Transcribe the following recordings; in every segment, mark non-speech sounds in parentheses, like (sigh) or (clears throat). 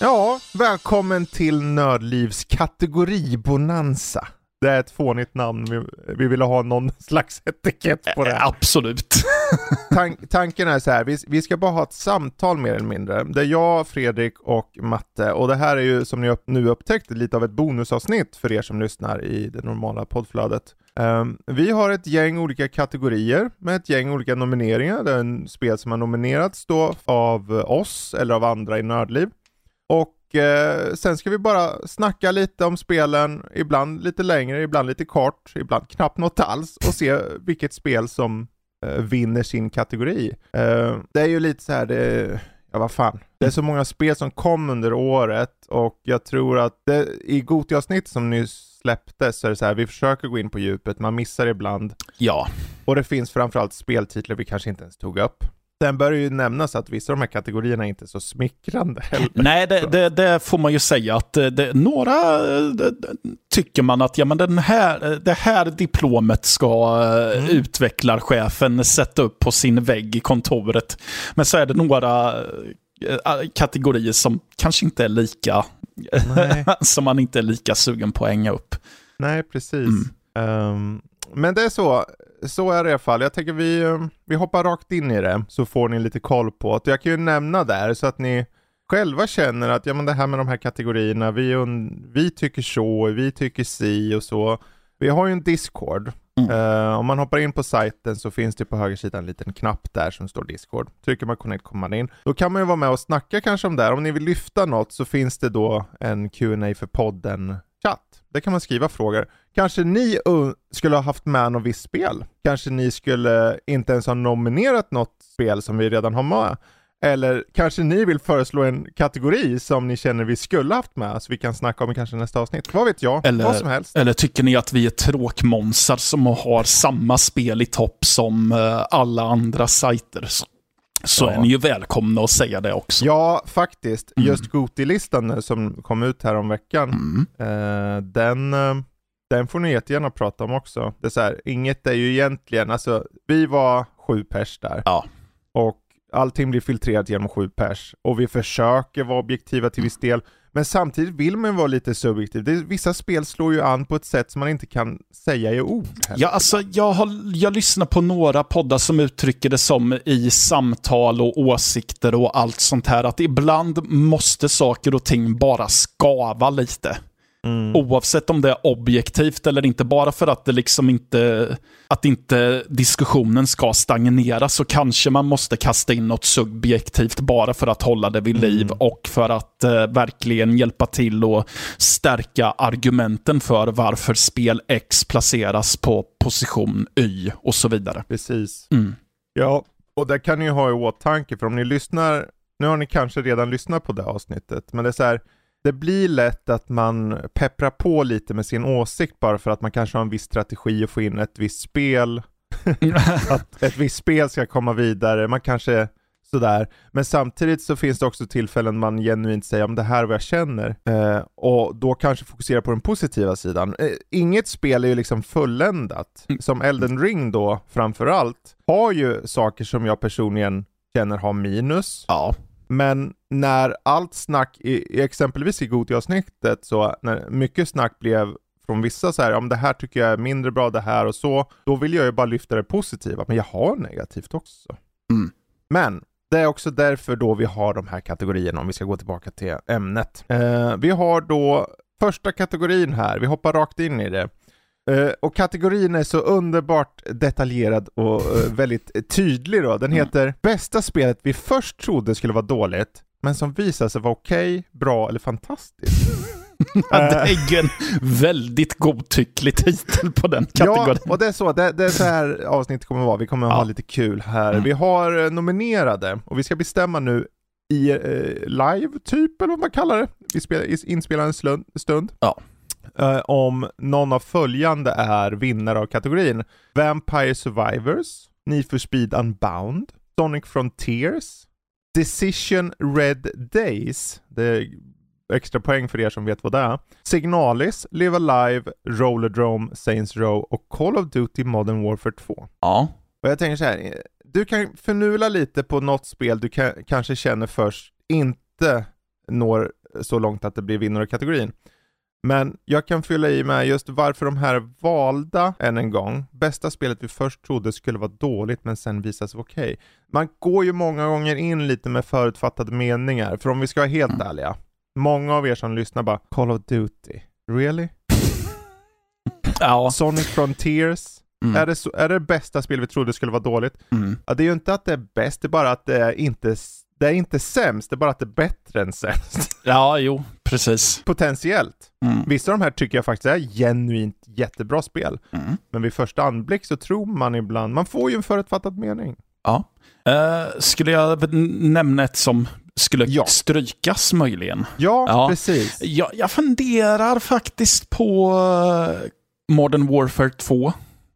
Ja, välkommen till Nördlivs kategori Bonanza. Det är ett fånigt namn, vi, vi ville ha någon (laughs) slags etikett på det. Absolut. (laughs) Tank, tanken är så här, vi, vi ska bara ha ett samtal mer eller mindre. Det är jag, Fredrik och Matte och det här är ju som ni upp, nu upptäckt lite av ett bonusavsnitt för er som lyssnar i det normala poddflödet. Um, vi har ett gäng olika kategorier med ett gäng olika nomineringar. Det är en spel som har nominerats då av oss eller av andra i Nördliv. Och eh, sen ska vi bara snacka lite om spelen, ibland lite längre, ibland lite kort, ibland knappt något alls och se vilket spel som eh, vinner sin kategori. Eh, det är ju lite så här, det, ja vad fan, det är så många spel som kom under året och jag tror att det, i Goti-avsnitt som nyss släpptes så är det så här, vi försöker gå in på djupet, man missar ibland. Ja. Och det finns framförallt speltitlar vi kanske inte ens tog upp. Sen bör det ju nämnas att vissa av de här kategorierna är inte så smickrande heller. Nej, det, det, det får man ju säga att det, några det, tycker man att ja, men den här, det här diplomet ska mm. utvecklarchefen sätta upp på sin vägg i kontoret. Men så är det några kategorier som kanske inte är lika, (laughs) som man inte är lika sugen på att hänga upp. Nej, precis. Mm. Um, men det är så, så är det i alla fall. Jag tänker vi, um, vi hoppar rakt in i det så får ni lite koll på det. Jag kan ju nämna där så att ni själva känner att ja men det här med de här kategorierna, vi, vi tycker så, vi tycker si och så. Vi har ju en Discord. Mm. Uh, om man hoppar in på sajten så finns det på högersidan en liten knapp där som står Discord. Trycker man connect kommer man in. Då kan man ju vara med och snacka kanske om det här. Om ni vill lyfta något så finns det då en Q&A för podden. Där kan man skriva frågor. Kanske ni skulle ha haft med något visst spel? Kanske ni skulle inte ens ha nominerat något spel som vi redan har med? Eller kanske ni vill föreslå en kategori som ni känner vi skulle haft med, så vi kan snacka om i kanske nästa avsnitt. Vad vet jag? Eller, Vad som helst. Eller tycker ni att vi är tråkmånsar som har samma spel i topp som uh, alla andra sajter? Så är ni ju välkomna att säga det också. Ja, faktiskt. Mm. Just Goti-listan som kom ut här om veckan, mm. eh, den, eh, den får ni jättegärna prata om också. Det är så här, inget är ju egentligen, alltså vi var sju pers där. Ja. Och allting blir filtrerat genom sju pers. Och vi försöker vara objektiva till viss del. Men samtidigt vill man vara lite subjektiv. Det, vissa spel slår ju an på ett sätt som man inte kan säga i ord. Heller. Ja, alltså jag, har, jag lyssnar på några poddar som uttrycker det som i samtal och åsikter och allt sånt här, att ibland måste saker och ting bara skava lite. Mm. Oavsett om det är objektivt eller inte, bara för att det liksom inte, att inte diskussionen ska stagnera så kanske man måste kasta in något subjektivt bara för att hålla det vid liv mm. och för att eh, verkligen hjälpa till och stärka argumenten för varför spel X placeras på position Y och så vidare. Precis. Mm. Ja, och det kan ni ha i åtanke för om ni lyssnar, nu har ni kanske redan lyssnat på det avsnittet, men det är så här, det blir lätt att man pepprar på lite med sin åsikt bara för att man kanske har en viss strategi att få in ett visst spel. (laughs) (laughs) att ett visst spel ska komma vidare, man kanske sådär. Men samtidigt så finns det också tillfällen man genuint säger om det här är vad jag känner. Eh, och då kanske fokusera på den positiva sidan. Eh, inget spel är ju liksom fulländat. Mm. Som Elden Ring då framförallt har ju saker som jag personligen känner har minus. Ja. Men när allt snack, i, exempelvis i Goti-avsnittet, så när mycket snack blev från vissa så här, om det här tycker jag är mindre bra, det här och så, då vill jag ju bara lyfta det positiva, men jag har negativt också. Mm. Men det är också därför då vi har de här kategorierna, om vi ska gå tillbaka till ämnet. Eh, vi har då första kategorin här, vi hoppar rakt in i det. Uh, och kategorin är så underbart detaljerad och uh, väldigt tydlig då. Den mm. heter Bästa spelet vi först trodde skulle vara dåligt, men som visade sig vara okej, okay, bra eller fantastiskt. ja, det är ju en väldigt godtycklig titel på den kategorin. Ja, och det är så. Det, det är så här avsnittet kommer att vara. Vi kommer att ja. ha lite kul här. Mm. Vi har eh, nominerade och vi ska bestämma nu i eh, live, typ, eller vad man kallar det. Vi spelar, inspelar en stund. Ja. eh, om någon av följande är vinnare av kategorin. Vampire Survivors, Need for Speed Unbound, Sonic Frontiers, Decision Red Days, det är extra poäng för er som vet vad det är. Signalis, Live Alive, Rollerdrome, Saints Row och Call of Duty Modern Warfare 2. Ja. Och jag tänker så här, du kan förnula lite på något spel du kan, kanske känner först inte når så långt att det blir vinnare i kategorin. Men jag kan fylla i med just varför de här valda, än en gång, bästa spelet vi först trodde skulle vara dåligt men sen visade sig okej. Okay. Man går ju många gånger in lite med förutfattade meningar, för om vi ska vara helt mm. ärliga, många av er som lyssnar bara Call of Duty, really? (laughs) ja. Sonic Frontiers, mm. är, det så, är det bästa spel vi trodde skulle vara dåligt? Mm. Ja, det är ju inte att det är bäst, det är bara att det är inte det är inte sämst, det är bara att det är bättre än sämst. Ja, jo, precis. Potentiellt. Mm. Vissa av de här tycker jag faktiskt är genuint jättebra spel. Mm. Men vid första anblick så tror man ibland, man får ju en förutfattad mening. Ja. Uh, skulle jag nämna ett som skulle Ja. strykas möjligen? Ja, Ja. precis. Jag, jag funderar faktiskt på eh, Modern Warfare 2.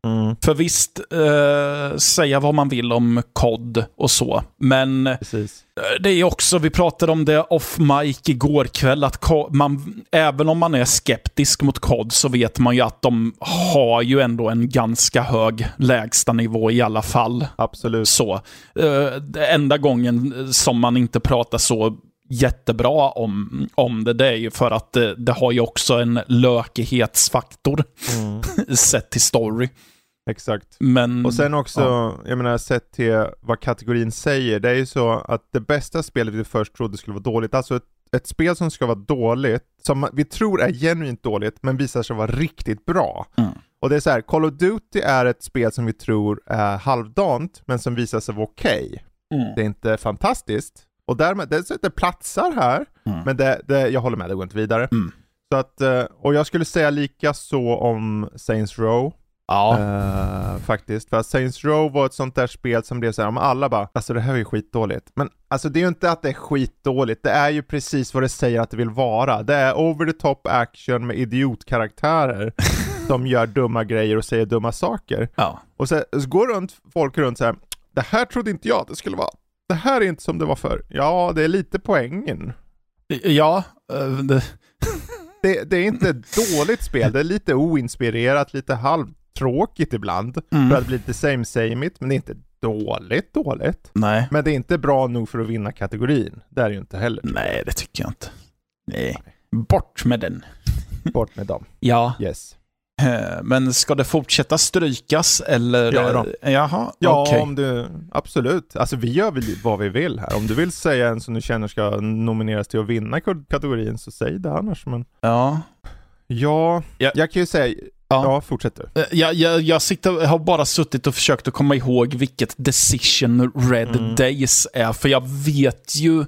Mm, För visst, eh, säga vad man vill om COD och så, men eh, precis. det är också, vi pratade om det off mic igår kväll, att man, även om man är skeptisk mot COD så vet man ju att de har ju ändå en ganska hög lägstanivå i alla fall. Absolut. Så. Eh, enda gången som man inte pratar så jättebra om, om det, det är ju för att det, det har ju också en lökighetsfaktor Mm, (laughs) sett till story. exakt. Men... Och sen också, jag menar sett till vad kategorin säger, det är ju så att det bästa spelet vi först trodde skulle vara dåligt, alltså ett, ett spel som ska vara dåligt, som vi tror är genuint dåligt, men visar sig vara riktigt bra. Mm. Och det är så här, Call of Duty är ett spel som vi tror är halvdant, men som visar sig vara okej. Mm. Det är inte fantastiskt. Och därmed, det, det platsar här, Mm. men det, det, jag håller med, det går inte vidare. Mm. Så att, eh, och jag skulle säga lika så om Saints Row. Ja. Eh, faktiskt. För Saints Row var ett sånt där spel som blev såhär, om alla bara, alltså det här är ju skitdåligt. Men alltså det är ju inte att det är skitdåligt, det är ju precis vad det säger att det vill vara. Det är over the top action med idiotkaraktärer (laughs) som gör dumma grejer och säger dumma saker. ja. Och så, så går runt, folk runt så här. det här trodde inte jag att det skulle vara. Det här är inte som det var förr. Ja, det är lite poängen. Ja. eh, det, (laughs) Det, det är inte ett dåligt spel, det är lite oinspirerat, lite halvtråkigt ibland. Mm. För att bli lite same same men det är inte dåligt dåligt. nej. Men det är inte bra nog för att vinna kategorin. Det är det ju inte heller. Nej, det tycker jag inte. Nej. Bort med den. Bort med dem. Ja. Yes. Eh, Men ska det fortsätta strykas eller? Ja då. Jaha, Ja, okej. om du, absolut. Alltså vi gör väl vad vi vill här. Om du vill säga en som du känner ska nomineras till att vinna kategorin så säg det annars. Men Ja. ja, Ja. jag kan ju säga, Ja. ja, fortsätt du. Eh, Jag, jag, jag sitter, har bara suttit och försökt att komma ihåg vilket Decision Red Mm. Days är, för jag vet ju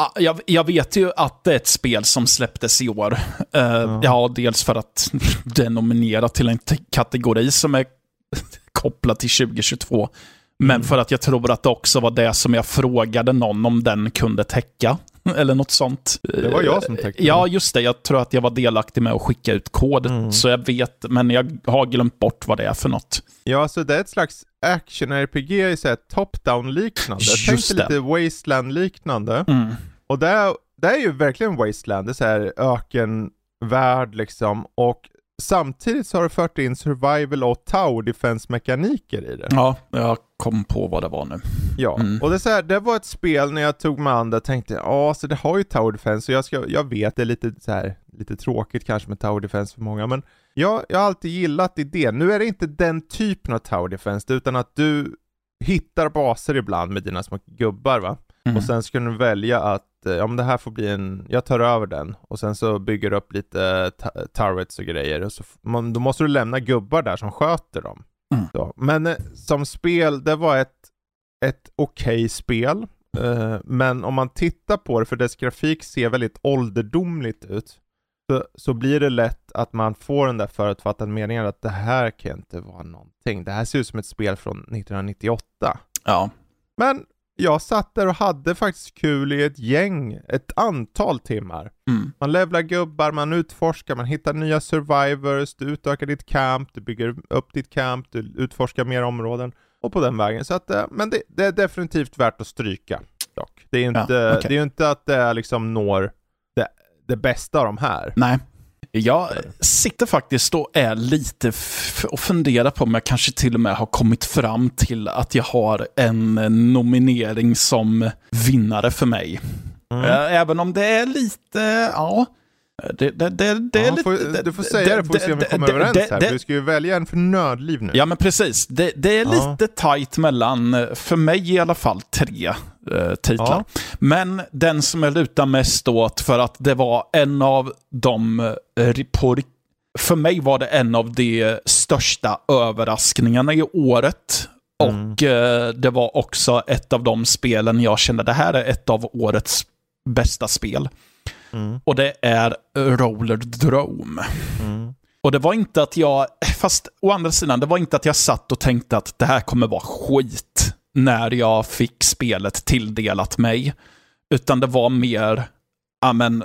Ah, Jag, jag vet ju att det är ett spel som släpptes i år. Eh, ja. dels för att (laughs) det är nominerat till en kategori som är (laughs) kopplad till 2022. Men Mm. för att jag tror att det också var det som jag frågade någon om den kunde täcka. (laughs) Eller något sånt. Det var jag som täckte Ja, just det. Jag tror att jag var delaktig med att skicka ut kod. Mm. Så jag vet, men jag har glömt bort vad det är för något. Ja, alltså det är ett slags action-RPG så top-down liknande. Just Tänk dig det. lite Wasteland-liknande. Mm. Och det är, det är ju verkligen Wasteland, det är så här ökenvärld liksom. Och samtidigt så har du fört in survival och tower defense-mekaniker i det. Ja, jag kom på vad det var nu. Ja, Mm. och det, är så här, det var ett spel när jag tog mig an det, tänkte ja, så det har ju Tower Defense, och jag, ska, jag vet det är lite så här, lite tråkigt kanske med Tower Defense för många, men jag, jag har alltid gillat idén. Nu är det inte den typen av Tower Defense, utan att du hittar baser ibland med dina små gubbar va, Mm. och sen ska du välja att, ja men det här får bli en, jag tar över den, och sen så bygger du upp lite eh, turrets och grejer, och så, man, då måste du lämna gubbar där som sköter dem. Mm. Så. Men eh, som spel, det var ett ett okej spel. Eh, men om man tittar på det, för dess grafik ser väldigt ålderdomligt ut, så, så blir det lätt att man får den där förutfattade meningen att det här kan inte vara någonting. Det här ser ut som ett spel från 1998. Ja. Men jag satt där och hade faktiskt kul i ett gäng, ett antal timmar. Mm. Man levlar gubbar, man utforskar, man hittar nya survivors, du utökar ditt camp, du bygger upp ditt camp, du utforskar mer områden och på den vägen. Så att, eh, men det, det är definitivt värt att stryka dock. Det är ju inte, Ja, okej. det är ju inte att det liksom når det, det bästa av de här. Nej. Jag sitter faktiskt och är lite och funderar på om jag kanske till och med har kommit fram till att jag har en nominering som vinnare för mig. Mm. Eh, Även om det är lite, ja. Det, det, det, det är Ja, lite, får, du får säga det, får vi se om vi kommer det- överens här. för vi ska ju välja en för nördliv nu. Ja, men precis. Det, är Ja. lite tight mellan, eh, för mig i alla fall, tre eh, titlar. Ja. Men den som jag lutar mest åt för att det var en av de, eh, på, för mig var det en av de största överraskningarna i året. Mm. Och eh, det var också ett av de spelen jag kände, det här är ett av årets bästa spel. Mm. Och det är Roller Drome. Mm. Och det var inte att jag, fast å andra sidan, det var inte att jag satt och tänkte att det här kommer vara skit när jag fick spelet tilldelat mig. Utan det var mer, ja men,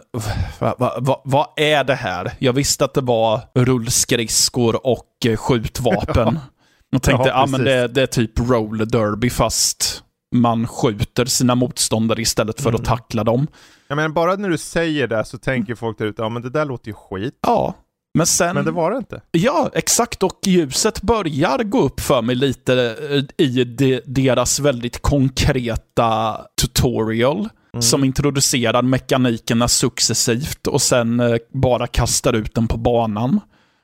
vad va, va, vad är det här? Jag visste att det var rullskridskor och eh, skjutvapen. (laughs) Och tänkte, Ja, ja men det, det är typ roller derby fast man skjuter sina motståndare istället för att tackla dem. Jag menar, bara när du säger det så tänker folk där ute, ja men det där låter ju skit. Ja, men sen... Men det var det inte. Ja, exakt. Och ljuset börjar gå upp för mig lite eh, i de, deras väldigt konkreta tutorial. Som introducerar mekanikerna successivt och sen eh, bara kastar ut den på banan.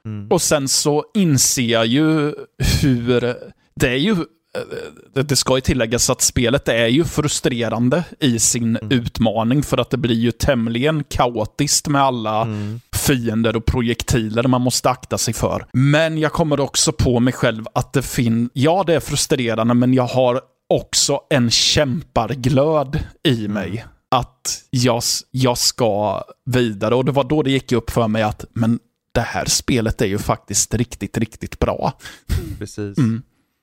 Mm. Och sen så inser jag ju hur... Det är ju... eh, det- ska ju tilläggas att spelet är ju frustrerande i sin utmaning för att det blir ju tämligen kaotiskt med alla Mm. Fiender och projektiler man måste akta sig för. Men jag kommer också på mig själv att det finns... Ja, det är frustrerande, men jag har också en kämparglöd i mig. Att jag, jag ska vidare. Och det var då det gick upp för mig att men det här spelet är ju faktiskt riktigt, riktigt bra. Precis. Mm.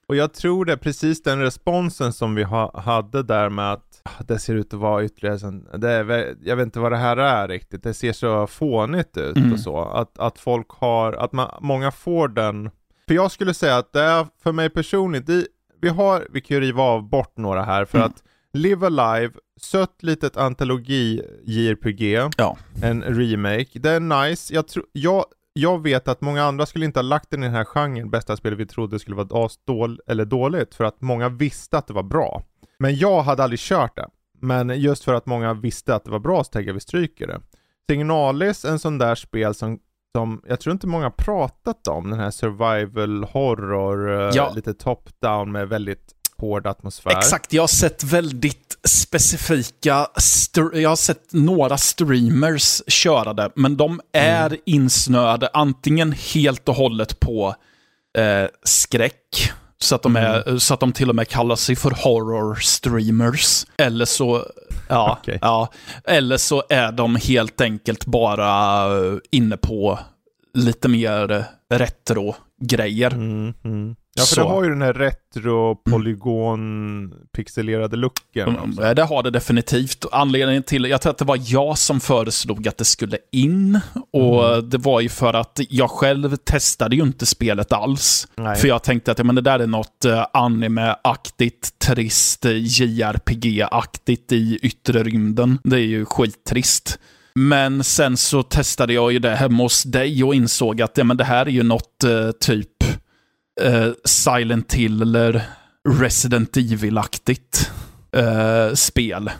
Och jag tror det är precis den responsen som vi ha, hade där med att det ser ut att vara ytterligare sån, det är, jag vet inte vad det här är riktigt, det ser så fånigt ut Mm. och så. Att, att folk har, att man, många får den, för jag skulle säga att det är för mig personligt, det, vi har, vi kan ju riva av bort några här för Mm. att Live Alive, sött litet antologi JRPG, Ja. en remake. Det är nice. Jag, tror jag, jag vet att många andra skulle inte ha lagt den i den här genren, bästa spel vi trodde skulle vara asdål eller dåligt, för att många visste att det var bra. Men jag hade aldrig kört det. Men just för att många visste att det var bra så tänker jag vi stryker det. Signalis, en sån där spel som, som jag tror inte många pratat om, den här survival horror, eh, Ja. lite top-down med väldigt hård atmosfär. Exakt, jag har sett väldigt specifika, jag har sett några streamers köra det, men de är insnöade antingen helt och hållet på eh, skräck, så att, de är, så att de till och med kallar sig för horror streamers. Eller så, ja, Okej. ja, eller så är de helt enkelt bara eh, inne på lite mer retro-grejer. Mm, mm. Ja, för Så. det har ju den här retro, polygon, pixelerade looken. Mm. Det har det definitivt. Anledningen till, jag tror att det var jag som föreslog att det skulle in. Och Mm. det var ju för att jag själv testade ju inte spelet alls. Nej. För jag tänkte att ja, men det där är något eh, anime-aktigt, trist, eh, JRPG-aktigt i yttre rymden. Det är ju skittrist. Men sen så testade jag ju det hemma hos dig och insåg att ja, men det här är ju något eh, typ eh, Silent Hill eller Resident Evil-aktigt eh, spel.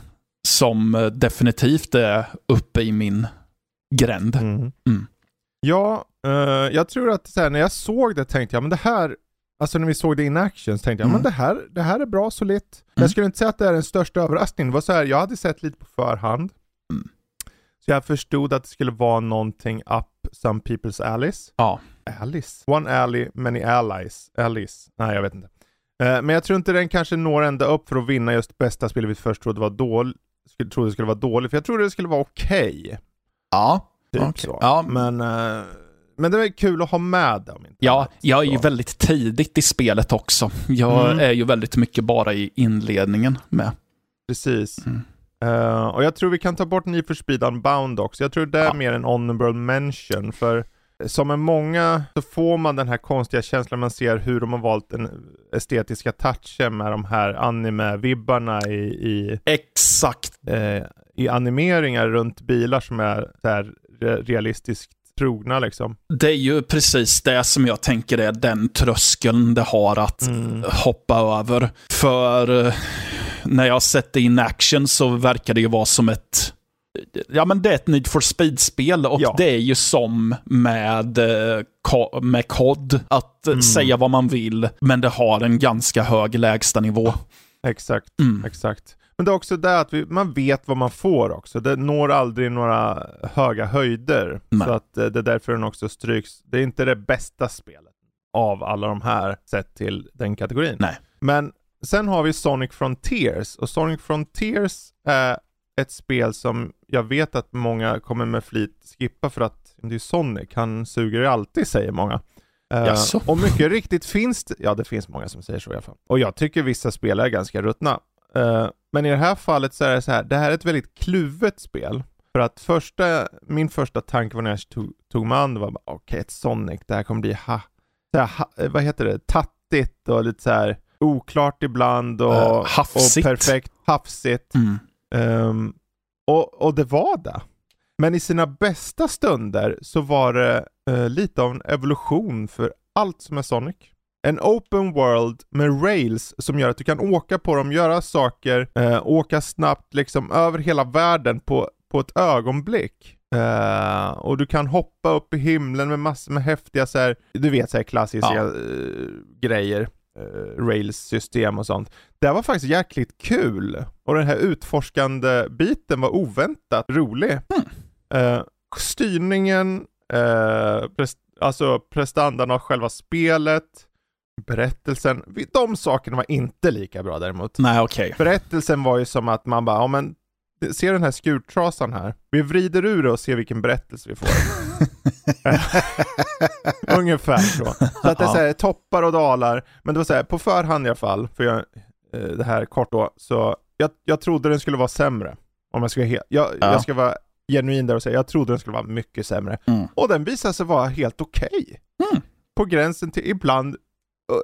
Som definitivt är uppe i min gränd. Mm. Mm. Ja, eh, jag tror att här, när jag såg det tänkte jag, men det här, alltså när vi såg det in action så tänkte jag, Mm. men det här, det här är bra solitt. Mm. Jag skulle inte säga att det är den största överraskningen. Det var så här, jag hade sett lite på förhand. Mm. Så jag förstod att det skulle vara någonting up some people's alleys. Ja. Alice? One alley, many allies. Alice? Nej, jag vet inte. Eh, men jag tror inte den kanske når ända upp för att vinna just bästa spelet vi först trodde var dåligt. Skulle, trodde det skulle vara dåligt, för jag trodde det skulle vara okej. Ja. Typ Okej. så. Ja. Men, eh, men det var kul att ha med dem. Inte Ja, jag är ju väldigt tidigt i spelet också. Jag Mm. är ju väldigt mycket bara i inledningen med. Precis. Mm. Uh, och jag tror vi kan ta bort Need for Speed Unbound också. Jag tror det är ja. mer en honorable mention. För som med många så får man den här konstiga känslan man ser hur de har valt den estetiska touchen med de här anime-vibbarna i, i Exakt. Eh, I animeringar runt bilar som är där realistiskt trogna liksom. Det är ju precis det som jag tänker är den tröskeln det har att mm. hoppa över. För eh, när jag sett det in action så verkar det ju vara som ett Ja, men det är ett Need for Speed-spel och ja. det är ju som med, eh, med COD. Att mm. säga vad man vill, men det har en ganska hög lägstanivå. Exakt, mm. exakt. Men det är också det att vi, man vet vad man får också. Det når aldrig några höga höjder. Nej. Så att eh, det är därför den också stryks. Det är inte det bästa spelet av alla de här sett till den kategorin. Nej. Men sen har vi Sonic Frontiers och Sonic Frontiers är ett spel som jag vet att många kommer med flit skippa för att det är Sonic, han suger alltid säger många. Uh, och mycket riktigt finns det, ja det finns många som säger så i alla fall. Och jag tycker vissa spel är ganska ruttna. Uh, men i det här fallet så är det så här, det här är ett väldigt kluvet spel. För att första, min första tanke var när jag tog, tog mig an, det var okej okay, ett Sonic, det här kommer bli ha, så här, ha, vad heter det, tattigt och lite så här oklart ibland och, uh, och perfekt hafsigt. Mm. Um, och, och det var det. Men i sina bästa stunder så var det uh, lite av en evolution för allt som är Sonic. En open world med rails som gör att du kan åka på dem, göra saker, uh, åka snabbt liksom över hela världen på, på ett ögonblick. Uh, och du kan hoppa upp i himlen med massor med häftiga så här, du vet så här klassiska ja. grejer Rails-system och sånt. Det var faktiskt jäkligt kul och den här utforskande biten var oväntat rolig. Mm. Eh, styrningen, eh, prest alltså prestandan av själva spelet, berättelsen, de sakerna var inte lika bra däremot. Nej. Okay. Berättelsen var ju som att man bara, ja men se den här skurtrasan här. Vi vrider ur det och ser vilken berättelse vi får. (laughs) Ungefär så. Så att det är så här, toppar och dalar. Men det var så här, på förhand i alla fall, för jag, eh, det här kort då, så jag, jag trodde den skulle vara sämre. Om jag ska, jag, ja. jag ska vara genuin där och säga, jag trodde den skulle vara mycket sämre. Mm. Och den visade sig vara helt okej. Okay. Mm. På gränsen till ibland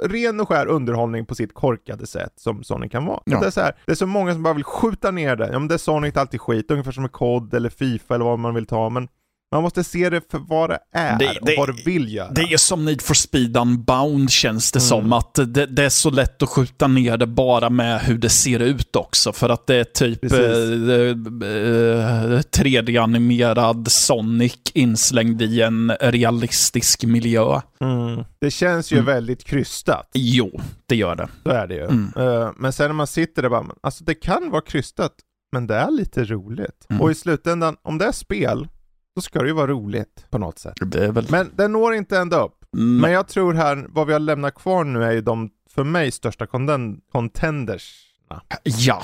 ren och skär underhållning på sitt korkade sätt som Sonic kan vara. Ja. Det, är så här, det är så många som bara vill skjuta ner det. Ja men det är Sonic alltid skit, ungefär som med COD eller Fifa eller vad man vill ta. Men man måste se det för vad det är det, och vad det vill göra. Det är som Need for Speed Unbound känns det mm. som. Att det, det, är så lätt att skjuta ner det bara med hur det ser ut också. För att det är typ eh, eh, 3D-animerad Sonic inslängd i en realistisk miljö. Mm. Det känns ju mm. väldigt krystat. Jo, det gör det. Så är det ju. Uh, men sen när man sitter där bara, alltså det kan vara krystat, men det är lite roligt. Mm. Och i slutändan, om det är spel, då ska det ju vara roligt på något sätt. Väl... Men den når inte ända upp. Mm. Men jag tror här, vad vi har lämnat kvar nu är ju de, för mig, största contendersna. Ja.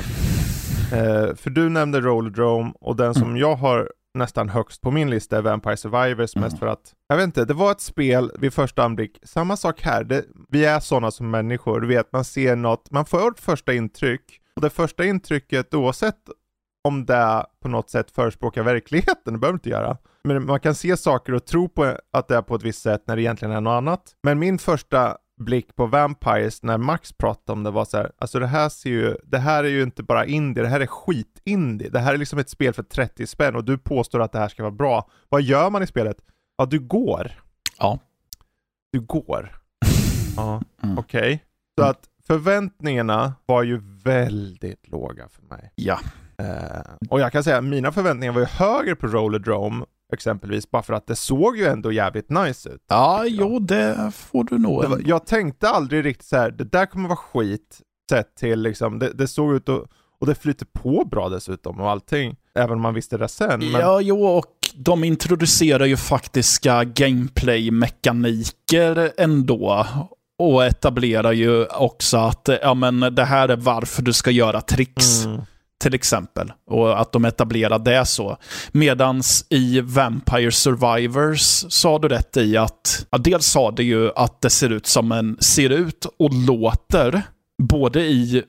Eh, för du nämnde Rollerdrome och den som mm. jag har nästan högst på min lista är Vampire Survivors, mm. mest för att, jag vet inte, det var ett spel vid första anblick, samma sak här, det, vi är sådana som människor, du vet, man ser något, man får ett första intryck, och det första intrycket, oavsett om det på något sätt förespråkar verkligheten, det behöver inte göra. Men man kan se saker och tro på att det är på ett visst sätt när det egentligen är något annat. Men min första blick på Vampires när Max pratade om det var så här, alltså det här ser ju, det här är ju inte bara indie, det här är skit-indie. Det här är liksom ett spel för 30 spänn och du påstår att det här ska vara bra. Vad gör man i spelet? Ja, du går. Ja. Du går. (laughs) ja, mm. okej. Okay. Så att förväntningarna var ju väldigt låga för mig. Ja. Uh, och jag kan säga att mina förväntningar var ju högre på Rollerdrome exempelvis, bara för att det såg ju ändå jävligt nice ut. Ja, jo, det får du nog. Var, jag tänkte aldrig riktigt så här, det där kommer vara skit, sett till liksom, det, det såg ut att och det flyter på bra dessutom och allting. Även om man visste det sen. Men... Ja, jo, och de introducerar ju faktiska gameplay-mekaniker ändå. Och etablerar ju också att ja, men det här är varför du ska göra tricks. Mm till exempel. Och att de etablerar det så. Medans i Vampire Survivors sa du rätt i att, ja, dels sa det ju att det ser ut som en, ser ut och låter, både i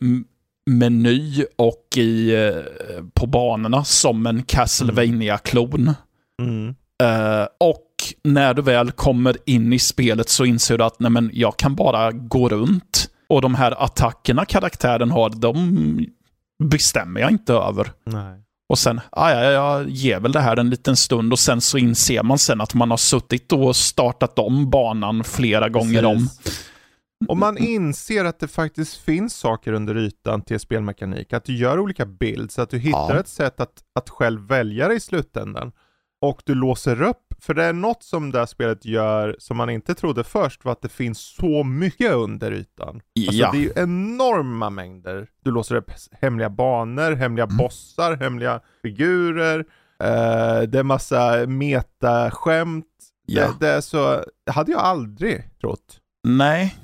meny och i, eh, på banorna som en castlevania klon Mm. Eh, och när du väl kommer in i spelet så inser du att nej men, jag kan bara gå runt. Och de här attackerna karaktären har, de bestämmer jag inte över. Nej. Och sen, ah, ja, jag ger väl det här en liten stund och sen så inser man sen att man har suttit och startat om banan flera gånger om. Precis. Och man inser att det faktiskt finns saker under ytan till spelmekanik. Att du gör olika builds, att du hittar Ja. ett sätt att, att själv välja det i slutändan. Och du låser upp, för det är något som det här spelet gör som man inte trodde först var att det finns så mycket under ytan. Alltså Ja. det är ju enorma mängder. Du låser upp hemliga banor, hemliga Mm. bossar, hemliga figurer. Eh, det är massa metaskämt. Ja. Det, det är så, hade jag aldrig trott. Nej.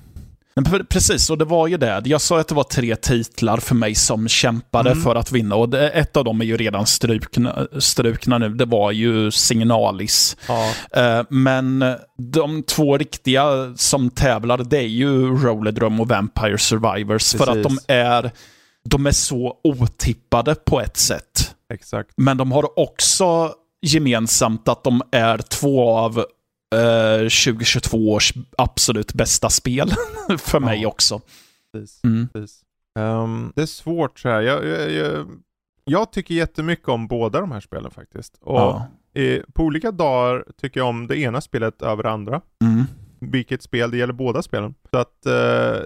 Men pre- Precis, och det var ju det. Jag sa att det var tre titlar för mig som kämpade Mm. för att vinna. Och det, ett av dem är ju redan strukna, strukna nu. Det var ju Signalis. Ja. Eh, Men de två riktiga som tävlar, det är ju Rollerdrum och Vampire Survivors. För att de Precis. är, de är så otippade på ett sätt. Exakt. Men de har också gemensamt att de är två av eh, 2022 års absolut bästa spel. (laughs) för mig Ja. också. Precis. Mm. Precis. Ehm, det är svårt så här. Jag, jag, jag, jag tycker jättemycket om båda de här spelen faktiskt. Och Ja. i, på olika dagar tycker jag om det ena spelet över det andra. Mm. Vilket spel, det gäller båda spelen. Så att eh,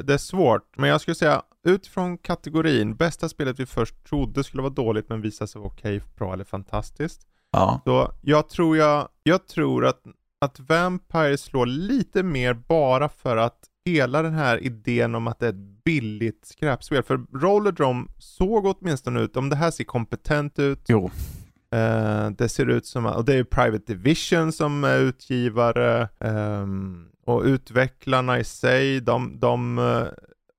det är svårt. Men jag skulle säga utifrån kategorin, bästa spelet vi först trodde skulle vara dåligt men visade sig vara okej, bra eller fantastiskt. Ja. Så jag tror, jag, jag tror att, att Vampire slår lite mer bara för att hela den här idén om att det är ett billigt skräpspel. För Rollerdrome såg åtminstone ut, om det här ser kompetent ut, Jo. eh, det ser ut som, och det är ju Private Division som är utgivare, ehm, och utvecklarna i sig, de, de eh,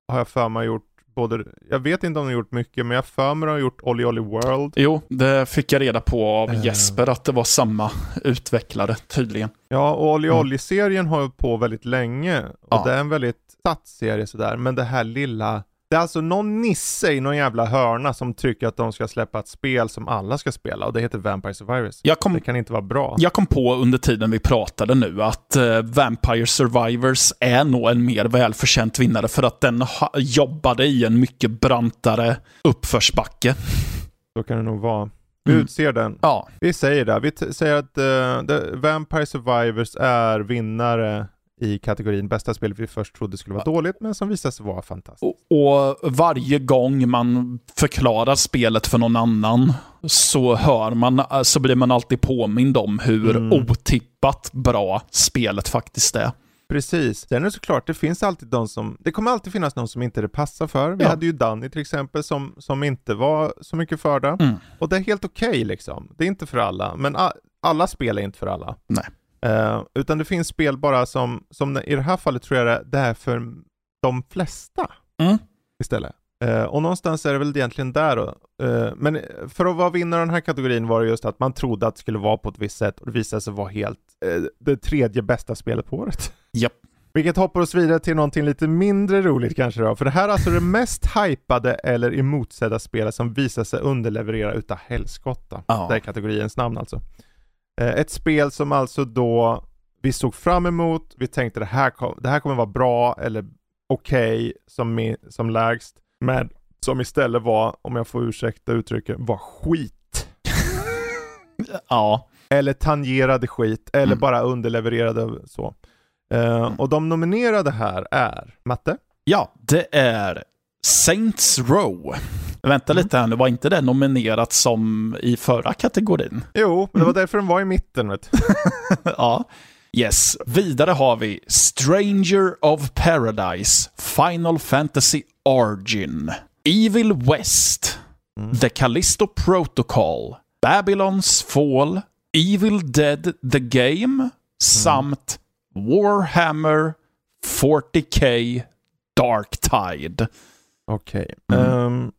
har jag för mig gjort både, jag vet inte om de har gjort mycket, men jag för mig de har gjort Olly Olly World. Jo, det fick jag reda på av Eh. Jesper, att det var samma utvecklare tydligen. Ja, och Olly Mm. Olly-serien har ju på väldigt länge. Och Ja. det är en väldigt satt serie sådär. Men det här lilla... Det är alltså någon nisse i någon jävla hörna som tycker att de ska släppa ett spel som alla ska spela. Och det heter Vampire Survivors. Kom, Det kan inte vara bra. jag kom på under tiden vi pratade nu att eh, Vampire Survivors är nog en mer välförtjänt vinnare för att den ha, jobbade i en mycket brantare uppförsbacke. Så kan det nog vara. Vi Mm. utser den. Ja, Vi säger det. Vi säger att uh, Vampire Survivors är vinnare i kategorin bästa spelet vi först trodde skulle vara dåligt, men som visade sig vara fantastiskt. och, och varje gång man förklarar spelet för någon annan så hör man, så blir man alltid påmind om hur Mm. otippat bra spelet faktiskt är. Precis. Sen är det såklart, det finns alltid de som, det kommer alltid finnas någon som inte det passar för. Vi Ja. hade ju Danny till exempel som, som inte var så mycket för det. Mm. Och det är helt okej liksom. Det är inte för alla, men alla spel är inte för alla. Nej. Eh, utan det finns spel bara som, som i det här fallet tror jag det- är för de flesta Mm. istället. Eh, och någonstans är det väl egentligen där då. Eh, men för att vara vinnare i den här kategorin var det just att man trodde att det skulle vara på ett visst sätt och det visade sig vara helt det tredje bästa spelet på året. Japp. Vilket hoppar oss vidare till någonting lite mindre roligt kanske då. För det här är alltså det mest hypade eller emotsedda spelet som visar sig underleverera utav helskotta. Ja. Det är kategoriens namn alltså. Eh, ett spel som alltså då vi såg fram emot, vi tänkte det här, kom, det här kommer vara bra eller okej som, i- som lägst. Men som istället var, om jag får ursäkta uttrycket, var skit. (laughs) Ja. Eller tangerade skit, eller Mm. bara underlevererade så. Eh, och de nominerade här är, Matte? Ja, det är Saints Row. Vänta Mm. lite här nu, var inte det nominerat som i förra kategorin? Jo, det var därför den var i mitten vet (laughs) ja. Yes. Vidare har vi Stranger of Paradise, Final Fantasy Origin, Evil West, Mm. The Callisto Protocol, Babylons Fall, Evil Dead The Game samt Warhammer 40K Dark Tide. Okej. Mm. Ehm,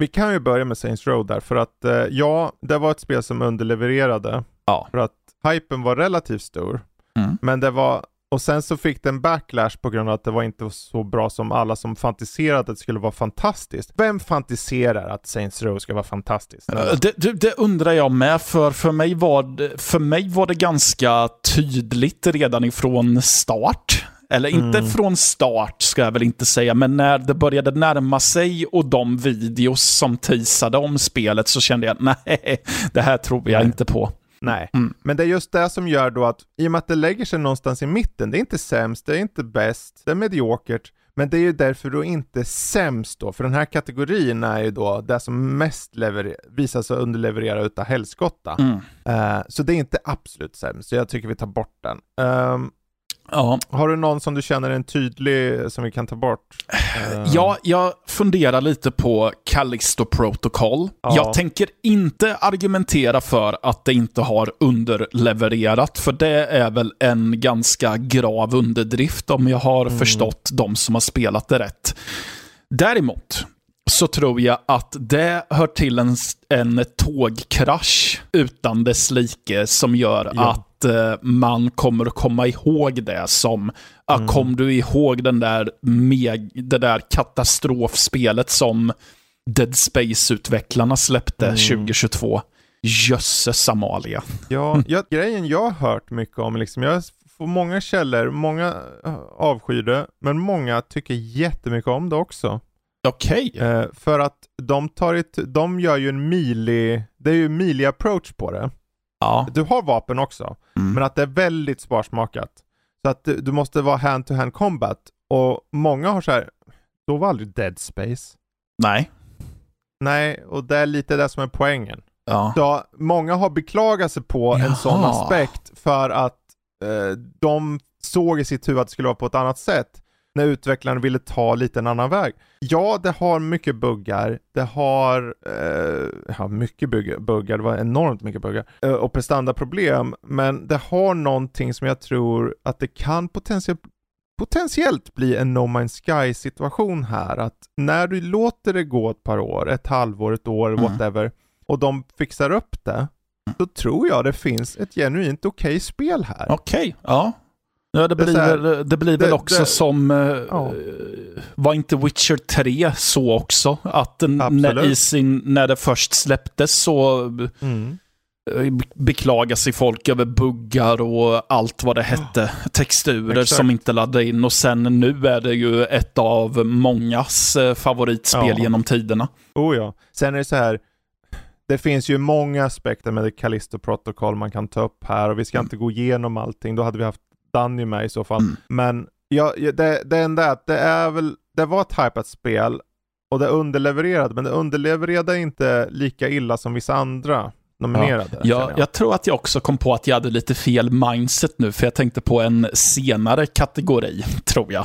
vi kan ju börja med Saints Row där, för att eh, ja, det var ett spel som underlevererade. Ja. För att hypen var relativt stor. Mm. Men det var och sen så fick den backlash på grund av att det var inte så bra som alla som fantiserade att det skulle vara fantastiskt. Vem fantiserar att Saints Row ska vara fantastiskt? Uh, det, det, det, undrar jag med, för för mig, var det, för mig var det ganska tydligt redan ifrån start. Eller inte mm. från start ska jag väl inte säga, men när det började närma sig och de videos som teasade om spelet så kände jag (laughs) nej, det här tror jag nej. inte på. Nej, mm. men det är just det som gör då att i och med att det lägger sig någonstans i mitten, det är inte sämst, det är inte bäst, det är mediokert, men det är ju därför då inte sämst då, för den här kategorin är ju då det som mest visar sig underleverera utav helskotta. Mm. Uh, så det är inte absolut sämst, så jag tycker vi tar bort den. Um, Ja. Har du någon som du känner är en tydlig som vi kan ta bort? Uh... Ja, jag funderar lite på Callisto Protocol. Ja. Jag tänker inte argumentera för att det inte har underlevererat, för det är väl en ganska grav underdrift om jag har mm. förstått de som har spelat det rätt. Däremot så tror jag att det hör till en, en tågkrasch utan dess like som gör ja. att Eh, man kommer att komma ihåg det som, ah, mm. kom du ihåg den där meg, det där katastrofspelet som Dead Space-utvecklarna släppte mm. 2022? Jösses Amalia. Ja, ja, grejen jag har hört mycket om, liksom, jag får många källor, många eh, avskyr det, men många tycker jättemycket om det också. Okej. Okay. Eh, för att de tar ett, de gör ju en mili, det är ju mili approach på det. Ja. Du har vapen också, mm. men att det är väldigt sparsmakat. Så att du, du måste vara hand-to-hand combat. Och många har så här, då var aldrig Dead Space. Nej. Nej, och det är lite det som är poängen. Ja. Så många har beklagat sig på Jaha. en sån aspekt för att eh, de såg i sitt huvud att det skulle vara på ett annat sätt när utvecklaren ville ta lite en annan väg. Ja, det har mycket buggar, det har, eh, ja, mycket buggar, det var enormt mycket buggar eh, och prestandaproblem, men det har någonting som jag tror att det kan potentiellt potentiellt bli en No Man's Sky situation här. Att när du låter det gå ett par år, ett halvår, ett år, mm. whatever, och de fixar upp det, så tror jag det finns ett genuint okej okay spel här. Okej, okay, ja. Ja, det blir, det, väl, det blir det, väl också det, som, eh, ja. var inte Witcher 3 så också? Att den, när, i sin, när det först släpptes så mm. Eh, beklagar sig folk över buggar och allt vad det hette. Texturer Exakt. som inte laddade in och sen nu är det ju ett av mångas eh, favoritspel ja. genom tiderna. Oh ja. Sen är det så här, det finns ju många aspekter med det Callisto Protocol man kan ta upp här och vi ska mm. inte gå igenom allting. Då hade vi haft Danny med i så fall. Mm. Men ja, det, det enda är att det är väl, det var ett hypat spel och det underlevererade, men det underlevererade inte lika illa som vissa andra nominerade. Ja, jag. jag. tror att jag också kom på att jag hade lite fel mindset nu, för jag tänkte på en senare kategori, (laughs) tror jag.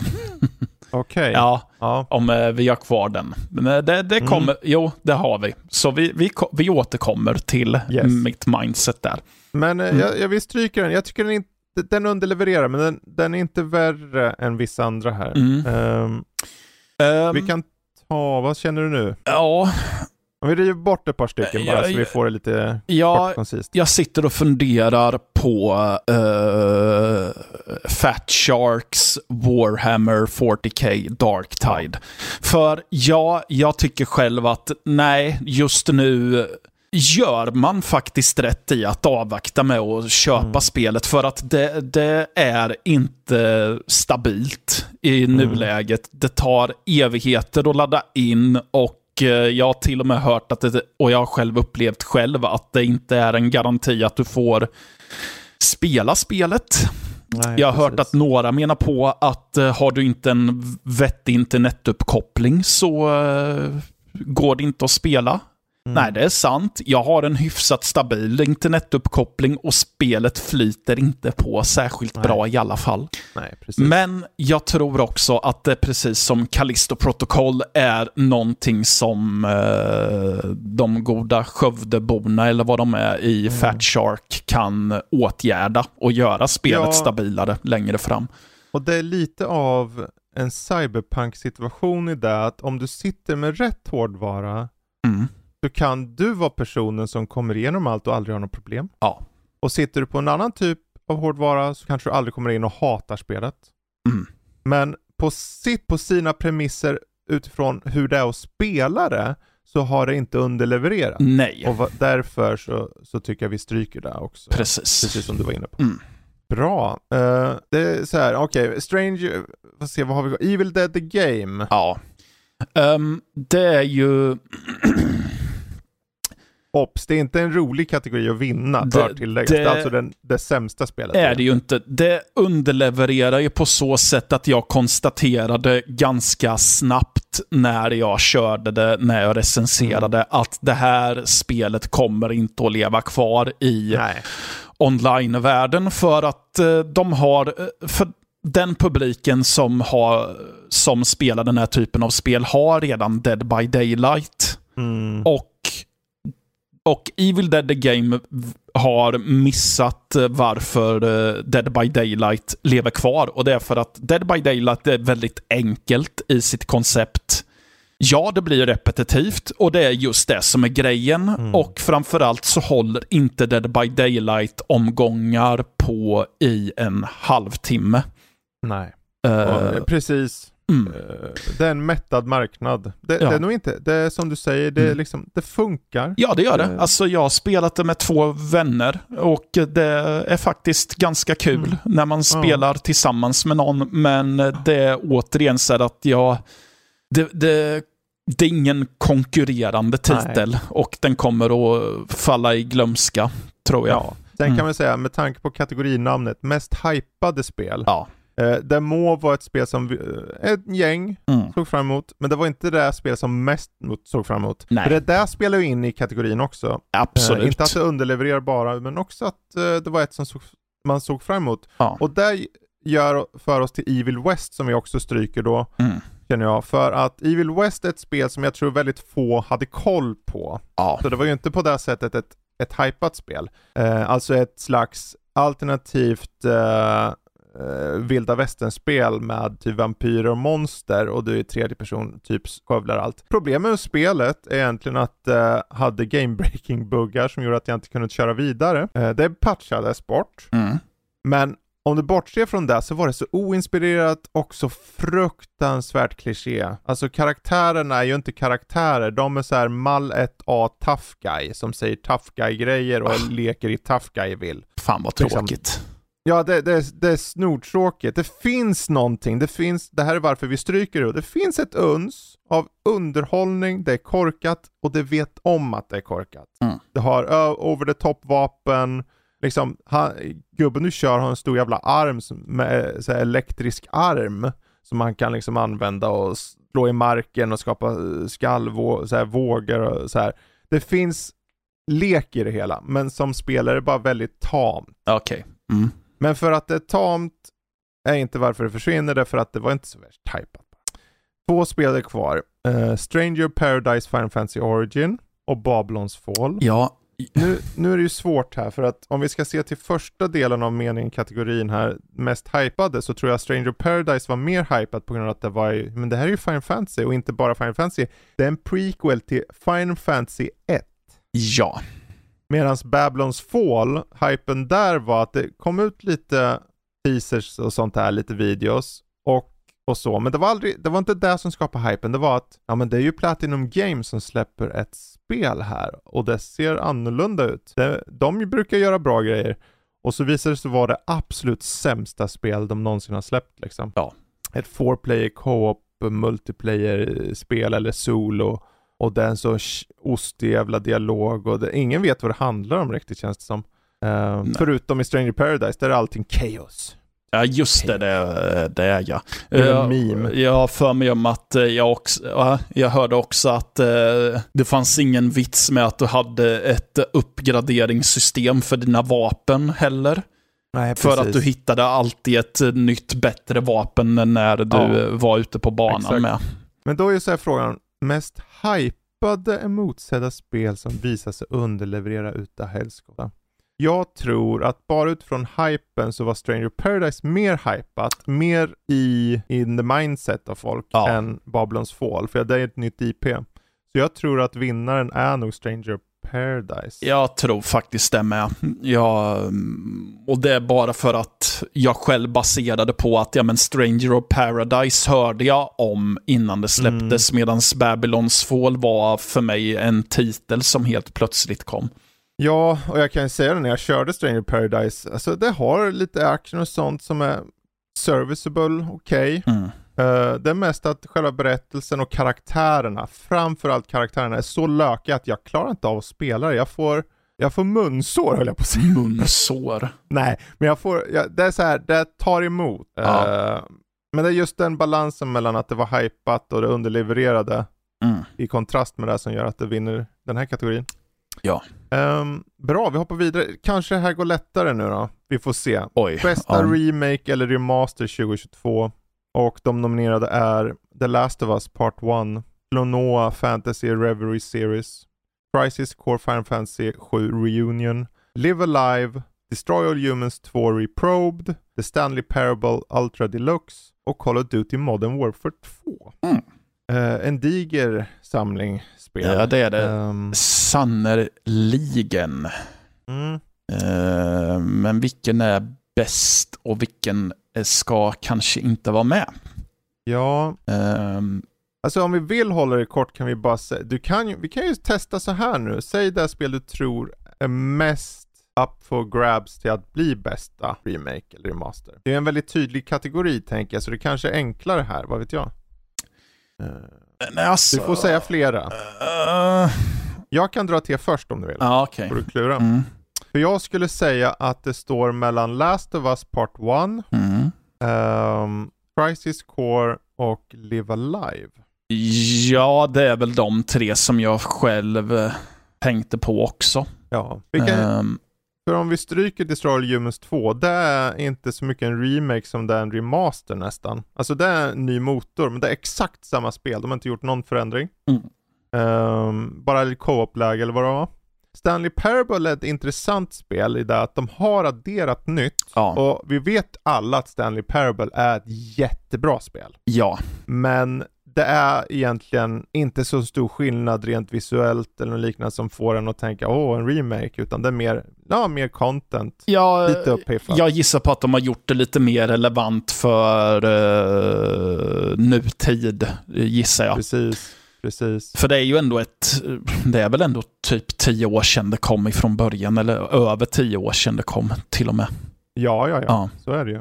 Okej. Okay. Ja, ja, om eh, vi har kvar den. Men eh, det, det mm. kommer, mm. jo, det har vi. Så vi, vi, vi återkommer till yes. mitt mindset där. Men eh, mm. jag, jag vill stryka den. Jag tycker den inte den underlevererar, men den, den, är inte värre än vissa andra här. Mm. Um, um, vi kan ta, vad känner du nu? Ja. Om vi river bort ett par stycken bara så vi får det lite ja, kort koncist. Jag sitter och funderar på uh, Fat Sharks Warhammer 40K Darktide. Ja. För ja, jag tycker själv att nej, just nu gör man faktiskt rätt i att avvakta med att köpa mm. spelet för att det, det, är inte stabilt i mm. nuläget. Det tar evigheter att ladda in och eh, jag har till och med hört att det, och jag har själv upplevt själv att det inte är en garanti att du får spela spelet. Nej, jag har precis. hört att några menar på att uh, har du inte en vettig internetuppkoppling så uh, går det inte att spela. Mm. Nej, det är sant. Jag har en hyfsat stabil internetuppkoppling och spelet flyter inte på särskilt Nej. bra i alla fall. Nej, Men jag tror också att det precis som Callisto Protocol är någonting som eh, de goda Skövdeborna eller vad de är i mm. Fat Shark kan åtgärda och göra spelet ja. stabilare längre fram. Och det är lite av en cyberpunk-situation i det att om du sitter med rätt hårdvara mm så kan du vara personen som kommer igenom allt och aldrig har något problem. Ja. Och sitter du på en annan typ av hårdvara så kanske du aldrig kommer in och hatar spelet. Mm. Men på, sitt, på sina premisser utifrån hur det är att spela det så har det inte underlevererat. Nej, Och därför så, så tycker jag vi stryker det också. precis. Precis som du var inne på. Mm. Bra. Eh, det är så här, okej, Strange, vad se, vad har vi Evil Dead the Game. Ja. Ehm, det är ju... (clears throat) Ops, det är inte en rolig kategori att vinna, Det- bör tilläggas. Det, det- är alltså den, det sämsta spelet. är det ju inte. Det underlevererar ju på så sätt att jag konstaterade ganska snabbt när jag körde det, när jag recenserade, att det här spelet kommer inte att leva kvar i online-världen för att eh, de har, eh, för den publiken som, har, som spelar den här typen av spel har redan Dead by Daylight. Mm. Och, och Evil Dead the Game har missat varför eh, Dead by Daylight lever kvar. Och det är för att Dead by Daylight är väldigt enkelt i sitt koncept. Ja, det blir repetitivt och det är just det som är grejen. Och framförallt så håller inte Dead by Daylight-omgångar på i en halvtimme. Nej. Ja, precis. Mm. Eh, Det är en mättad marknad. Det, Ja. det är nog inte, det är som du säger, det, Mm. liksom, det funkar. Ja, det gör det. Eh. Alltså, jag har spelat det med två vänner och det är faktiskt ganska kul Mm. när man spelar tillsammans med någon. Men det är återigen så att jag... Det, det, det är ingen konkurrerande titel och den kommer att falla i glömska, tror jag. Ja. Sen Mm. kan man säga, med tanke på kategorinamnet, mest hypade spel. Ja. Eh, det må vara ett spel som vi, eh, ett gäng Mm. såg fram emot, men det var inte det spel som mest såg fram emot. Nej. För det där spelar ju in i kategorin också. Absolut. Eh, inte att det underlevererar bara, men också att eh, det var ett som såg, man såg fram emot. Ja. Och det gör för oss till Evil West som vi också stryker då, Mm. känner jag. För att Evil West är ett spel som jag tror väldigt få hade koll på. Ja. Så det var ju inte på det sättet ett, ett hypat spel. Eh, alltså ett slags alternativt eh, eh, vilda västern-spel med typ vampyrer och monster och du är tredje person, typ skövlar allt. Problemet med spelet är egentligen att det hade game-breaking-buggar som gjorde att jag inte kunde köra vidare. Eh, det patchades bort, Mm. men om du bortser från det så var det så oinspirerat och så fruktansvärt kliché. Alltså karaktärerna är ju inte karaktärer, de är så här mall 1A tough guy som säger tough guy grejer och Ah. leker i tough guy vill. Fan vad Liksom. Ja, det, det, det är snortråkigt. Det finns någonting, det finns, det här är varför vi stryker det. Det finns ett uns av underhållning, det är korkat och det vet om att det är korkat. Mm. Det har over the top vapen, liksom, han, gubben du kör har en stor jävla arm som- med så elektrisk arm som man kan liksom använda och slå i marken och skapa eh, vågor och så här. Det finns lek i det hela, men som spelare är bara väldigt tamt. Okej. Mm. Men för att det är tamt är inte varför det försvinner, därför att det var inte så värst hypat. Två spel är kvar. Eh, Stranger Paradise Final Fantasy Origin och Babylons Fall. Ja, Nu, nu är det ju svårt här, för att om vi ska se till första delen av meningen, kategorin här, mest hypade, så tror jag Stranger Paradise var mer hypat på grund av att det var ju, men det här är ju Final Fantasy och inte bara Final Fantasy. Det är en prequel till Final Fantasy 1. ja. Medan Babylons Fall, hypen där var att det kom ut lite teasers och sånt här, lite videos och, och så. Men det var aldrig, det var inte det som skapade hypen. Det var att, ja men det är ju Platinum Games som släpper ett spel här och det ser annorlunda ut. Det, de brukar göra bra grejer. Och så visade det sig vara det absolut sämsta spel de någonsin har släppt liksom. Ja. Ett four player co-op multiplayer-spel eller solo. Och det är en så ostig jävla dialog och det, ingen vet vad det handlar om riktigt känns det som. Nej. förutom i Stranger Paradise, där är allting chaos. Ja, just det, det, det är jag. Det är en Jag- meme. Jag har för mig om att eh, jag också, ja, jag hörde också att eh, det fanns ingen vits med att du hade ett uppgraderingssystem för dina vapen heller. Nej, För att du hittade alltid ett eh, nytt bättre vapen när du Ja. var ute på banan Exakt. med. Men då är ju så här frågan, mest hypade emotsedda spel som visar sig underleverera utav helskotta. Jag tror att bara utifrån hypen så var Stranger Paradise mer hypat, mer i in the mindset av folk Ja. än Babylons Fall, för det är ett nytt IP. Så jag tror att vinnaren är nog Stranger Paradise. Jag tror faktiskt det med. Jag, och det är bara för att jag själv baserade på att ja, men Stranger of Paradise hörde jag om innan det släpptes, mm. medan Babylons Fall var för mig en titel som helt plötsligt kom. Ja, och jag kan säga det när jag körde Stranger of Paradise, alltså det har lite action och sånt som är serviceable, okej. Okay. Mm. Uh, det är mest att själva berättelsen och karaktärerna, framförallt karaktärerna, är så lökiga att jag klarar inte av att spela det. Jag får, jag får munsår höll jag på att säga. Munsår? Nej, men jag får, jag, det är så här, det tar emot. Ja. Uh, men det är just den balansen mellan att det var hypat och det underlevererade mm. i kontrast med det som gör att det vinner den här kategorin. Ja. Um, bra, vi hoppar vidare. Kanske det här går lättare nu då. Vi får se. Oj, Bästa ja. remake eller remaster 2022. Och de nominerade är The Last of Us Part 1, Klonoa Fantasy Reverie Series, Crisis Core Final Fantasy 7 Reunion, Live Alive, Destroy All Humans 2 Reprobed, The Stanley Parable Ultra Deluxe och Call of Duty Modern Warfare 2. Mm. Uh, en diger samling spel. Ja, det är det. Um, Sannerligen. Mm. Uh, men vilken är bäst och vilken ska kanske inte vara med. Ja. Um, alltså om vi vill hålla det kort kan vi bara säga, du kan, vi kan ju testa så här nu. Säg det spel du tror är mest up for grabs till att bli bästa remake eller remaster. Det är en väldigt tydlig kategori tänker jag, så det kanske är enklare här, vad vet jag? Uh, Nej, alltså, du får säga flera. Uh, jag kan dra till först om du vill. Ja, okej. Okay. Får du klura. Mm. För jag skulle säga att det står mellan Last of Us Part 1, mm. Um, Crisis Core och Live Alive. Ja, det är väl de tre som jag själv eh, tänkte på också. Ja, Vilka, um, för om vi stryker Destroy Humans 2, det är inte så mycket en remake som det är en remaster nästan. Alltså det är en ny motor, men det är exakt samma spel. De har inte gjort någon förändring. Mm. Um, bara lite co-op-läge eller vad det var. Stanley Parable är ett intressant spel i det att de har adderat nytt. Ja. Och vi vet alla att Stanley Parable är ett jättebra spel. Ja. Men det är egentligen inte så stor skillnad rent visuellt eller något liknande som får en att tänka åh, en remake, utan det är mer, ja, mer content. Ja, lite uppiffat. Jag gissar på att de har gjort det lite mer relevant för uh, nutid, gissar jag. Precis. Precis. För det är ju ändå ett, det är väl ändå typ tio år sedan det kom ifrån början, eller över tio år sedan det kom till och med. Ja, ja, ja, ja. så är det ju.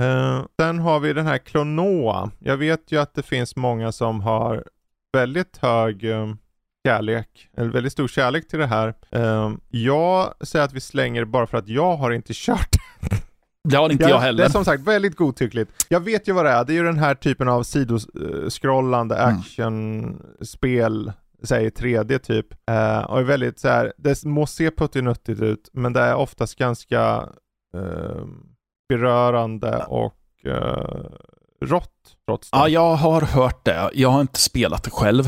Uh, sen har vi den här Klonoa. Jag vet ju att det finns många som har väldigt hög um, kärlek, eller väldigt stor kärlek till det här. Um, jag säger att vi slänger bara för att jag har inte kört Det har inte jag, jag heller. Det är som sagt väldigt godtyckligt. Jag vet ju vad det är, det är ju den här typen av sidoskrollande mm. actionspel, säg 3D typ. Uh, och är väldigt så här, det må se puttinuttigt ut, men det är oftast ganska uh, berörande och uh, rått trots det. Ja, jag har hört det. Jag har inte spelat det själv.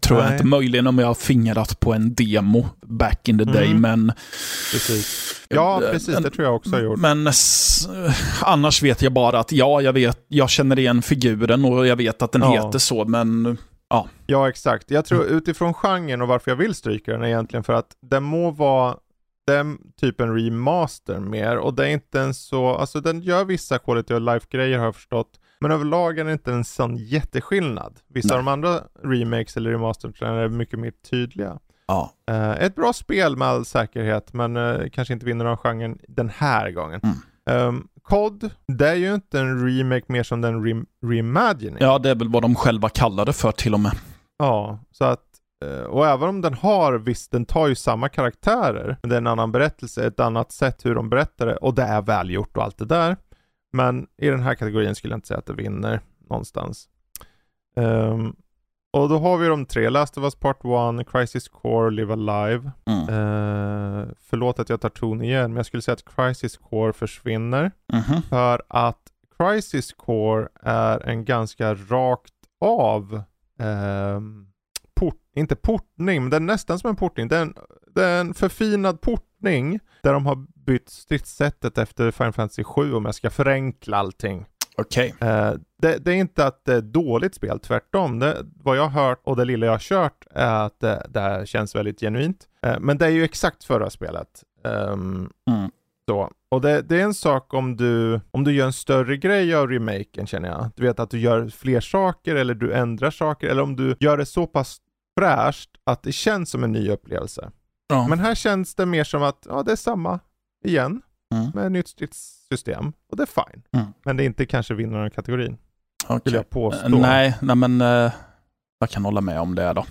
Tror Nej. jag inte. Möjligen om jag har fingrat på en demo back in the day, mm. men... Precis. Ja, eh, precis. Det tror jag också har gjort. Men annars vet jag bara att ja, jag vet, jag känner igen figuren och jag vet att den ja. heter så, men ja. Ja, exakt. Jag tror utifrån genren och varför jag vill stryka den är egentligen för att den må vara den typen remaster mer och det är inte en så, alltså den gör vissa quality of life-grejer har jag förstått, men överlag är det inte en sån jätteskillnad. Vissa Nej. av de andra remakes eller remasters är mycket mer tydliga. Ja. Uh, ett bra spel med all säkerhet, men uh, kanske inte vinner av genren den här gången. Mm. Um, COD, det är ju inte en remake mer som den re reimagining. Ja, det är väl vad de själva kallar det för till och med. Ja, så att uh, och även om den har, visst den tar ju samma karaktärer, men det är en annan berättelse, ett annat sätt hur de berättar det och det är välgjort och allt det där. Men i den här kategorin skulle jag inte säga att det vinner någonstans. Um, och då har vi de tre, Last of Us Part 1, Crisis Core, Live Alive. Mm. Uh, förlåt att jag tar ton igen, men jag skulle säga att Crisis Core försvinner. Mm -hmm. För att Crisis Core är en ganska rakt av, um, port, inte portning, men det är nästan som en portning. Det är en, det är en förfinad portning där de har bytt stridssättet efter Final Fantasy 7 om jag ska förenkla allting. Okej. Okay. Eh, det, det, är inte att det är ett dåligt spel, tvärtom. Det, vad jag har hört och det lilla jag har kört är att det, det känns väldigt genuint. Eh, men det är ju exakt förra spelet. Um, Mm. så. Och det, det är en sak om du, om du gör en större grej av remaken känner jag. Du vet att du gör fler saker eller du ändrar saker eller om du gör det så pass fräscht att det känns som en ny upplevelse. Ja. Men här känns det mer som att ja, det är samma igen Mm. med ett nytt stridssystem och det är fine. Mm. Men det är inte kanske vinnaren av kategorin, Okej. vill jag påstå. Eh, Nej, nej men eh, jag kan hålla med om det då.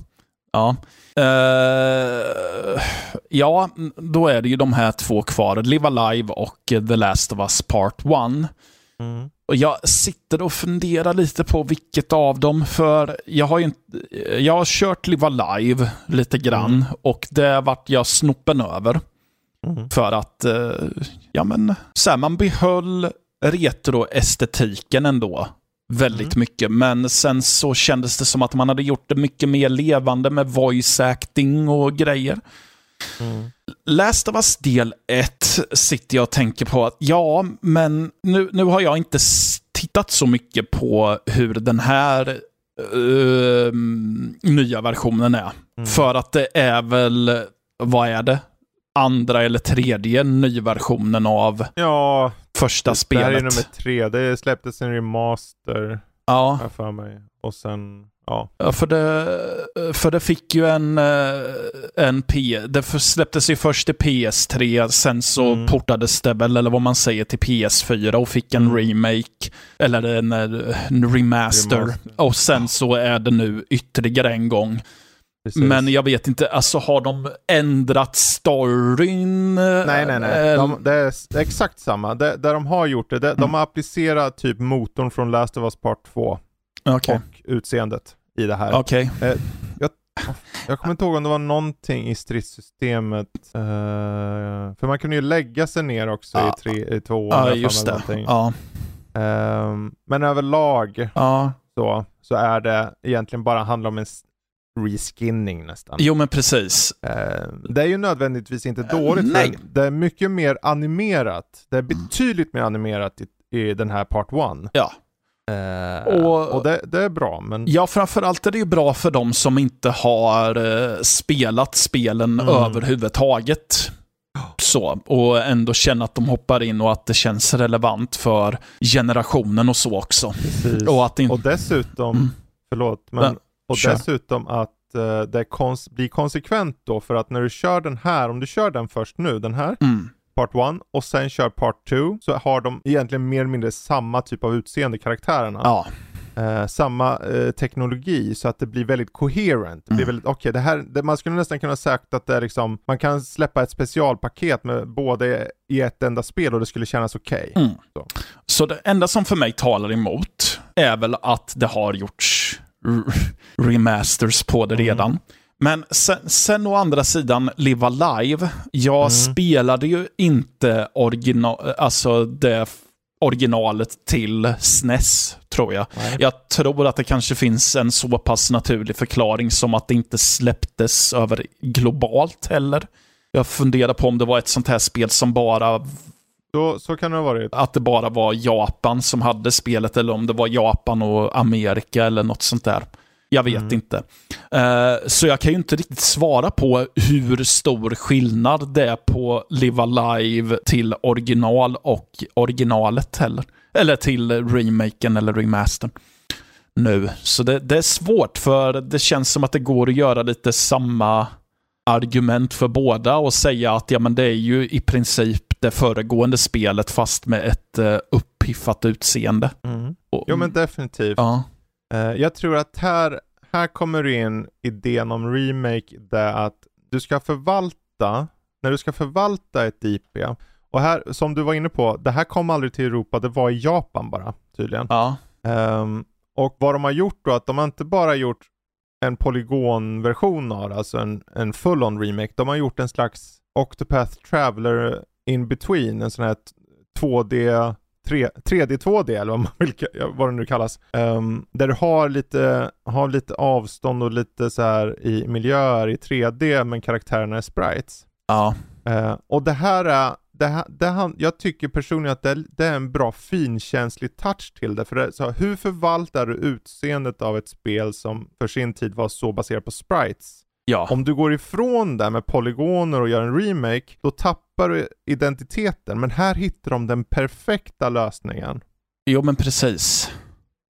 Ja. Eh, ja, då är det ju de här två kvar. Live Alive och The Last of Us Part 1. Mm. Och jag sitter och funderar lite på vilket av dem, för jag har ju inte, jag har kört Live Alive lite grann Mm. och det vart jag snoppen över. Mm. För att, eh, ja men, så här, man behöll retroestetiken ändå väldigt Mm. mycket. Men sen så kändes det som att man hade gjort det mycket mer levande med voice acting och grejer. Mm. Last of Us del 1 sitter jag och tänker på att ja, men nu, nu har jag inte tittat så mycket på hur den här ehm, nya versionen är. Mm. För att det är väl, vad är det? Andra eller tredje nyversionen av Ja, första det här är spelet. nummer tre. Det släpptes en remaster, Ja, jag för mig. Och sen, ja. Ja, för det, för det fick ju en, eh, en P... Det släpptes ju först till PS3, sen så Mm. portades det väl, eller vad man säger, till PS4 och fick en Mm. remake, eller en, eh, en remaster. Remaster. Och sen så är det nu ytterligare en gång. Precis. Men jag vet inte, alltså har de ändrat storyn? Nej, nej, nej. Eh, De, det, är, det exakt samma. Det, där de har gjort det, det de Mm. har applicerat typ motorn från Last of Us Part 2 Okej, och utseendet i det här. okej. Jag kommer inte ihåg om det var någonting i stridssystemet. eh, för man kunde ju lägga sig ner också Ja. i, tre, i tvåan. Jag just det. Ja, Ehm, men överlag så, så är det egentligen bara handlar om en reskinning nästan. Jo, men precis. Ehm, det är ju nödvändigtvis inte dåligt, nej. för det är mycket mer animerat. Det är betydligt mer animerat i, i den här Part 1. Ja. och Och- det, det är bra, men Ja, framförallt är det ju bra för de som inte har eh, spelat spelen Mm. överhuvudtaget. Så, och ändå känna att de hoppar in och att det känns relevant för generationen och så också. precis. Och att inte... Och dessutom, Mm. förlåt, men Men, och kör. dessutom att eh, det kons- blir konsekvent då för att när du kör den här, om du kör den först nu, den här, Mm. Part 1 och sen kör Part 2 så har de egentligen mer eller mindre samma typ av utseende karaktärerna. Ja, Eh, samma eh, teknologi så att det blir väldigt coherent. Det blir Mm. väldigt, okej det här, det, man skulle nästan kunna sagt att det är liksom, man kan släppa ett specialpaket med både i ett enda spel och det skulle kännas okej. Mm. Så. så det enda som för mig talar emot är väl att det har gjorts remasters på det Mm. redan. Men sen, sen å andra sidan, Live Alive. Jag Mm. spelade ju inte original, alltså det originalet till SNES, tror jag. Nej. Jag tror att det kanske finns en så pass naturlig förklaring som att det inte släpptes över globalt heller. Jag funderar på om det var ett sånt här spel som bara Så, så kan det ha varit. att det bara var Japan som hade spelet eller om det var Japan och Amerika eller något sånt där. Jag vet Mm. inte. Eh, så jag kan ju inte riktigt svara på hur stor skillnad det är på Live Alive till original och originalet heller. Eller till remaken eller remastern. Nu. Så det, det är svårt för det känns som att det går att göra lite samma argument för båda och säga att ja, men det är ju i princip det föregående spelet fast med ett uh, uppiffat utseende. Mm. Och, Jo men definitivt. ja. Eh, jag tror att här, här kommer in idén om remake, det att du ska förvalta, när du ska förvalta ett IP, och här, som du var inne på, det här kom aldrig till Europa, det var i Japan bara, tydligen. ja. Ehm, och vad de har gjort då, att de har inte bara gjort en polygonversion av det, alltså en, en full-on remake, de har gjort en slags Octopath Traveler in between, en sån här t- 2D, 3, 3D 2D eller vad, man vill, vad det nu kallas. Ehm, där du har lite, har lite avstånd och lite så här i miljöer i 3D men karaktärerna är sprites. ja. Eh, och det här är, det här, det han, jag tycker personligen att det, är- det är en bra finkänslig touch till det. För det, så hur förvaltar du utseendet av ett spel som för sin tid var så baserat på sprites? Ja. Om du går ifrån det med polygoner och gör en remake, då tappar du identiteten. Men här hittar de den perfekta lösningen. Jo, men precis.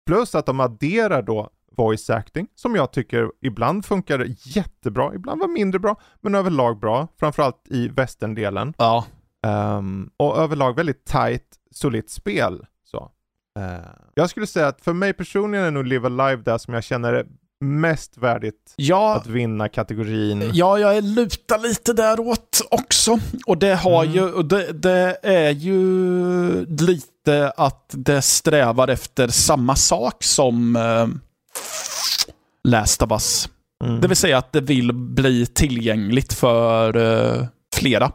Plus att de adderar då voice acting, som jag tycker ibland funkar jättebra, ibland var mindre bra, men överlag bra. Framförallt i västerndelen. Ja. Um, och överlag väldigt tight, solitt spel. Så. Uh, jag skulle säga att för mig personligen är nog Live Alive det som jag känner är mest värdigt ja. att vinna kategorin. Ja, jag lutar lite däråt också. Och det har mm. ju, det, det, är ju lite att det strävar efter samma sak som uh, Last of Us. Mm. Det vill säga att det vill bli tillgängligt för uh, flera.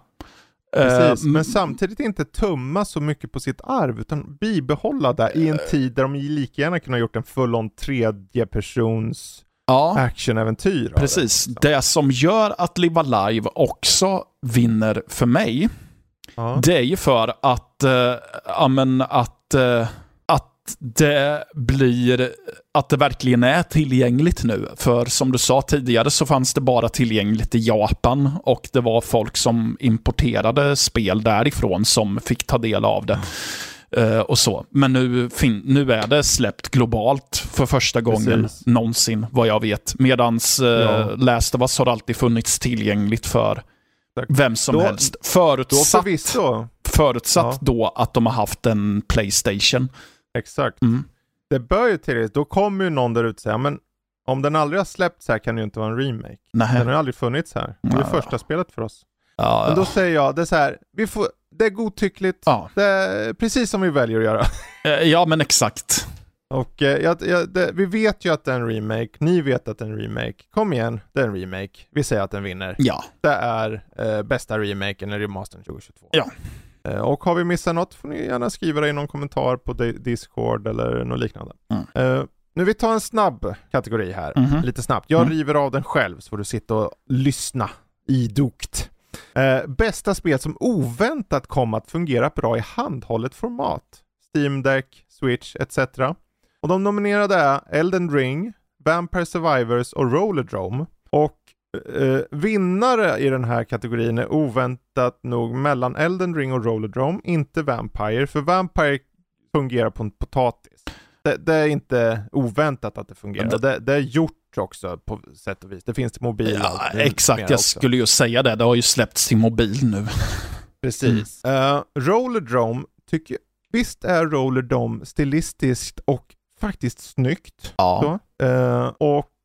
Precis, uh, men samtidigt inte tumma så mycket på sitt arv, utan bibehålla det i en tid där de lika gärna kunde ha gjort en full-on tredje persons ja, actionäventyr. Precis, det, liksom. det som gör att Live Alive också vinner för mig, ja. det är ju för att, äh, amen, att äh, det blir att det verkligen är tillgängligt nu. För som du sa tidigare så fanns det bara tillgängligt i Japan och det var folk som importerade spel därifrån som fick ta del av det. Uh, och så. Men nu, nu är det släppt globalt för första gången Precis. någonsin, vad jag vet. Medans uh, ja. Last of Us har alltid funnits tillgängligt för vem som då, helst. Förutsatt, då förutsatt ja. då att de har haft en Playstation. Exakt. Mm. Det bör ju till då kommer ju någon där ute säga, men om den aldrig har släppts här kan det ju inte vara en remake. Nej. Den har ju aldrig funnits här. Det är ja. första spelet för oss. Ja, men då säger jag, det är så här, vi får, det är godtyckligt, ja. det är precis som vi väljer att göra. (laughs) Eh, ja men exakt. Och eh, ja, ja, det, vi vet ju att det är en remake, ni vet att det är en remake. Kom igen, det är en remake. Vi säger att den vinner. Ja. Det är eh, bästa remaken eller remastern 2022. Ja. Eh, och har vi missat något får ni gärna skriva det i någon kommentar på Discord eller något liknande. Mm. Uh, nu vi tar en snabb kategori här, mm -hmm. lite snabbt. Jag mm. river av den själv så får du sitta och lyssna idogt. Uh, bästa spel som oväntat kom att fungera bra i handhållet format. Steam Deck, Switch etc. Och de nominerade är Elden Ring, Vampire Survivors och Rollerdrome. Och Uh, vinnare i den här kategorin är oväntat nog mellan Elden Ring och Rollerdrome, inte Vampire, för Vampire fungerar på en potatis. Det, det är inte oväntat att det fungerar. Det, det, det, är gjort också på sätt och vis. Det finns till mobil. Ja, exakt, jag också. skulle ju säga det. Det har ju släppts till mobil nu. Precis. Mm. Uh, Rollerdrome, tycker visst är Rollerdrome stilistiskt och faktiskt snyggt. Ja. Uh, och Eh,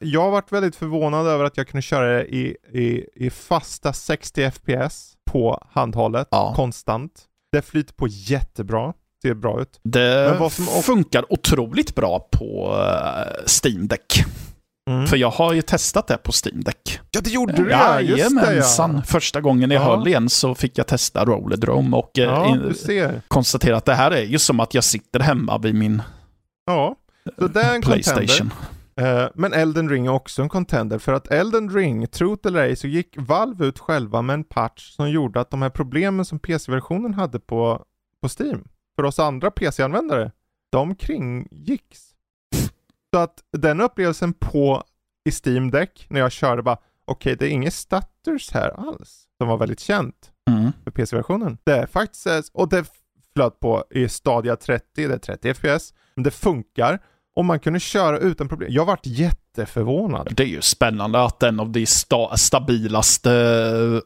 jag har varit väldigt förvånad över att jag kunde köra det i, i, i fasta 60 FPS på handhållet, ja. konstant. Det flyter på jättebra, ser bra ut. Det funkar otroligt bra på uh, Steam Deck. Mm. För jag har ju testat det på Steam Deck. Ja, det gjorde du ja, just det ja. Första gången jag ja. höll en så fick jag testa Rollerdrome och eh, ja, konstatera att det här är ju som att jag sitter hemma vid min ja. så det är en Playstation. Contender. Eh, men Elden Ring är också en contender för att Elden Ring, trot eller ej, så gick Valve ut själva med en patch som gjorde att de här problemen som PC-versionen hade på, på Steam, för oss andra PC-användare, de kringgicks. Så att den upplevelsen på i Steam Deck när jag körde bara, okej okay, det är inget stutters här alls, som var väldigt känt mm. för PC-versionen. Det är faktiskt, och det flöt på i Stadia 30, det är 30 FPS, men det funkar och man kunde köra utan problem. Jag vart jätteförvånad. Det är ju spännande att en av de sta stabilaste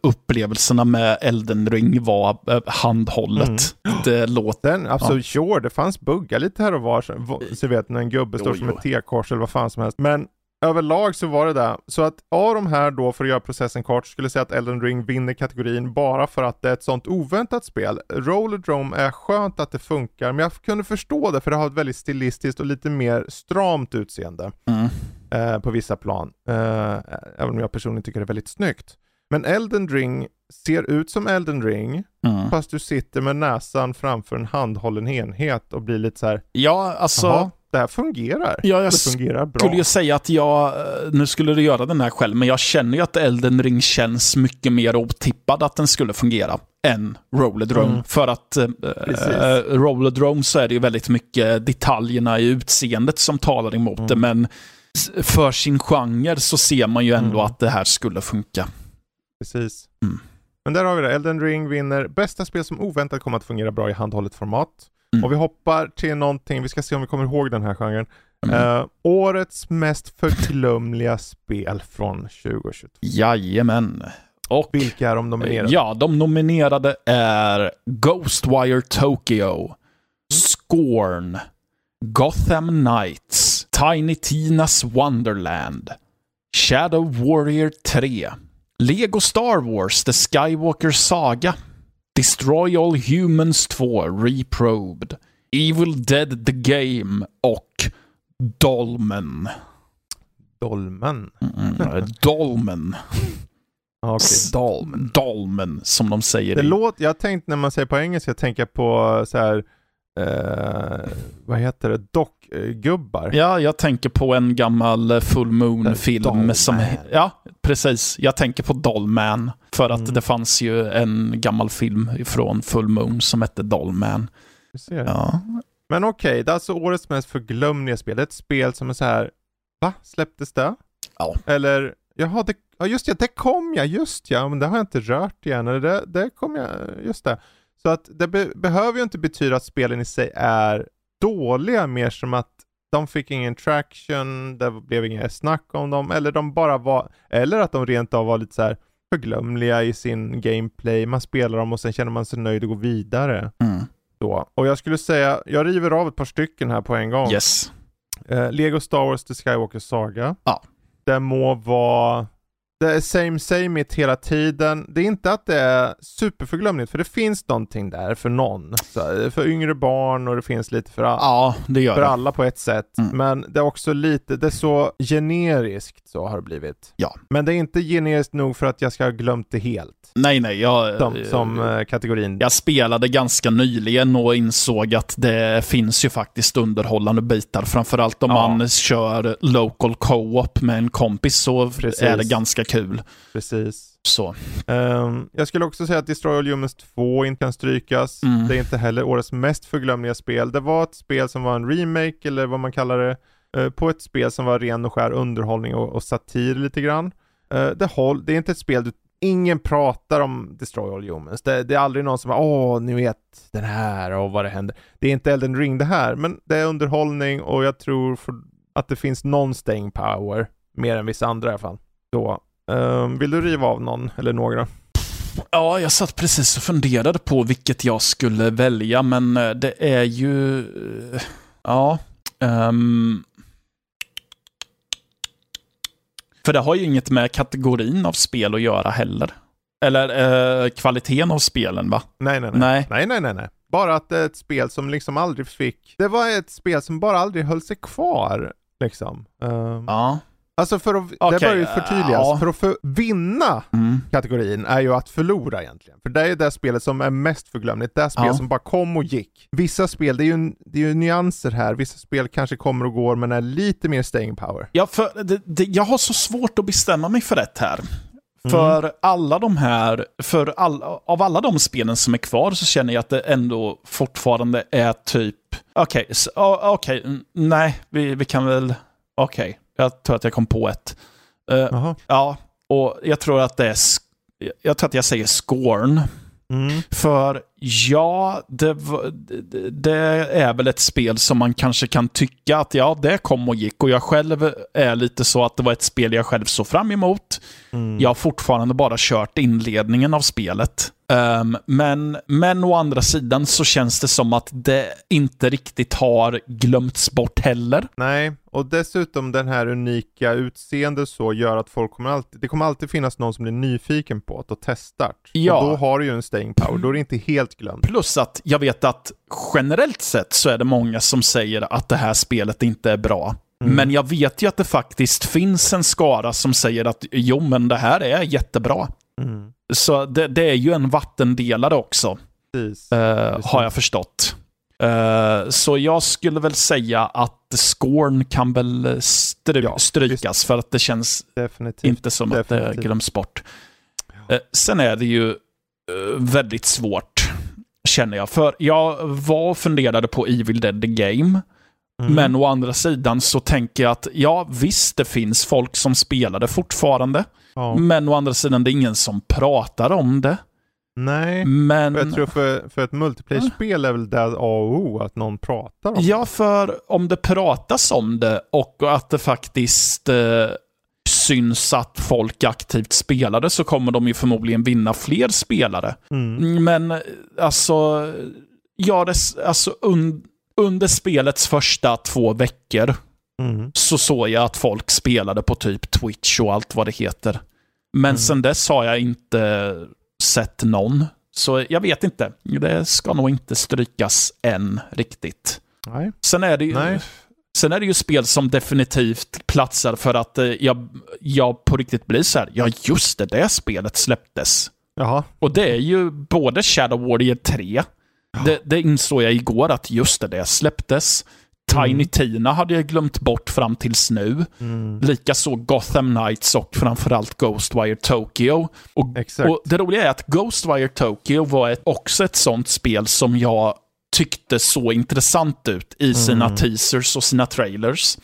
upplevelserna med Elden Ring var eh, handhållet. Mm. Det låter... Den, absolut, ja. sure, det fanns buggar lite här och var. Så vet när en gubbe står som ett T-kors eller vad fan som helst. Men överlag så var det det. Så att av de här då, för att göra processen kort, skulle jag säga att Elden Ring vinner kategorin bara för att det är ett sånt oväntat spel. Rollerdrome är skönt att det funkar, men jag kunde förstå det för det har ett väldigt stilistiskt och lite mer stramt utseende. Mm. Eh, på vissa plan. Eh, även om jag personligen tycker det är väldigt snyggt. Men Elden Ring ser ut som Elden Ring, mm. fast du sitter med näsan framför en handhållen enhet och blir lite så här. Ja, alltså det här fungerar. Ja, jag det fungerar bra. skulle ju säga att jag, eh, nu skulle du göra den här själv, men jag känner ju att Elden Ring känns mycket mer otippad att den skulle fungera än Rollerdrome. Mm. För att äh, Rollerdrome så är det ju väldigt mycket detaljerna i utseendet som talar emot mm. det, men för sin genre så ser man ju ändå Mm. att det här skulle funka. Precis. Mm. Men där har vi det. Elden Ring vinner bästa spel som oväntat kommer att fungera bra i handhållet format. Mm. Och vi hoppar till någonting, vi ska se om vi kommer ihåg den här genren. Mm. Eh, årets mest förglömliga spel från 2022. Jajamän. Och Vilka är de nominerade? ja, de nominerade är Ghostwire Tokyo, Scorn, Gotham Knights, Tiny Tinas Wonderland, Shadow Warrior 3, Lego Star Wars The Skywalker Saga, Destroy All Humans 2 Reprobed, Evil Dead The Game och Dolmen. Dolmen. Mm, (laughs) Dolmen. Ja, Okej, S- Dolmen. Dolmen, som de säger Det i låter, jag har tänkt när man säger på engelska, jag tänker på så här, eh, vad heter det, dockgubbar. Ja, jag tänker på en gammal eh, Full Moon-film som... Ja, precis. Jag tänker på Dollman. För att Mm. det fanns ju en gammal film från Full Moon som hette Dollman. Ja. Men okej, det är alltså årets mest förglömliga spel. Det är ett spel som är så här, va? Släpptes det? Ja. Eller, jaha, det, ja just ja, det kom jag, just ja, men det har jag inte rört igen. Eller det, det kom jag, just det. Så att det be, behöver ju inte betyda att spelen i sig är dåliga, mer som att de fick ingen traction, det blev inget snack om dem, eller de bara var, eller att de rent av var lite så här förglömliga i sin gameplay, man spelar dem och sen känner man sig nöjd och går vidare. Mm. Då. Och jag skulle säga, jag river av ett par stycken här på en gång. Yes. Eh, Lego Star Wars The Skywalker Saga. Ja. Det må vara, det är same same it hela tiden. Det är inte att det är superförglömligt, för det finns någonting där för någon. Så, eh, för yngre barn och det finns lite för, all, Ja, för det. alla på ett sätt. Mm. Men det är också lite, det är så generiskt så har det blivit. Ja. Men det är inte generiskt nog för att jag ska ha glömt det helt. Nej, nej. Jag, Som, som eh, kategorin. jag spelade ganska nyligen och insåg att det finns ju faktiskt underhållande bitar. Framförallt om Ja. man kör local co-op med en kompis så Precis. är det ganska kul. Precis. Så. Ehm, jag skulle också säga att Destroy All Humans 2 inte kan strykas. Mm. Det är inte heller årets mest förglömliga spel. Det var ett spel som var en remake, eller vad man kallar det, eh, på ett spel som var ren och skär underhållning och, och satir lite grann. Eh, det, håll, det är inte ett spel du Ingen pratar om Destroy All Humans. Det, det är aldrig någon som bara åh, ni vet den här och vad det händer. Det är inte Elden Ring det här, men det är underhållning och jag tror för, att det finns någon staying power, mer än vissa andra i alla fall. Då, ehm, vill du riva av någon eller några? Ja, jag satt precis och funderade på vilket jag skulle välja, men eh, det är ju... eh, Ja. ehm, för det har ju inget med kategorin av spel att göra heller. Eller eh, kvaliteten av spelen, va? Nej, nej, nej. Nej. Nej, nej, nej, nej. Bara att det är ett spel som liksom aldrig fick... Det var ett spel som bara aldrig höll sig kvar, liksom. Ehm, Ja. Alltså för att... Okej, det bör ju förtydligas. ja. För att för, vinna Mm. kategorin är ju att förlora egentligen. För det är ju det spelet som är mest förglömligt. Det är spel Ja. som bara kom och gick. Vissa spel, det är, ju, det är ju nyanser här. Vissa spel kanske kommer och går men är lite mer staying power. Ja, för det, det, jag har så svårt att bestämma mig för rätt här. För alla de här, för all, av alla de spelen som är kvar så känner jag att det ändå fortfarande är typ, okej, okay, okej, mm, nej, vi, vi kan väl, okej, jag tror att jag kom på ett. Jaha. ja, och jag tror att det är, jag tror att jag säger Scorn. Mm. För ja, det- det är väl ett spel som man kanske kan tycka att ja, det kom och gick. Och jag själv är lite så att det var ett spel jag själv såg fram emot. Mm. Jag har fortfarande bara kört inledningen av spelet. Ehm, men, men å andra sidan så känns det som att det inte riktigt har glömts bort heller. Nej, och dessutom den här unika utseendet så gör att folk kommer alltid, det kommer alltid finnas någon som blir nyfiken på det och testar. Ja. Och då har du ju en staying power, då är det inte helt glömt. Plus att jag vet att generellt sett så är det många som säger att det här spelet inte är bra. Mm. Men jag vet ju att det faktiskt finns en skara som säger att jo, men det här är jättebra. Mm. Så det, det är ju en vattendelare också, Precis. eh, Precis. har jag förstått. Eh, så jag skulle väl säga att Scorn kan väl stry- Ja, strykas för att det känns Definitivt. inte som att det definitivt. glöms bort. Eh, sen är det ju väldigt svårt, känner jag. För jag var och funderade på Evil Dead The Game. Mm. Men å andra sidan så tänker jag att ja, visst det finns folk som spelar det fortfarande. Ja. Men å andra sidan det är ingen som pratar om det. Nej, Men... jag tror för, för ett multiplayer-spel är väl det A och O, att någon pratar om det. Ja, för om det pratas om det och att det faktiskt eh, syns att folk aktivt spelar det så kommer de ju förmodligen vinna fler spelare. Mm. Men eh, alltså, ja, det, alltså un, under spelets första två veckor Mm. så såg jag att folk spelade på typ Twitch och allt vad det heter. Men Mm. sen dess har jag inte sett någon. Så jag vet inte. Det ska nog inte strykas än riktigt. Nej. Sen är det ju, Nej. sen är det ju spel som definitivt platsar för att eh, jag, jag på riktigt blir så här, ja just det, det spelet släpptes. Jaha. Och det är ju både Shadow Warrior 3, det, det insåg jag igår att just det, det släpptes. Tiny Mm. Tina hade jag glömt bort fram tills nu. Mm. Likaså Gotham Knights och framförallt Ghostwire Tokyo. Och, och det roliga är att Ghostwire Tokyo var ett, också ett sånt spel som jag tyckte så intressant ut i sina Mm. teasers och sina trailers.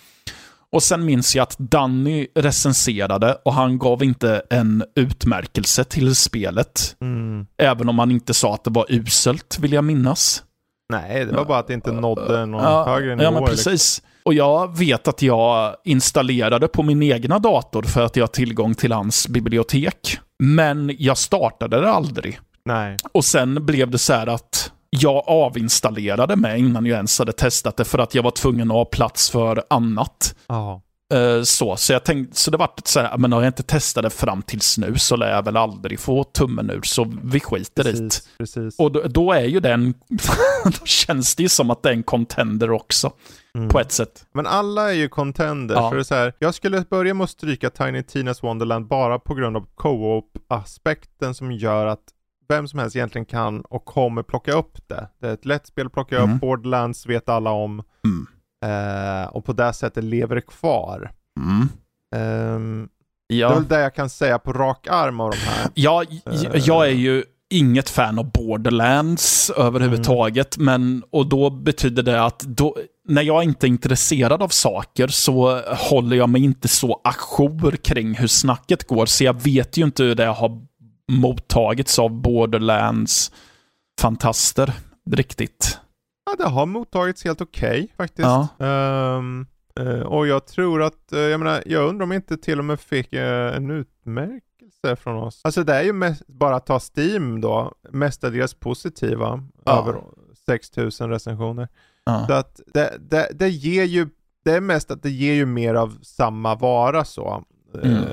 Och sen minns jag att Danny recenserade och han gav inte en utmärkelse till spelet. Mm. Även om han inte sa att det var uselt, vill jag minnas. Nej, det var bara att det inte nådde någon Ja, högre nivå. ja, men liksom. precis. Och jag vet att jag installerade på min egna dator för att jag har tillgång till hans bibliotek. Men jag startade det aldrig. Nej. Och sen blev det så här att jag avinstallerade mig innan jag ens hade testat det för att jag var tvungen att ha plats för annat. Ja. Eh, Så, så jag tänkte, så det var så här, men har jag inte testat det fram tills nu så lär jag väl aldrig få tummen ur, så vi skiter i det. Precis. Och då, då är ju den, (laughs) då känns det ju som att det är en contender också, Mm. på ett sätt. Men alla är ju contenders. Ja. För det är så här, jag skulle börja med att stryka Tiny Tinas Wonderland bara på grund av co-op-aspekten som gör att vem som helst egentligen kan och kommer plocka upp det. Det är ett lätt spel att plocka Mm. upp, Borderlands vet alla om. Mm. Eh, och på det sättet lever det kvar. Mm. Ehm, Det är Ja. väl det jag kan säga på rak arm av de här. (laughs) Ja, j- jag är ju inget fan av Borderlands överhuvudtaget, men och då betyder det att då, när jag inte är intresserad av saker så håller jag mig inte så ajour kring hur snacket går, så jag vet ju inte hur det har mottagits av Borderlands fantaster riktigt. Ja, det har mottagits helt okej faktiskt. Ja. Ehm, eh, och jag tror att, eh, jag menar, jag undrar om inte till och med fick eh, en utmärkelse från oss. Alltså det är ju mest, bara att ta Steam då, mestadels positiva, Ja. över 6000 recensioner. Ja. Så att det, det, det ger ju, det är mest att det ger ju mer av samma vara så. Mm.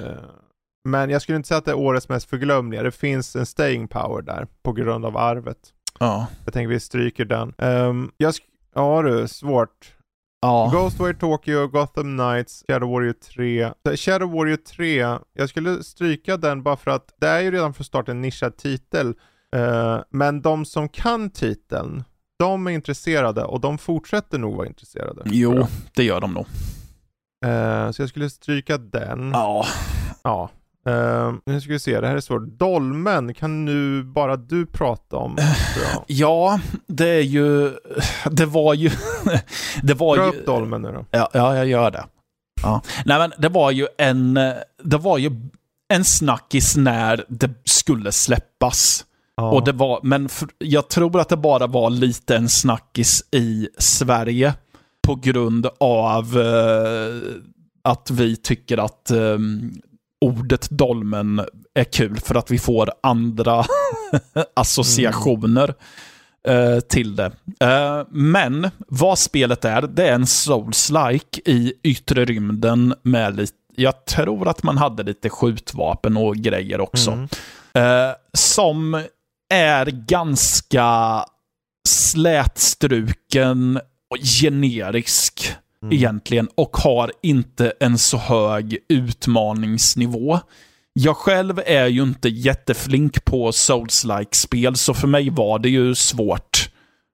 Men jag skulle inte säga att det är årets mest förglömliga. Det finns en staying power där på grund av arvet. Ja. Jag tänker vi stryker den. Um, jag sk- ja du, svårt. Ja. Ghostwire Tokyo, Gotham Knights, Shadow Warrior 3. Så Shadow Warrior 3, jag skulle stryka den bara för att det är ju redan från start en nischad titel. Eh, men de som kan titeln, de är intresserade och de fortsätter nog vara intresserade. Jo, det gör de nog. Eh, så jag skulle stryka den. Ja. Ja. Eh, nu ska vi se, det här är svårt. Dolmen kan nu bara du prata om. (laughs) Ja, det är ju... (laughs) Det var ju... (laughs) Det var Dra ju... upp dolmen nu då. Ja, ja, jag gör det. Ja. Nej, men det var ju en... Det var ju en snackis när det skulle släppas. Ja. Och det var, men för, jag tror att det bara var lite en snackis i Sverige på grund av eh, att vi tycker att eh, ordet dolmen är kul för att vi får andra (laughs) associationer eh, till det. Eh, men vad spelet är, det är en souls-like i yttre rymden med lite jag tror att man hade lite skjutvapen och grejer också. Mm. Eh, som är ganska slätstruken och generisk Mm. egentligen och har inte en så hög utmaningsnivå. Jag själv är ju inte jätteflink på Souls-like spel, så för mig var det ju svårt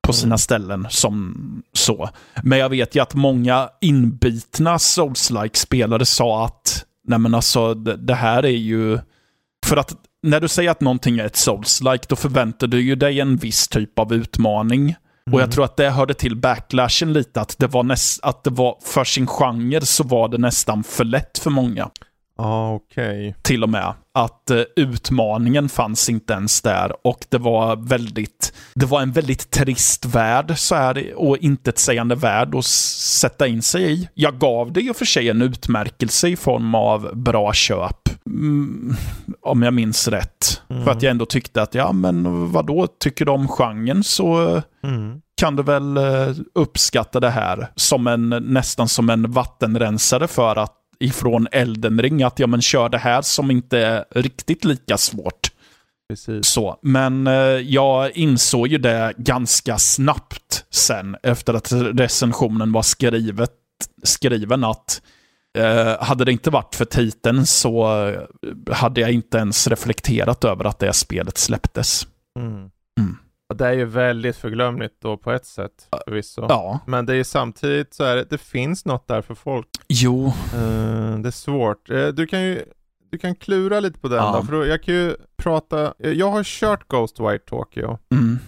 på sina ställen som så. Men jag vet ju att många inbitna Souls-like spelare sa att nej men alltså det, det här är ju... För att när du säger att någonting är ett Souls-like, då förväntar du ju dig en viss typ av utmaning. Och jag tror att det hörde till backlashen lite, att det var, näst, att det var för sin genre så var det nästan för lätt för många. Ah. Okay. Till och med. Att uh, utmaningen fanns inte ens där och det var väldigt, det var en väldigt trist värld så här och intetsägande värld att sätta in sig i. Jag gav det i och för sig en utmärkelse i form av bra köp. Mm, om jag minns rätt. Mm. För att jag ändå tyckte att, ja men vadå, tycker du om genren så mm. kan du väl uh, uppskatta det här som en, nästan som en vattenrensare för att ifrån Elden Ring att ja, men kör det här som inte är riktigt lika svårt. Precis. Så, men eh, jag insåg ju det ganska snabbt sen efter att recensionen var skrivet, skriven att eh, hade det inte varit för titeln så eh, hade jag inte ens reflekterat över att det spelet släpptes. Mm. Mm. Det är ju väldigt förglömligt då på ett sätt förvisso. Ja. Men det är samtidigt så är det, det finns något där för folk. Jo. Uh, det är svårt. Uh, du kan ju du kan klura lite på den ja. då, för jag kan ju prata, jag har kört Ghost White Tokyo. Mm.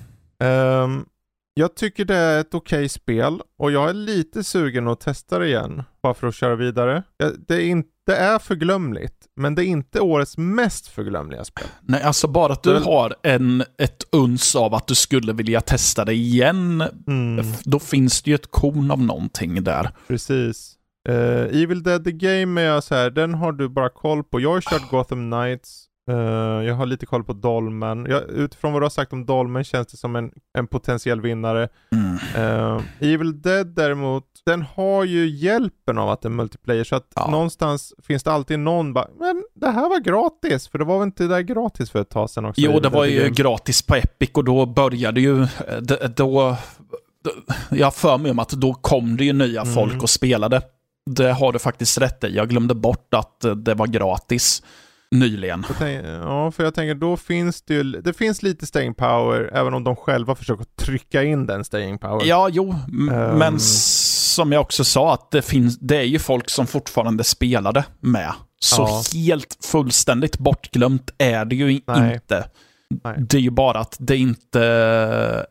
Um, jag tycker det är ett okej okay spel och jag är lite sugen att testa det igen. Bara för att köra vidare. Det är, inte, det är förglömligt, men det är inte årets mest förglömliga spel. Nej, alltså bara att du det... har en, ett uns av att du skulle vilja testa det igen, mm. då finns det ju ett korn av någonting där. Precis. Uh, Evil Dead The Game är jag så här, den har du bara koll på. Jag har kört Gotham Knights. Uh, jag har lite koll på Dolmen. Jag, utifrån vad du har sagt om Dolmen känns det som en, en potentiell vinnare. Mm. Uh, Evil Dead däremot, den har ju hjälpen av att det är multiplayer. Så att ja. någonstans finns det alltid någon bara, men det här var gratis. För det var väl inte det där gratis för ett tag sedan också? Jo, det var ju Games. gratis på Epic och då började ju, då, då jag har för mig om att då kom det ju nya mm. folk och spelade. Det har du faktiskt rätt i. Jag glömde bort att det var gratis nyligen. Tänker, ja, för jag tänker då finns det ju, det finns lite staying power, även om de själva försöker trycka in den staying power. Ja, jo, um... men som jag också sa, att det, finns, det är ju folk som fortfarande spelade med. Så ja. helt fullständigt bortglömt är det ju Nej. inte. Nej. Det är ju bara att det inte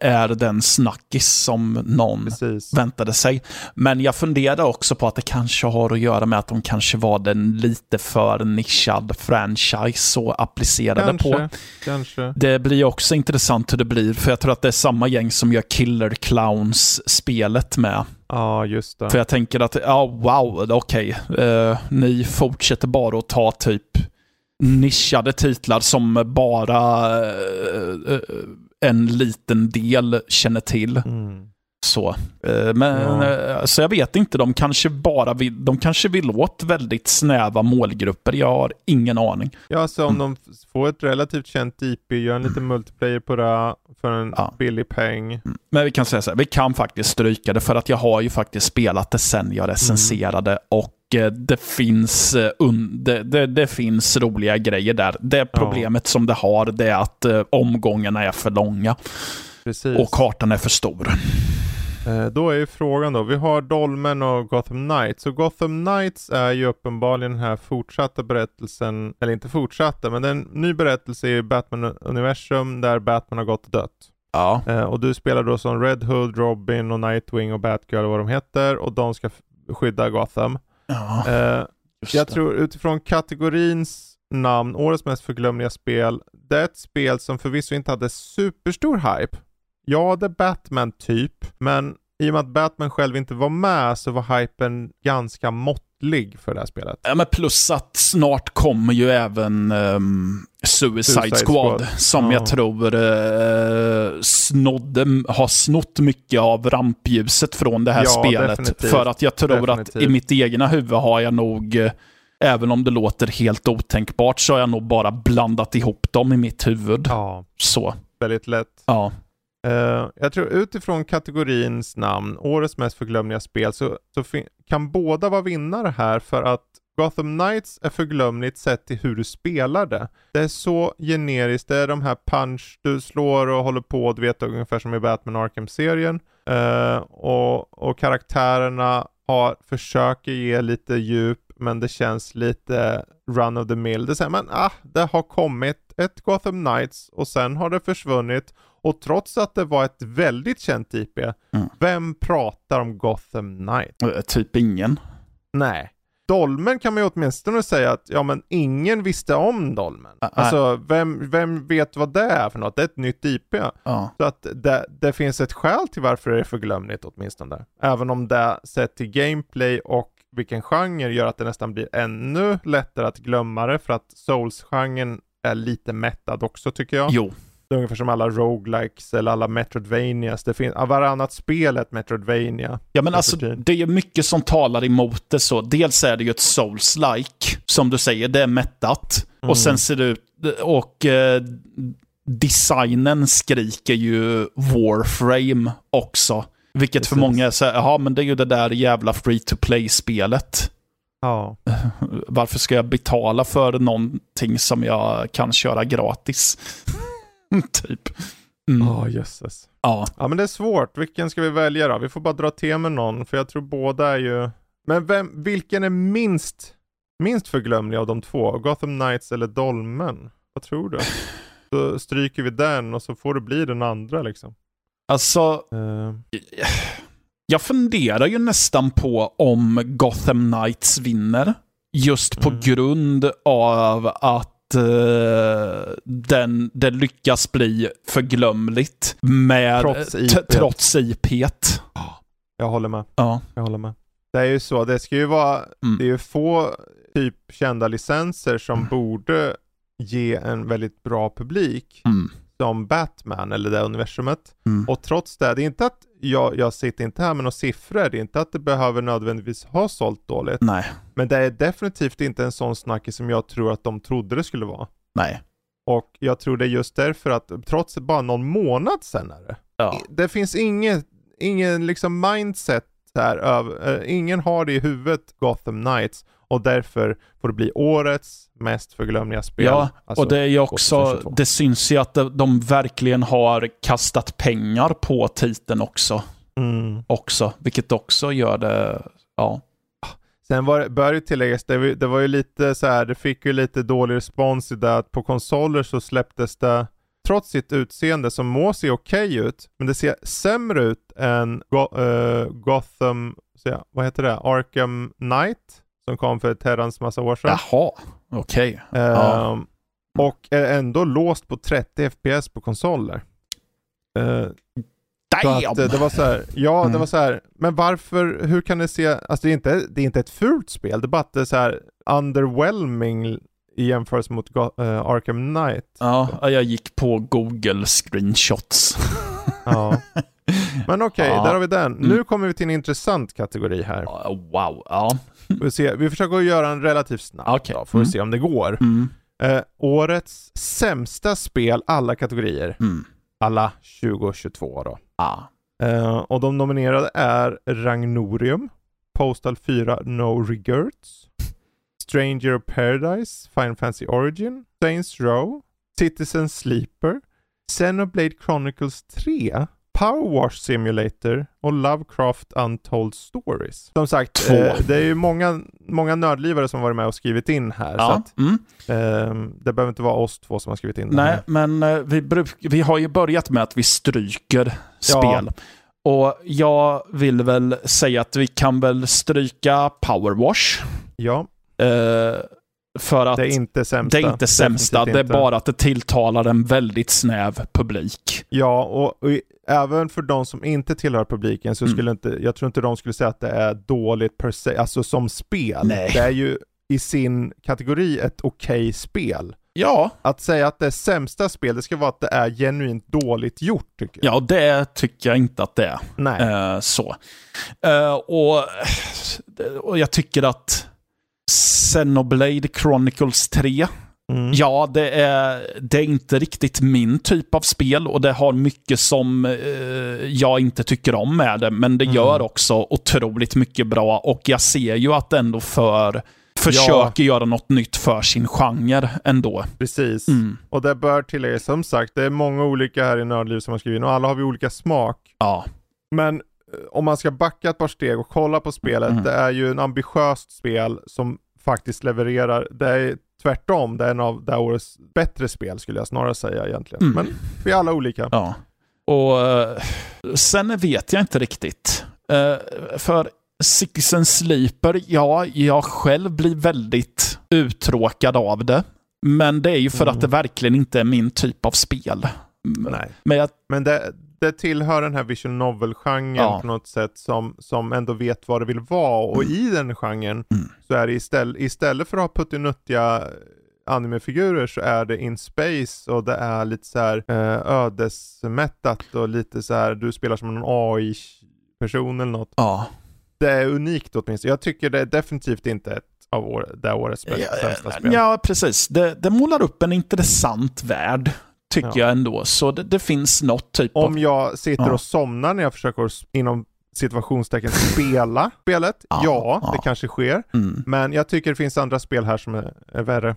är den snackis som någon Precis. väntade sig. Men jag funderar också på att det kanske har att göra med att de kanske var den lite för nischad franchise och applicerade kanske, på. Kanske. Det blir också intressant hur det blir, för jag tror att det är samma gäng som gör Killer Clowns-spelet med. Ja, just det. För jag tänker att, ja, wow, okej. Okay. Uh, eh, ni fortsätter bara att ta typ nischade titlar som bara uh, en liten del känner till. Mm. Så. Men ja. så jag vet inte, de kanske bara vill, de kanske vill åt väldigt snäva målgrupper. Jag har ingen aning. Ja, så alltså om mm. de får ett relativt känt IP, gör en liten mm. multiplayer på det för en ja. billig peng. Mm. Men vi kan säga så här, vi kan faktiskt stryka det för att jag har ju faktiskt spelat det sen jag recenserade mm. och Eh, det finns, eh, det, det, det, finns roliga grejer där. Det problemet ja. som det har, det är att eh, omgångarna är för långa. Precis. Och kartan är för stor. då är ju frågan då, vi har Dolmen och Gotham Knights. Och Gotham Knights är ju uppenbarligen den här fortsatta berättelsen, eller inte fortsatta, men en ny berättelse i Batman-universum där Batman har gått och dött. Ja. och du spelar då som Red Hood, Robin och Nightwing och Batgirl och vad de heter och de ska skydda Gotham. Ja, eh, jag det. tror utifrån kategorins namn, årets mest förglömliga spel, det är ett spel som förvisso inte hade superstor hype. Ja, det är Batman typ, men i och med att Batman själv inte var med så var hypen ganska måttlig för det här spelet. Ja, men plus att snart kommer ju även um, Suicide, Suicide Squad, Squad, som ja. jag tror uh, snodde, har snott mycket av rampljuset från det här ja, spelet. Definitivt. För att jag tror definitivt. att i mitt egna huvud har jag nog uh, Även om det låter helt otänkbart så har jag nog bara blandat ihop dem i mitt huvud. Ja, så. väldigt lätt. Ja. Uh, jag tror utifrån kategorins namn, årets mest förglömliga spel, så, så kan båda vara vinnare här för att Gotham Knights är förglömligt sett till hur du spelar det. Det är så generiskt, det är de här punch du slår och håller på, du vet ungefär som i Batman Arkham-serien. Uh, och, och karaktärerna har, försöker ge lite djup, men det känns lite run of the mill. Det säger man, ah, det har kommit ett Gotham Knights och sen har det försvunnit och trots att det var ett väldigt känt IP, Mm. vem pratar om Gotham Knight? Eh, Typ ingen. Nej. Dolmen kan man ju åtminstone säga att, ja men ingen visste om Dolmen. Ah, Alltså, vem, vem vet vad det är för något? Det är ett nytt IP. Ja. Så att det, det finns ett skäl till varför det är förglömligt åtminstone. Även om det sett till gameplay och vilken genre gör att det nästan blir ännu lättare att glömma det för att Souls-genren är lite mättad också tycker jag. Jo. Det är ungefär som alla roguelikes eller alla Metroidvanias. Det finns, varannat spel är ett Metroidvania. Ja men för alltså det är mycket som talar emot det så. Dels är det ju ett souls-like, som du säger, det är mättat. Mm. Och sen ser det ut, och eh, designen skriker ju Warframe också. Vilket för Precis. många är så här, jaha men det är ju det där jävla free to play-spelet. Ja. (laughs) Varför ska jag betala för någonting som jag kan köra gratis? (laughs) (laughs) typ. Mm. Ja, jösses. Ja. Ja men det är svårt. Vilken ska vi välja då? Vi får bara dra till med någon för jag tror båda är ju... Men vem, vilken är minst, minst förglömlig av de två? Gotham Knights eller Dolmen? Vad tror du? (laughs) Så stryker vi den och så får det bli den andra liksom. Alltså, Eh, Jag funderar ju nästan på om Gotham Knights vinner. Just på Mm. grund av att eh, den, det lyckas bli förglömligt med Trots IP. trots IP't. jag håller med. Ja. Jag håller med. Det är ju så. Det ska ju vara... Mm. Det är ju få typ kända licenser som borde ge en väldigt bra publik. Mm. Som Batman eller det universumet. Mm. Och trots det, det är inte att jag, jag sitter inte här med några siffror, det är inte att det behöver nödvändigtvis ha sålt dåligt. Nej. Men det är definitivt inte en sån snackis som jag tror att de trodde det skulle vara. Nej. Och jag tror det är just därför att trots bara någon månad sen är det. Ja. Det finns inget, ingen liksom mindset här över, eh, ingen har det i huvudet Gotham Knights och därför får det bli årets mest förglömliga spel. Ja, Alltså, och det är ju också, 2022. det syns ju att de, verkligen har kastat pengar på titeln också. mm. också. Vilket också gör det, ja. Sen var, bör ju tilläggas, det, var- det var ju lite så här, det fick ju lite dålig respons i det att på konsoler så släpptes det, trots sitt utseende som må se okej ut, men det ser sämre ut än Go, eh, Gotham, så ja, vad heter det, Arkham Knight, som kom för ett herrans massa år sedan. Jaha, okej. Ehm, ja. Och är ändå låst på 30 FPS på konsoler. Så att, eh, det var så här, ja det Mm. var så här, men varför, hur kan det se, alltså det är inte, det är inte ett fult spel, det är bara att det är så här underwhelming i jämförelse mot Go- eh, Arkham Knight. Ja, jag gick på Google screenshots. (laughs) Ja. Men okej, Ja. där har vi den. Mm. Nu kommer vi till en intressant kategori här. Wow, ja. Vi, se, vi försöker göra en relativt snabbt Okej. då, får vi Mm. se om det går. Mm, Eh, årets sämsta spel, alla kategorier. mm. Alla 2022 då. Ja. Eh, och de nominerade är Ragnorium, Postal 4 No Regrets, Stranger of Paradise, Final Fantasy Origin, Saints Row, Citizen Sleeper, Xenoblade Chronicles 3, Power Wash Simulator och Lovecraft Untold Stories. Som sagt, eh, det är ju många, många nördlivare som varit med och skrivit in här. Så ja. att, Mm. ehm, det behöver inte vara oss två som har skrivit in det Nej, men eh, vi, bruk, vi har ju börjat med att vi stryker spel. Och jag vill väl säga att vi kan väl stryka Powerwash. Ja, Eh, för att det är inte sämsta. det är inte sämsta, det är bara att det tilltalar en väldigt snäv publik. Ja, och, och även för de som inte tillhör publiken så Mm. skulle inte, jag tror inte de skulle säga att det är dåligt per se, alltså som spel. Nej. Det är ju i sin kategori ett okej spel. Ja, Att säga att det är sämsta spel, det ska vara att det är genuint dåligt gjort tycker jag. ja det tycker jag inte att det är. Nej. Eh, så. Eh, och, och jag tycker att Xenoblade Chronicles 3, Mm. ja det är, det är inte riktigt min typ av spel och det har mycket som eh, jag inte tycker om med det, men det Mm. gör också otroligt mycket bra och jag ser ju att det ändå för försöker göra något nytt för sin genre ändå. Precis. Mm. Och det bör tilläggas, som sagt, det är många olika här i Nördliv som har skrivit in och alla har vi olika smak. Ja. Men eh, om man ska backa ett par steg och kolla på spelet, Mm. det är ju en ambitiöst spel som faktiskt levererar. Det är tvärtom, det är en av det här årets bättre spel skulle jag snarare säga egentligen. Mm. Men vi är alla olika. ja. Och eh, sen vet jag inte riktigt. Eh, för Six and Sleeper, ja, jag själv blir väldigt uttråkad av det. Men det är ju för Mm. att det verkligen inte är min typ av spel. Nej. Men jag, Men det, det tillhör den här visual novel-genren Ja. på något sätt som, som ändå vet vad det vill vara. Och i den genren Mm. så är det istället, istället för att ha puttinuttiga animefigurer så är det in space och det är lite så här eh, ödesmättat och lite så här du spelar som en AI-person eller något. ja. Det är unikt åtminstone. Jag tycker det är definitivt inte ett av år, det årets bästa, Ja, sämsta spel. Ja, precis. Det, det målar upp en intressant värld, tycker Ja. jag ändå. Så det, det finns något typ av... Om jag sitter Ja. och somnar när jag försöker inom situationstecken spela (laughs) spelet, Ja, ja, det kanske sker. Mm, Men jag tycker det finns andra spel här som är, är värre.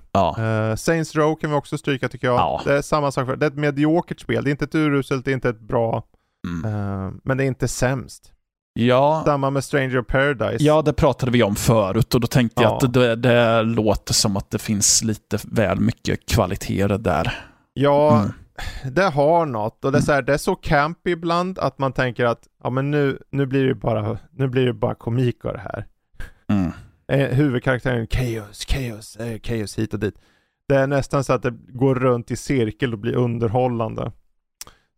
Uh, Saints Row kan vi också stryka tycker jag. Ja. Det är samma sak, för, det är ett mediokert spel. Det är inte ett uruselt, det är inte ett bra, Mm. eh, men det är inte sämst. ja. Samma med Stranger Paradise. Ja, det pratade vi om förut och då tänkte jag Ja. att det, det låter som att det finns lite väl mycket kvaliteter där. Ja, Mm. det har något och det är, så här, det är så campy ibland att man tänker att ja, men nu, nu, blir det bara, nu blir det bara komik av det här. Mm. Eh, huvudkaraktären Chaos, Chaos, eh, Chaos hit och dit. Det är nästan så att det går runt i cirkel och blir underhållande.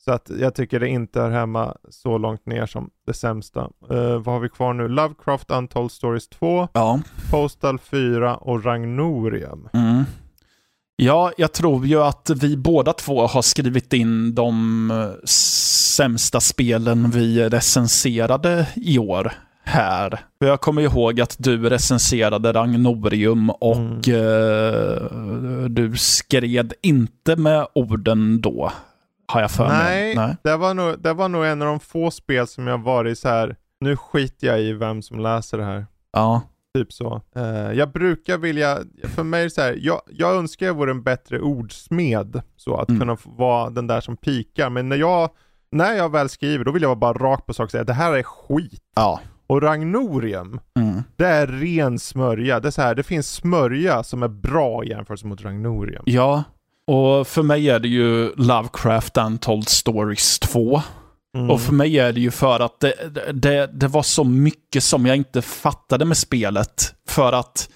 Så att jag tycker det inte är hemma så långt ner som det sämsta. Eh, vad har vi kvar nu? Lovecraft Untold Stories 2, Ja. Postal 4 och Ragnorium. Mm. Ja, jag tror ju att vi båda två har skrivit in de eh, sämsta spelen vi recenserade i år här. Jag kommer ihåg att du recenserade Ragnorium och eh, du skred inte med orden då. Har jag för mig. Nej, Det, var nog, det var nog en av de få spel som jag varit så här. nu skiter jag i vem som läser det här. Ja. Typ så. Eh, jag brukar vilja, för mig är det så här, jag, jag önskar jag vore en bättre ordsmed. Så att Mm. kunna vara den där som pikar. Men när jag, när jag väl skriver, då vill jag vara bara rakt på sak och säga det här är skit. Ja. Och Ragnorium, Mm. det är ren smörja. Det är så här, det finns smörja som är bra i jämförelse mot Ragnorium. Ja. Och för mig är det ju Lovecraft Untold Stories 2. Mm. Och för mig är det ju för att det, det, det var så mycket som jag inte fattade med spelet. För att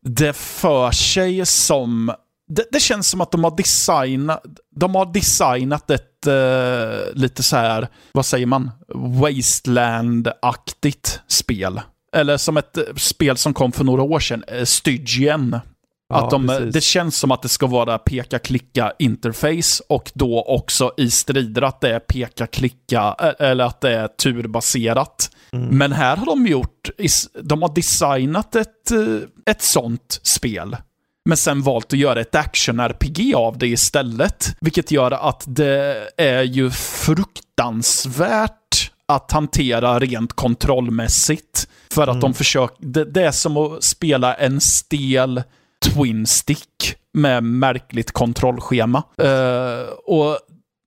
det för sig som... Det, det känns som att de har designat, de har designat ett eh, lite så här, vad säger man, Wasteland-aktigt spel. Eller som ett spel som kom för några år sedan, eh, Stygian. Ja, att de, precis. det känns som att det ska vara peka-klicka interface och då också i strider att det är peka-klicka eh, eller att det är turbaserat. Mm. Men här har de gjort, de har designat ett, eh, ett sånt spel. Men sen valt att göra ett action-RPG av det istället. Vilket gör att det är ju fruktansvärt att hantera rent kontrollmässigt. För att Mm. de försöker, det, det är som att spela en stel Twin Stick med märkligt kontrollschema. Eh, och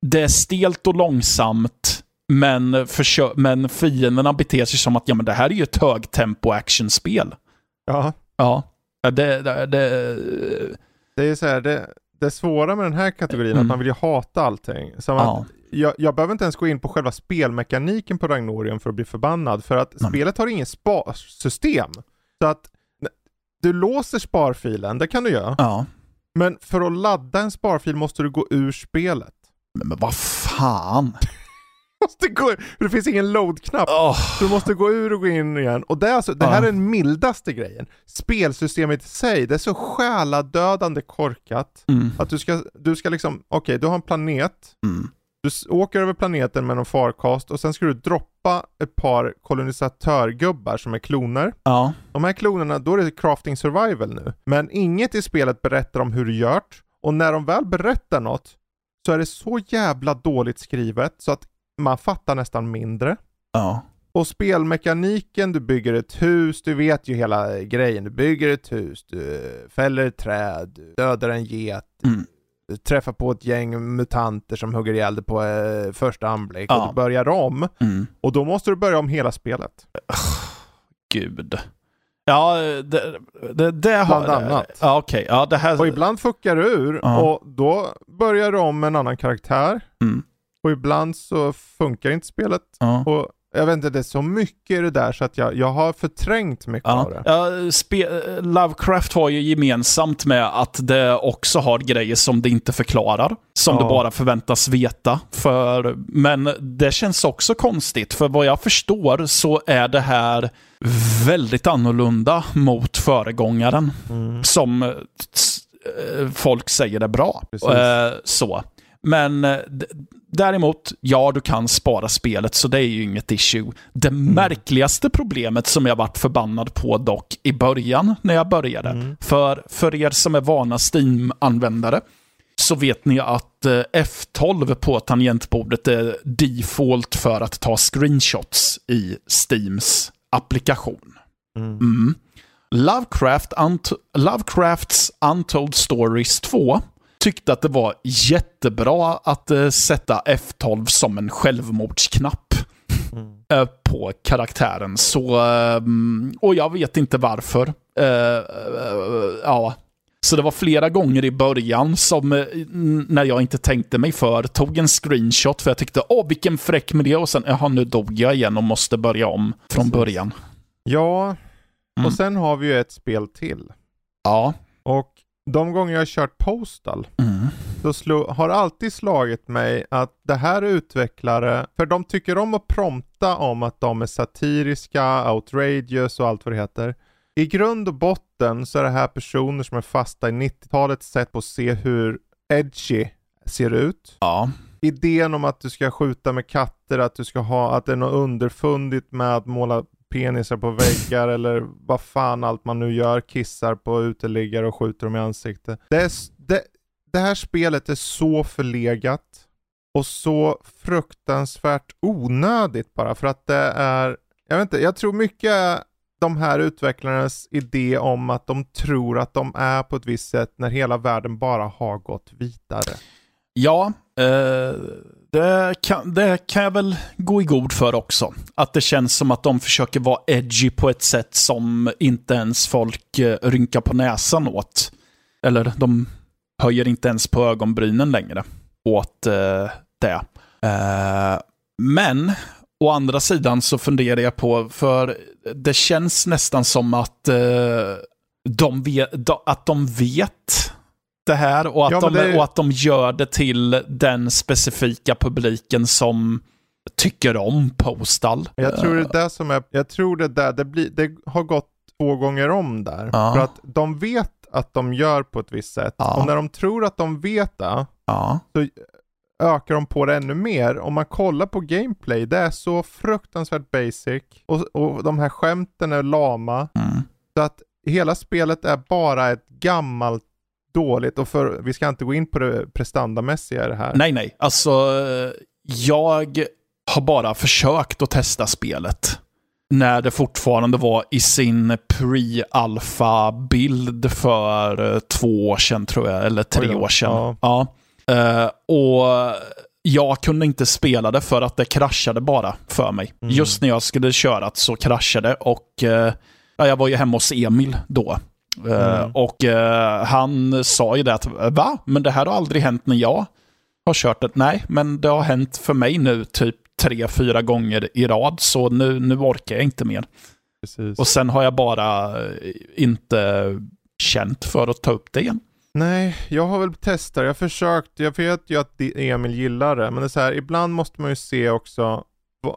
det är stelt och långsamt, men, men fienderna beter sig som att ja, men det här är ju ett högtempo actionspel. Ja, Ja. Det, det, det, det är så här, det, det svåra med den här kategorin är Mm. att man vill ju hata allting. Som ja. att jag, jag behöver inte ens gå in på själva spelmekaniken på Ragnorium för att bli förbannad, för att Nej. spelet har inget sparsystem. Så att du låser sparfilen, det kan du göra, ja. men för att ladda en sparfil måste du gå ur spelet. Men, men vad fan. (laughs) Måste gå, för det finns ingen load-knapp. Oh. Så du måste gå ur och gå in igen. Och det, är alltså, det här Ja. är den mildaste grejen. Spelsystemet i sig, det är så själadödande korkat. Mm. Att du ska, du ska liksom, okej du har en planet, Mm. Du åker över planeten med någon farkost och sen ska du droppa ett par kolonisatörgubbar som är kloner. Ja. De här klonerna, då är det crafting survival nu. Men inget i spelet berättar om hur du gör och när de väl berättar något så är det så jävla dåligt skrivet så att man fattar nästan mindre. Ja. Och spelmekaniken, du bygger ett hus, du vet ju hela grejen. Du bygger ett hus, du fäller ett träd, du dödar en get, Mm. Träffar på ett gäng mutanter som hugger ihjäl dig på eh, första anblick Ja. och du börjar om. Mm. Och då måste du börja om hela spelet. Gud. Ja, det, det, det har... Bland annat. Ja, okej. Ja, det här... Och ibland fuckar du ur Ja. och då börjar du om med en annan karaktär. Mm. Och ibland så funkar inte spelet. Ja. Och jag vet inte, det är så mycket i det där så att jag, jag har förträngt mycket Ja. av det. Ja, spe- Lovecraft har ju gemensamt med att det också har grejer som det inte förklarar. Som Ja. det bara förväntas veta. För, men det känns också konstigt, för vad jag förstår så är det här väldigt annorlunda mot föregångaren. Mm. Som eh, folk säger är bra. Precis. Eh, så. Men eh, däremot, ja, du kan spara spelet, så det är ju inget issue. Det Mm. märkligaste problemet som jag varit förbannad på dock i början, när jag började, Mm. för, för er som är vana Steam-användare, så vet ni att eh, F12 på tangentbordet är default för att ta screenshots i Steams applikation. Mm. Mm. Lovecraft Unt- Lovecrafts Untold Stories 2 tyckte att det var jättebra att eh, sätta F12 som en självmordsknapp Mm. eh, på karaktären. Så, eh, och jag vet inte varför. Ja. Så det var flera gånger i början som, när jag inte tänkte mig för, tog en screenshot för jag tyckte åh vilken fräck det och sen, jaha nu dog jag igen och måste börja om från början. Ja, Mm. och sen har vi ju ett spel till. Ja. Och de gånger jag har kört Postal Mm. så slå, har alltid slagit mig att det här är utvecklare, för de tycker om att prompta om att de är satiriska, outrageous och allt vad det heter. I grund och botten så är det här personer som är fasta i 90-talets sätt att se hur edgy ser ut. Ja. Idén om att du ska skjuta med katter, att du ska ha, att det är något underfundigt med att måla penisar på väggar eller vad fan allt man nu gör, kissar på uteliggare och skjuter dem i ansiktet. Det, är, det, det här spelet är så förlegat och så fruktansvärt onödigt bara för att det är, jag vet inte, jag tror mycket är de här utvecklarnas idé om att de tror att de är på ett visst sätt när hela världen bara har gått vidare. Ja, eh, det, kan, det kan jag väl gå i god för också. Att det känns som att de försöker vara edgy på ett sätt som inte ens folk eh, rynkar på näsan åt. Eller de höjer inte ens på ögonbrynen längre åt eh, det. Eh, men å andra sidan så funderar jag på, för det känns nästan som att eh, de vet, att de vet det här och att, Ja, de, det och att de gör det till den specifika publiken som tycker om Postal. Jag tror det är det som är, jag tror det där, det, blir, det har gått två gånger om där. Ja. För att de vet att de gör på ett visst sätt. Ja. Och när de tror att de vet det, Ja. ökar de på det ännu mer. Om man kollar på gameplay, det är så fruktansvärt basic. Och, och de här skämten är lama. Mm. Så att hela spelet är bara ett gammalt dåligt, och för, vi ska inte gå in på det prestandamässiga i det här. Nej, nej. Alltså, jag har bara försökt att testa spelet. När det fortfarande var i sin pre-alpha-bild för eh, två år sedan tror jag, eller tre Oj år sedan. Ja. Ja. Eh, och jag kunde inte spela det för att det kraschade bara för mig. Mm. Just när jag skulle köra så kraschade och ja, jag var ju hemma hos Emil då. Eh, Mm. Och eh, han sa ju det att, va? Men det här har aldrig hänt när jag har kört det. Nej, men det har hänt för mig nu typ tre, fyra gånger i rad, så nu, nu orkar jag inte mer. Precis. Och sen har jag bara eh, inte känt för att ta upp det igen. Nej, jag har väl testat, jag har försökt, jag vet ju att Emil gillar det, men det är så här, ibland måste man ju se också,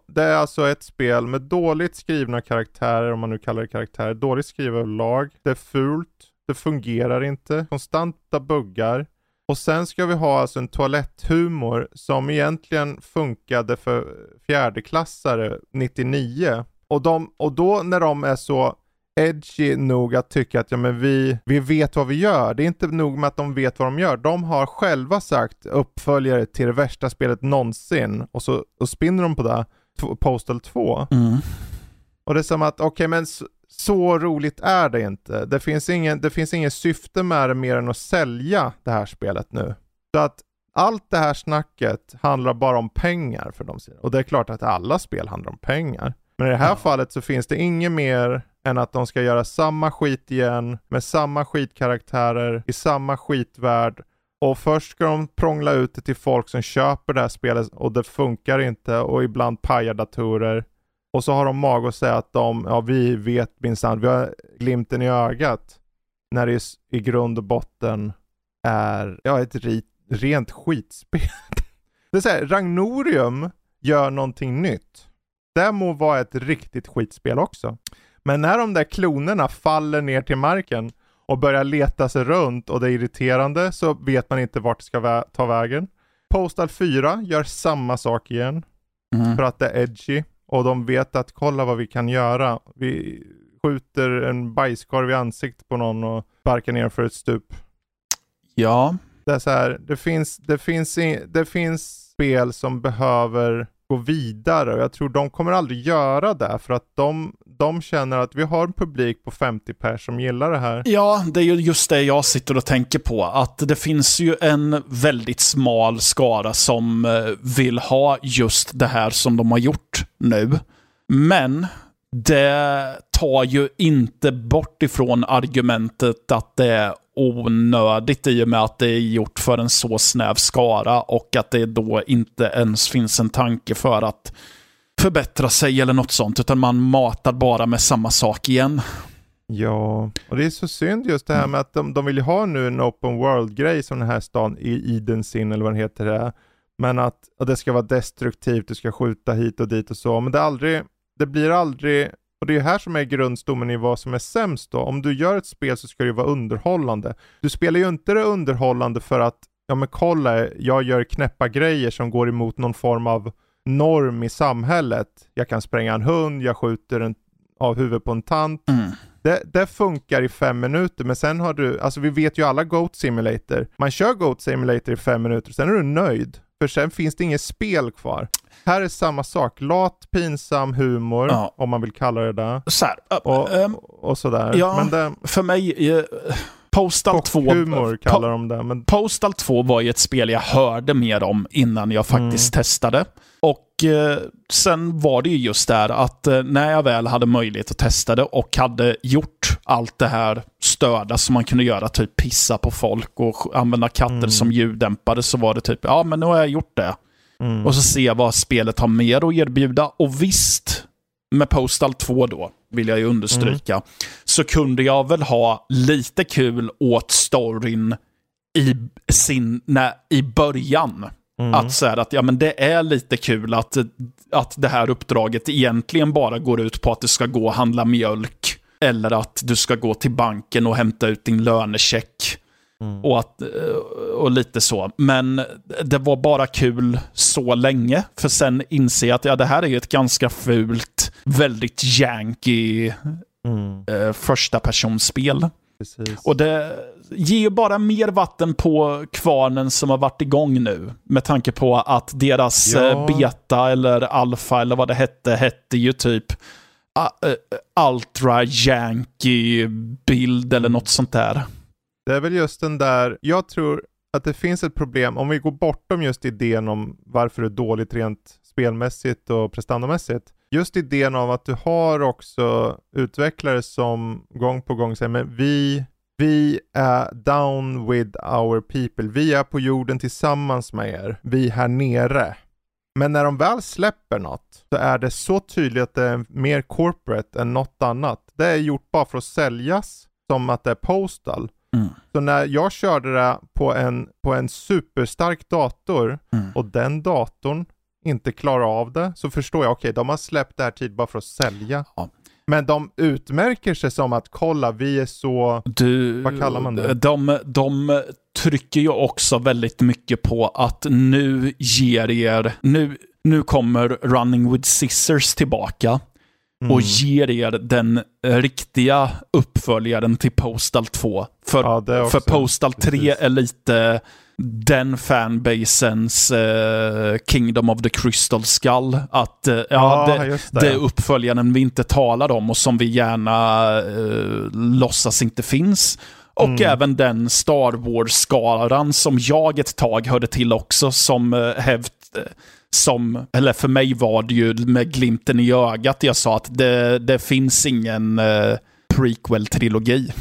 det är alltså ett spel med dåligt skrivna karaktärer, om man nu kallar det karaktärer, dåligt skrivna lag, det är fult, det fungerar inte, konstanta buggar, och sen ska vi ha alltså en toaletthumor som egentligen funkade för fjärdeklassare 99, och, de, och då när de är så edgy nog att tycka att ja, men vi, vi vet vad vi gör. Det är inte nog med att de vet vad de gör. De har själva sagt uppföljare till det värsta spelet någonsin och så och spinner de på det. Postal 2. Mm. Och det är som att, okej men så, så roligt är det inte. Det finns, ingen, det finns ingen syfte med det mer än att sälja det här spelet nu. Så att allt det här snacket handlar bara om pengar för dem. Och det är klart att alla spel handlar om pengar. Men i det här Ja. fallet så finns det inget mer än att de ska göra samma skit igen med samma skitkaraktärer i samma skitvärld och först ska de prångla ut det till folk som köper det här spelet och det funkar inte och ibland pajar datorer. Och så har de mag att säga att de, ja vi vet minsann, vi har glimten i ögat. När det i grund och botten är, ja ett rit, rent skitspel. (laughs) Det är såhär, Ragnorium gör någonting nytt. Det må vara ett riktigt skitspel också. Men när de där klonerna faller ner till marken och börjar leta sig runt och det är irriterande så vet man inte vart det ska vä ta vägen. Postal 4 gör samma sak igen. Mm. För att det är edgy. Och de vet att kolla vad vi kan göra. Vi skjuter en bajskorv i ansiktet på någon och sparkar ner för ett stup. Ja. Det är så här, det finns, det finns, det finns spel som behöver gå vidare och jag tror de kommer aldrig göra det för att de, de känner att vi har en publik på 50 pers som gillar det här. Ja, det är ju just det jag sitter och tänker på. Att det finns ju en väldigt smal skara som eh, vill ha just det här som de har gjort nu. Men det tar ju inte bort ifrån argumentet att det är onödigt i och med att det är gjort för en så snäv skara och att det då inte ens finns en tanke för att förbättra sig eller något sånt, utan man matar bara med samma sak igen. Ja, och det är så synd just det här med att de, de vill ju ha nu en open world-grej som den här stan i Idensin eller vad den heter det. Men att, att det ska vara destruktivt, du ska skjuta hit och dit och så. Men det är aldrig, det blir aldrig och det är här som är grundstommen i vad som är sämst då. Om du gör ett spel så ska det vara underhållande. Du spelar ju inte det underhållande för att, ja men kolla, jag gör knäppa grejer som går emot någon form av norm i samhället. Jag kan spränga en hund, jag skjuter en, av huvudet på en tant. Mm. Det, det, funkar i fem minuter, men sen har du, alltså vi vet ju alla Goat Simulator. Man kör Goat Simulator i fem minuter, sen är du nöjd. För sen finns det inget spel kvar. Här är samma sak. Lat, pinsam humor, ja. om man vill kalla det. Så här, och, um, och sådär. Ja, Men det, för mig... Uh, Postal 2... Humor kallar de det. Men... Postal 2 var ju ett spel jag hörde mer om innan jag faktiskt mm. testade. Och eh, sen var det ju just där att eh, när jag väl hade möjlighet att testa det och hade gjort allt det här störda som man kunde göra, typ pissa på folk och använda katter mm. som ljuddämpare, så var det typ, ja men nu har jag gjort det. Mm. Och så se vad spelet har mer att erbjuda. Och visst, med Postal 2 då, vill jag ju understryka, mm. så kunde jag väl ha lite kul åt storyn i, sin, när, i början. Mm. Att säga att ja, men det är lite kul att, att det här uppdraget egentligen bara går ut på att du ska gå och handla mjölk. Eller att du ska gå till banken och hämta ut din lönecheck. Mm. Och, att, eh, och lite så. Men det var bara kul så länge. För sen inser jag att ja, det här är ett ganska fult, väldigt janky mm. eh, första personspel. Precis. Och det ger ju bara mer vatten på kvarnen som har varit igång nu. Med tanke på att deras ja. Eh, beta eller alfa eller vad det hette, hette ju typ uh, ultra janky bild eller något sånt där. Det är väl just den där, jag tror att det finns ett problem, om vi går bortom just idén om varför det är dåligt rent spelmässigt och prestandamässigt. Just idén av att du har också utvecklare som gång på gång säger, men vi, vi är down with our people. Vi är på jorden tillsammans med er. Vi här nere. Men när de väl släpper något så är det så tydligt att det är mer corporate än något annat. Det är gjort bara för att säljas som att det är postal. Mm. Så när jag körde det på en, på en superstark dator mm. och den datorn inte klarar av det så förstår jag, okej okay, de har släppt det här tid bara för att sälja. Ja. Men de utmärker sig som att kolla, vi är så... Du, vad kallar man det? De, de trycker ju också väldigt mycket på att nu ger er... Nu, nu kommer Running with Scissors tillbaka mm. och ger er den riktiga uppföljaren till Postal 2. För, ja, för Postal 3 Precis. är lite den fanbasens uh, Kingdom of the Crystal Skull. Att uh, ja, ja det, det, det är uppföljaren vi inte talar om och som vi gärna uh, låtsas inte finns. Och mm. även den Star Wars-skaran som jag ett tag hörde till också, som uh, hävt, som, eller för mig var det ju med glimten i ögat jag sa att det, det finns ingen uh, prequel-trilogi.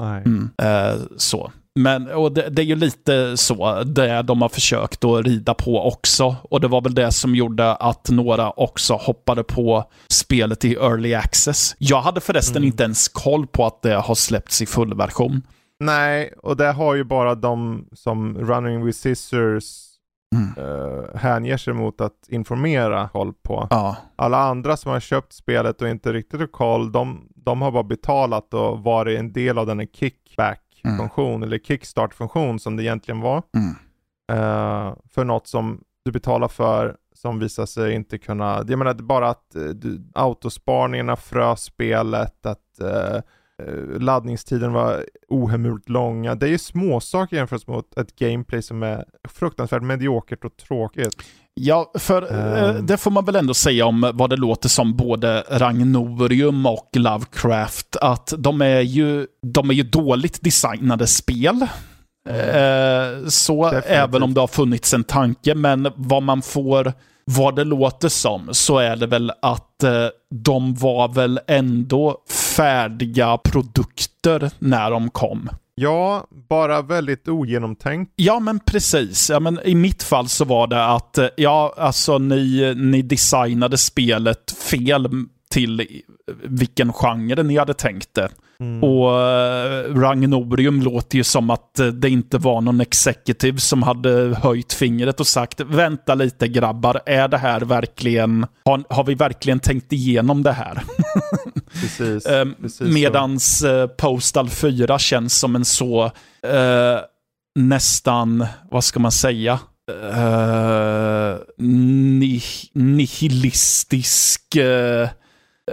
Mm, uh, så. Men och det, det, är ju lite så det de har försökt att rida på också. Och det var väl det som gjorde att några också hoppade på spelet i early access. Jag hade förresten mm. inte ens koll på att det har släppts i fullversion. Nej, och det har ju bara de som Running with Scissors mm. uh, hänger sig mot att informera koll på. Ja. Alla andra som har köpt spelet och inte riktigt har koll, de, de har bara betalat och varit en del av den kickback-funktion mm. eller kickstart-funktion som det egentligen var. Mm. Uh, för något som du betalar för som visar sig inte kunna, jag menar bara att uh, autosparningarna frös spelet, att uh, Eh, laddningstiden var ohemult långa. Det är ju småsaker jämfört med ett gameplay som är fruktansvärt mediokert och tråkigt. Ja, för um. det får man väl ändå säga om vad det låter som både Ragnorium och Lovecraft, att de är ju, de är ju dåligt designade spel. Mm. Så Definitivt. även om det har funnits en tanke, men vad man får vad det låter som så är det väl att eh, de var väl ändå färdiga produkter när de kom. Ja, bara väldigt ogenomtänkt. Ja, men precis. Ja, men I mitt fall så var det att eh, ja, alltså ni, ni designade spelet fel till vilken genre ni hade tänkt det. Mm. Och uh, Ragnorium låter ju som att uh, det inte var någon executive som hade höjt fingret och sagt vänta lite grabbar, är det här verkligen, har, har vi verkligen tänkt igenom det här? (laughs) precis, uh, precis medans Postal 4 känns som en så nästan, vad ska man säga, nihilistisk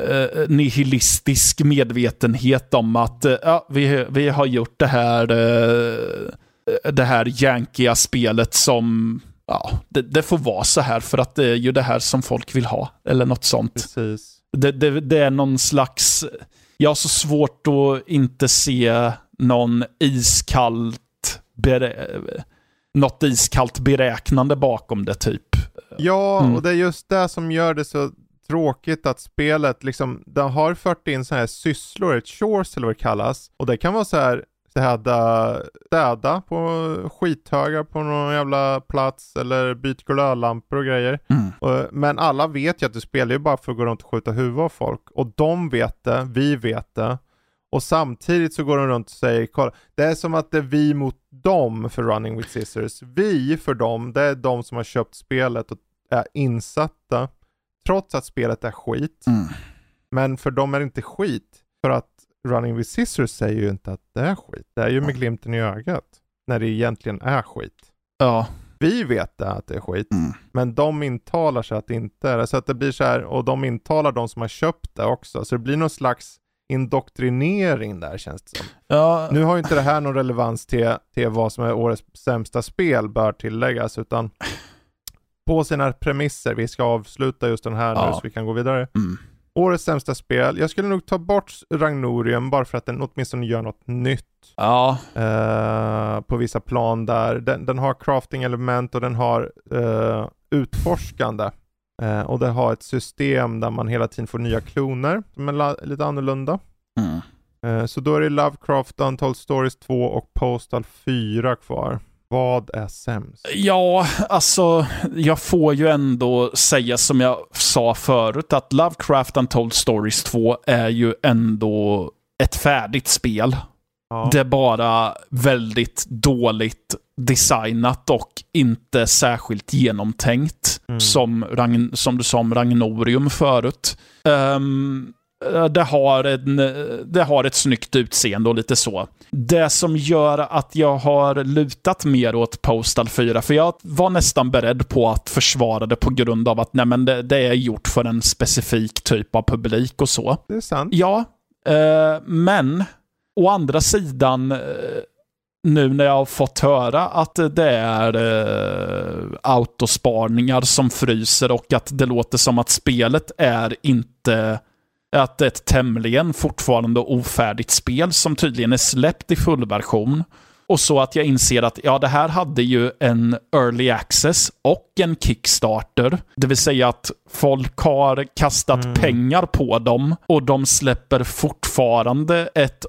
eh, nihilistisk medvetenhet om att eh, ja, vi, vi har gjort det här, eh, det här jankiga spelet som ja, det, det, får vara så här för att det är ju det här som folk vill ha. Eller något sånt. Det, det, det är någon slags... Jag har så svårt att inte se någon iskallt... Bere, något iskallt beräknande bakom det typ. Ja, mm. och det är just det som gör det så tråkigt att spelet liksom, det har fört in så här sysslor, ett chores eller vad det kallas. Och det kan vara så här städa, städa på skithögar på någon jävla plats eller byta glödlampor och grejer. Mm. Och, men alla vet ju att du spelar ju bara för att gå runt och skjuta huvudet av folk. Och de vet det, vi vet det. Och samtidigt så går de runt och säger, kolla, det är som att det är vi mot dem för Running with Scissors. Vi för dem, det är de som har köpt spelet och är insatta trots att spelet är skit. Mm. Men för dem är det inte skit. För att Running with Scissors säger ju inte att det är skit. Det är ju med glimten i ögat. När det egentligen är skit. Ja. Vi vet det, att det är skit. Mm. Men de intalar sig att det inte är det. Så att det blir så här, och de intalar de som har köpt det också. Så det blir någon slags indoktrinering där känns det som. Ja. Nu har ju inte det här någon relevans till, till vad som är årets sämsta spel bör tilläggas, utan på sina premisser. Vi ska avsluta just den här ja. nu så vi kan gå vidare. Mm. Årets sämsta spel. Jag skulle nog ta bort Ragnorium bara för att den åtminstone gör något nytt. Ja. Uh, på vissa plan där. Den, den har crafting-element och den har uh, utforskande. Uh, och den har ett system där man hela tiden får nya kloner som är lite annorlunda. Mm. så då är det Lovecraft, Untold Stories 2 och Postal 4 kvar. Vad är sämst? Ja, alltså jag får ju ändå säga som jag sa förut att Lovecraft Untold Stories 2 är ju ändå ett färdigt spel. Ja. Det är bara väldigt dåligt designat och inte särskilt genomtänkt. Mm. Som, som du sa om Ragnorium förut. Um, det har, en, det har ett snyggt utseende och lite så. Det som gör att jag har lutat mer åt Postal 4, för jag var nästan beredd på att försvara det på grund av att nej, men det, det är gjort för en specifik typ av publik och så. Det är sant. Ja, eh, men å andra sidan eh, nu när jag har fått höra att det är eh, autosparningar som fryser och att det låter som att spelet är inte att ett tämligen fortfarande ofärdigt spel som tydligen är släppt i fullversion. Och så att jag inser att ja, det här hade ju en early access och en Kickstarter. Det vill säga att folk har kastat mm. pengar på dem och de släpper fortfarande ett,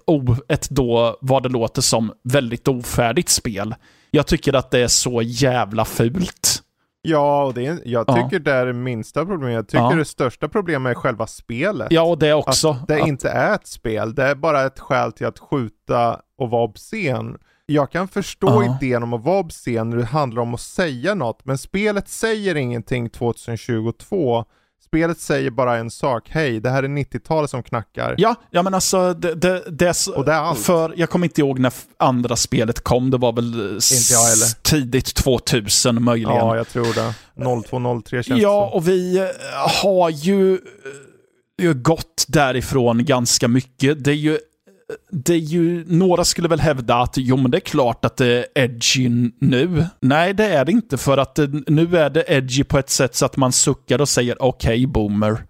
ett då, vad det låter som, väldigt ofärdigt spel. Jag tycker att det är så jävla fult. Ja, och det är, jag Ja. tycker det är det minsta problemet. Jag tycker Ja. det största problemet är själva spelet. Ja, och det också. Att det Att- inte är ett spel. Det är bara ett skäl till att skjuta och vara obscen. Jag kan förstå Ja. idén om att vara obscen när det handlar om att säga något, men spelet säger ingenting 2022. Spelet säger bara en sak, hej, det här är 90-talet som knackar. Ja, ja men alltså det, det, det är så, Och det är allt. För jag kommer inte ihåg när andra spelet kom. Det var väl tidigt 2000 möjligen. Ja, jag tror det. 0203 känns Ja, det som. och vi eh, har ju eh, ju gått därifrån ganska mycket. Det är ju det är ju, några skulle väl hävda att jo men det är klart att det är edgy nu. Nej, det är det inte för att det, nu är det edgy på ett sätt så att man suckar och säger okej boomer,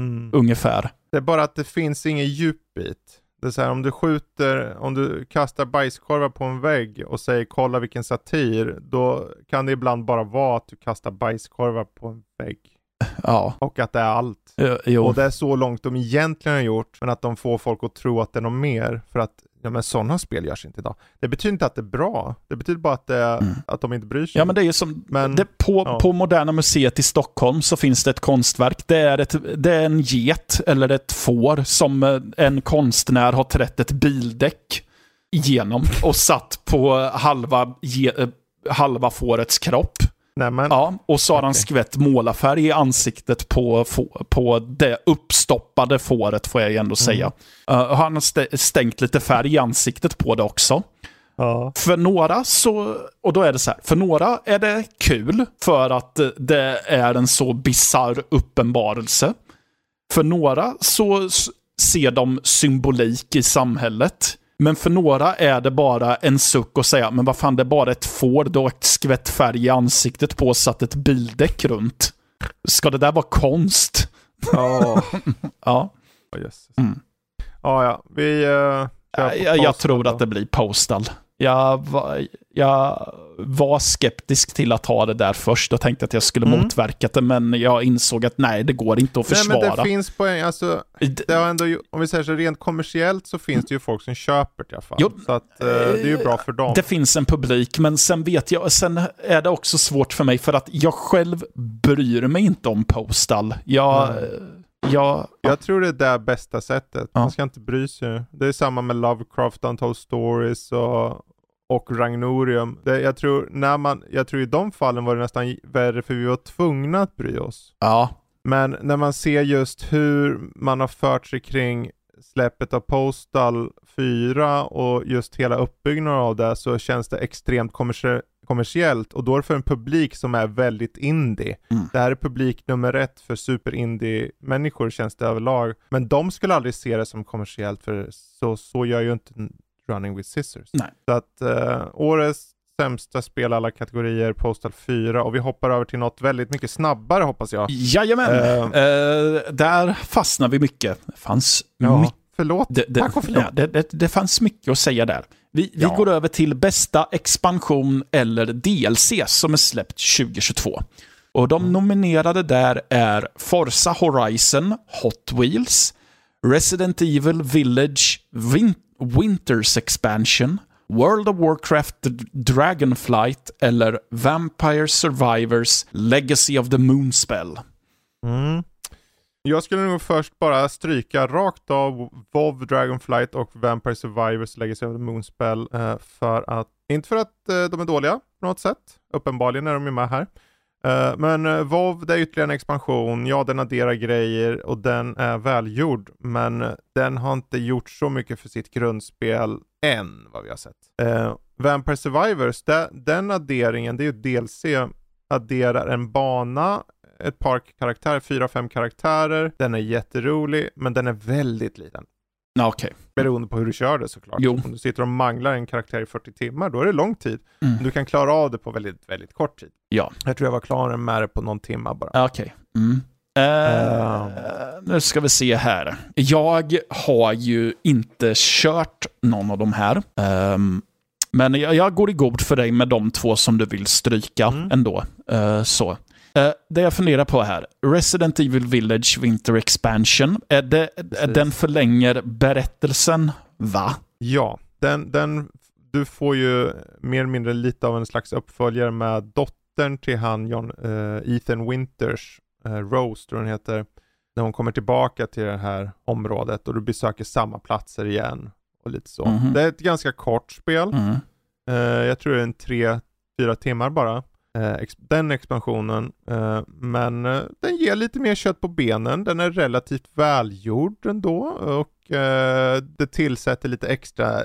Mm. ungefär. Det är bara att det finns ingen djupbit. Det är så här, om du skjuter, om du kastar bajskorvar på en vägg och säger kolla vilken satir, då kan det ibland bara vara att du kastar bajskorvar på en vägg. Ja, Och att det är allt. jo. Och det är så långt de egentligen har gjort, men att de får folk att tro att det är något mer. För att, ja men sådana spel görs inte idag. Det betyder inte att det är bra. Det betyder bara att, det Mm. att de inte bryr sig. Ja, men det är ju som... Men- det, på, ja. på Moderna Museet i Stockholm så finns det ett konstverk. Det är, ett, det är en get, eller ett får, som eh, en konstnär har trätt ett bildäck igenom och satt på halva, ge, eh, halva fårets kropp. Nej, men, Ja, och så har han skvätt målarfärg i ansiktet på, på det uppstoppade fåret, får jag ju ändå säga. Eh, han har stä- stängt lite färg i ansiktet på det också. ja. För några så, och då är det så här, för några är det kul för att det är en så bizarr uppenbarelse. För några så ser de symbolik i samhället. Men för några är det bara en suck och säga, men vad fan det är bara ett får, du har ett skvätt färg i ansiktet på och satt ett bildäck runt. Ska det där vara konst? Ja, (laughs) Ja, oh, jösses. Mm. Ja, ja. Vi... Uh, jag, jag, jag tror att det blir postal. Jag var, jag var skeptisk till att ha det där först och tänkte att jag skulle Mm. motverka det, men jag insåg att nej, det går inte att Nej men försvara. det finns poäng, alltså Det- har ändå, om vi säger så rent kommersiellt så finns det ju folk som köper det i alla fall. Jo, så att eh, det är ju bra för dem. Det finns en publik, men sen vet jag, sen är det också svårt för mig för att jag själv bryr mig inte om Postal. Jag, Nej. Jag, Jag tror det är det bästa sättet. Ja. Man ska inte bry sig. Det är samma med Lovecraft, Untold Stories och, och Ragnorium. Det, jag, tror, när man, jag tror i de fallen var det nästan värre för vi var tvungna att bry oss. ja, Men när man ser just hur man har fört sig kring släppet av Postal 4 och just hela uppbyggnaden av det så känns det extremt kommersie- kommersiellt och då är det för en publik som är väldigt indie. Mm. Det här är publik nummer ett för super-indie-människor känns det överlag. Men de skulle aldrig se det som kommersiellt för så, så gör ju inte Running with Scissors. Nej. Så att eh, årets sämsta spel alla kategorier, Postal 4 och vi hoppar över till något väldigt mycket snabbare hoppas jag. jajamän. Eh. Eh, där fastnar vi mycket. Fanns Ja, mycket. förlåt. Det, det, Tack och förlåt. ja, det, det, det fanns mycket att säga där. Vi, vi Ja. går över till bästa expansion eller DLC som är släppt 2022. Och de nominerade där är Forza Horizon, Hot Wheels, Resident Evil Village, Win Winters Expansion, World of Warcraft Dragonflight eller Vampire Survivors Legacy of the Moonspell. Mm. Jag skulle nog först bara stryka rakt av WoW Dragonflight och Vampire Survivors Legacy of the Moonspell eh, för att, inte för att eh, de är dåliga på något sätt, uppenbarligen är de ju med här. Eh, men eh, WoW det är ytterligare en expansion, ja den adderar grejer och den är välgjord men eh, den har inte gjort så mycket för sitt grundspel än vad vi har sett. Eh, Vampire Survivors, det, den adderingen, det är ju DLC, adderar en bana ett par karaktärer, fyra, fem karaktärer. Den är jätterolig, men den är väldigt liten. Ja, Okej. Beroende på hur du kör det såklart. Jo. Om du sitter och manglar en karaktär i 40 timmar, då är det lång tid. Mm. Du kan klara av det på väldigt, väldigt kort tid. Ja. Jag tror jag var klar med det på någon timma bara. Okej. Mm. Eh, Ehm. Nu ska vi se här. Jag har ju inte kört någon av de här. Ehm, men jag, jag går i god för dig med de två som du vill stryka Mm. ändå. Eh, så. Eh, det jag funderar på här, Resident Evil Village Winter Expansion, är det, är den förlänger berättelsen, va? Ja, den, den, du får ju mer eller mindre lite av en slags uppföljare med dottern till han John, uh, Ethan Winters, uh, Rose tror hon heter, när hon kommer tillbaka till det här området och du besöker samma platser igen och lite så. Mhm. Det är ett ganska kort spel. Mm. Jag tror det är en tre, fyra timmar bara. Eh, den expansionen. Eh, men eh, den ger lite mer kött på benen. Den är relativt välgjord ändå och det tillsätter lite extra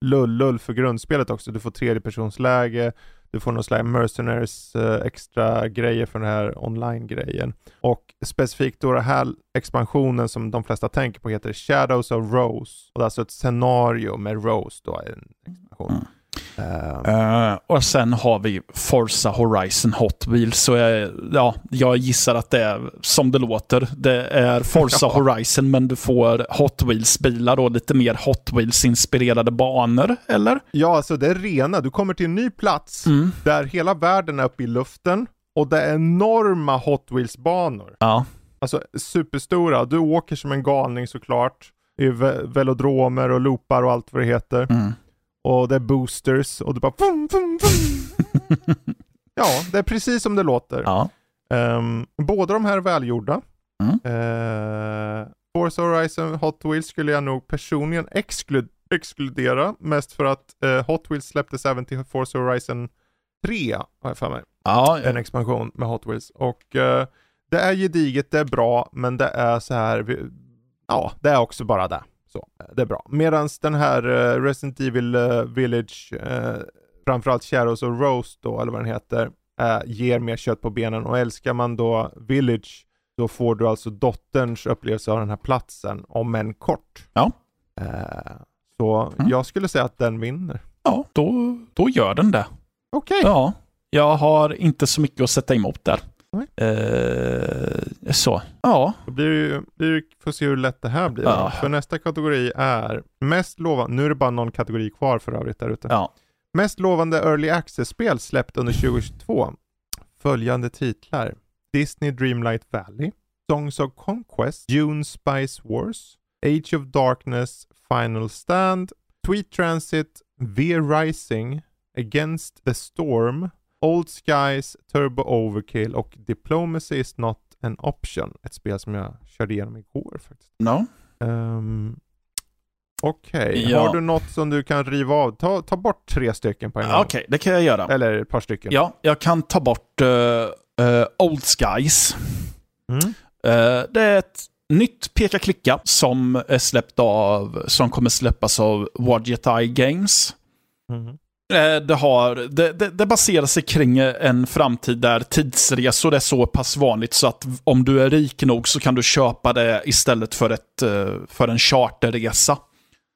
lull-lull för grundspelet också. Du får tredjepersonsläge, du får någon slags mercenaries extra grejer för den här online-grejen. Och specifikt då den här expansionen som de flesta tänker på heter Shadows of Rose. Och det är alltså ett scenario med Rose då, en expansion. Mm. Eh, och sen har vi Forza Horizon Hot Wheels. Så jag, ja, jag gissar att det är som det låter. Det är Forza. (laughs) Horizon, men du får Hot Wheels-bilar och lite mer Hot Wheels-inspirerade banor, eller? ja, alltså det är rena. Du kommer till en ny plats Mm. där hela världen är uppe i luften och det är enorma Hot Wheels-banor. Ja. Alltså superstora. Du åker som en galning såklart. I ve- velodromer och loopar och allt vad det heter. Mm. Och det är boosters och du bara vum, vum, vum. (laughs) Ja, det är precis som det låter. Ja. Ehm, båda de här är välgjorda. Mm. Uh, Forza Horizon Hot Wheels skulle jag nog personligen exklu- exkludera. Mest för att eh, Hot Wheels släpptes även till Forza Horizon 3, har jag för mig. Ja, En expansion med Hot Wheels. Och eh, det är gediget, det är bra, men det är så här, vi- ja, det är också bara det. Så, det är bra. Medan den här eh, Resident Evil eh, Village, eh, framförallt Shadows of Rose då, eller vad den heter, eh, ger mer kött på benen. Och älskar man då Village, då får du alltså dotterns upplevelse av den här platsen, om än kort. Ja. Eh, så Mm. jag skulle säga att den vinner. ja då, då gör den det. Okej. Ja, jag har inte så mycket att sätta emot där. Nej. Eh, så, ja. Då blir det ju, blir det, får se hur lätt det här blir. Ja. För nästa kategori är mest lovande, nu är det bara någon kategori kvar för övrigt där ute. ja. Mest lovande Early Access-spel släppt under 2022. Följande titlar. Disney Dreamlight Valley, Songs of Conquest, Dune Spice Wars, Age of Darkness, Final Stand, Tweet Transit, V Rising, Against the Storm, Old Skies, Turbo Overkill och Diplomacy is not an option. Ett spel som jag körde igenom igår faktiskt. No. Um, Okej, Ja. har du något som du kan riva av? Ta, ta bort tre stycken på en gång. Okej, det kan jag göra. Eller ett par stycken. Ja, jag kan ta bort eh, eh, Old Skies. Mm. Eh, det är ett nytt peka-klicka som är släppt av, som kommer släppas av Wadget Eye Games. Mhm. Eh, Det, har, det, det, det baserar sig kring en framtid där tidsresor är så pass vanligt så att om du är rik nog så kan du köpa det istället för, ett, eh, för en charterresa.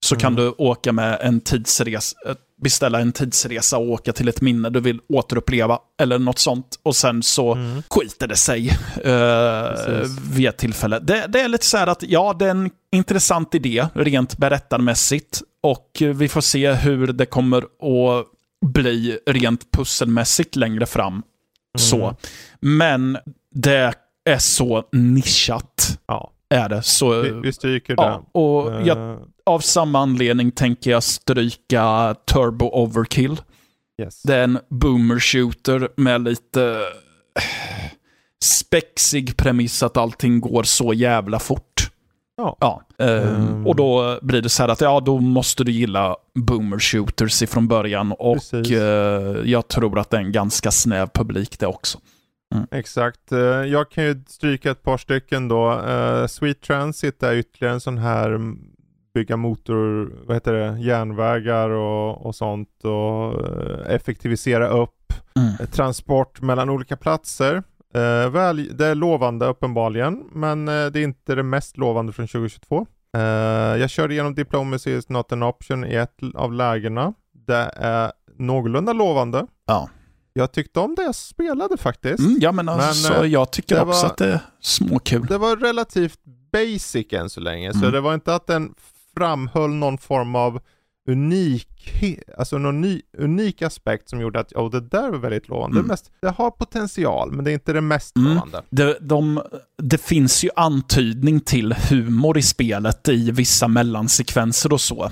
Så kan Mm. du åka med en tidsresa, beställa en tidsresa och åka till ett minne du vill återuppleva eller något sånt. Och sen så Mm. skiter det sig eh, vid ett tillfälle. Det, det är lite så här att, ja, det är en intressant idé rent berättarmässigt. Och vi får se hur det kommer att bli rent pusselmässigt längre fram. Så. Men det är så nischat, Ja, är det. Så, vi, vi stryker det. ja, och jag, Eh, av samma anledning tänker jag stryka Turbo Overkill. yes. Det är en boomer shooter med lite eh, spexig premiss att allting går så jävla fort. Ja. ja. Mm. Och då blir det så här att ja, då måste du gilla boomer shooters ifrån början. Och Precis. eh, jag tror att det är en ganska snäv publik det också. Exakt. Eh, Jag kan ju stryka ett par stycken då. Eh, Sweet Transit är ytterligare en sån här mm, bygga motor, vad heter det, järnvägar och, och sånt och effektivisera upp Mm. transport mellan olika platser. Eh, väl, det är lovande uppenbarligen, men eh, det är inte det mest lovande från 2022. Eh, jag körde igenom Diplomacy is not an option i ett av lägena. Det är någorlunda lovande. Ja. Jag tyckte om det jag spelade faktiskt. Mm, ja, men alltså, Men, eh, jag tycker också var- att det är småkul. Det var relativt basic än så länge, så Mm. det var inte att den framhöll någon form av unik, alltså någon ny, unik aspekt som gjorde att oh, det där var väldigt lovande. Mm. Det, mest, det har potential, men det är inte det mest Mm. lovande. Det, de, det finns ju antydning till humor i spelet i vissa mellansekvenser och så.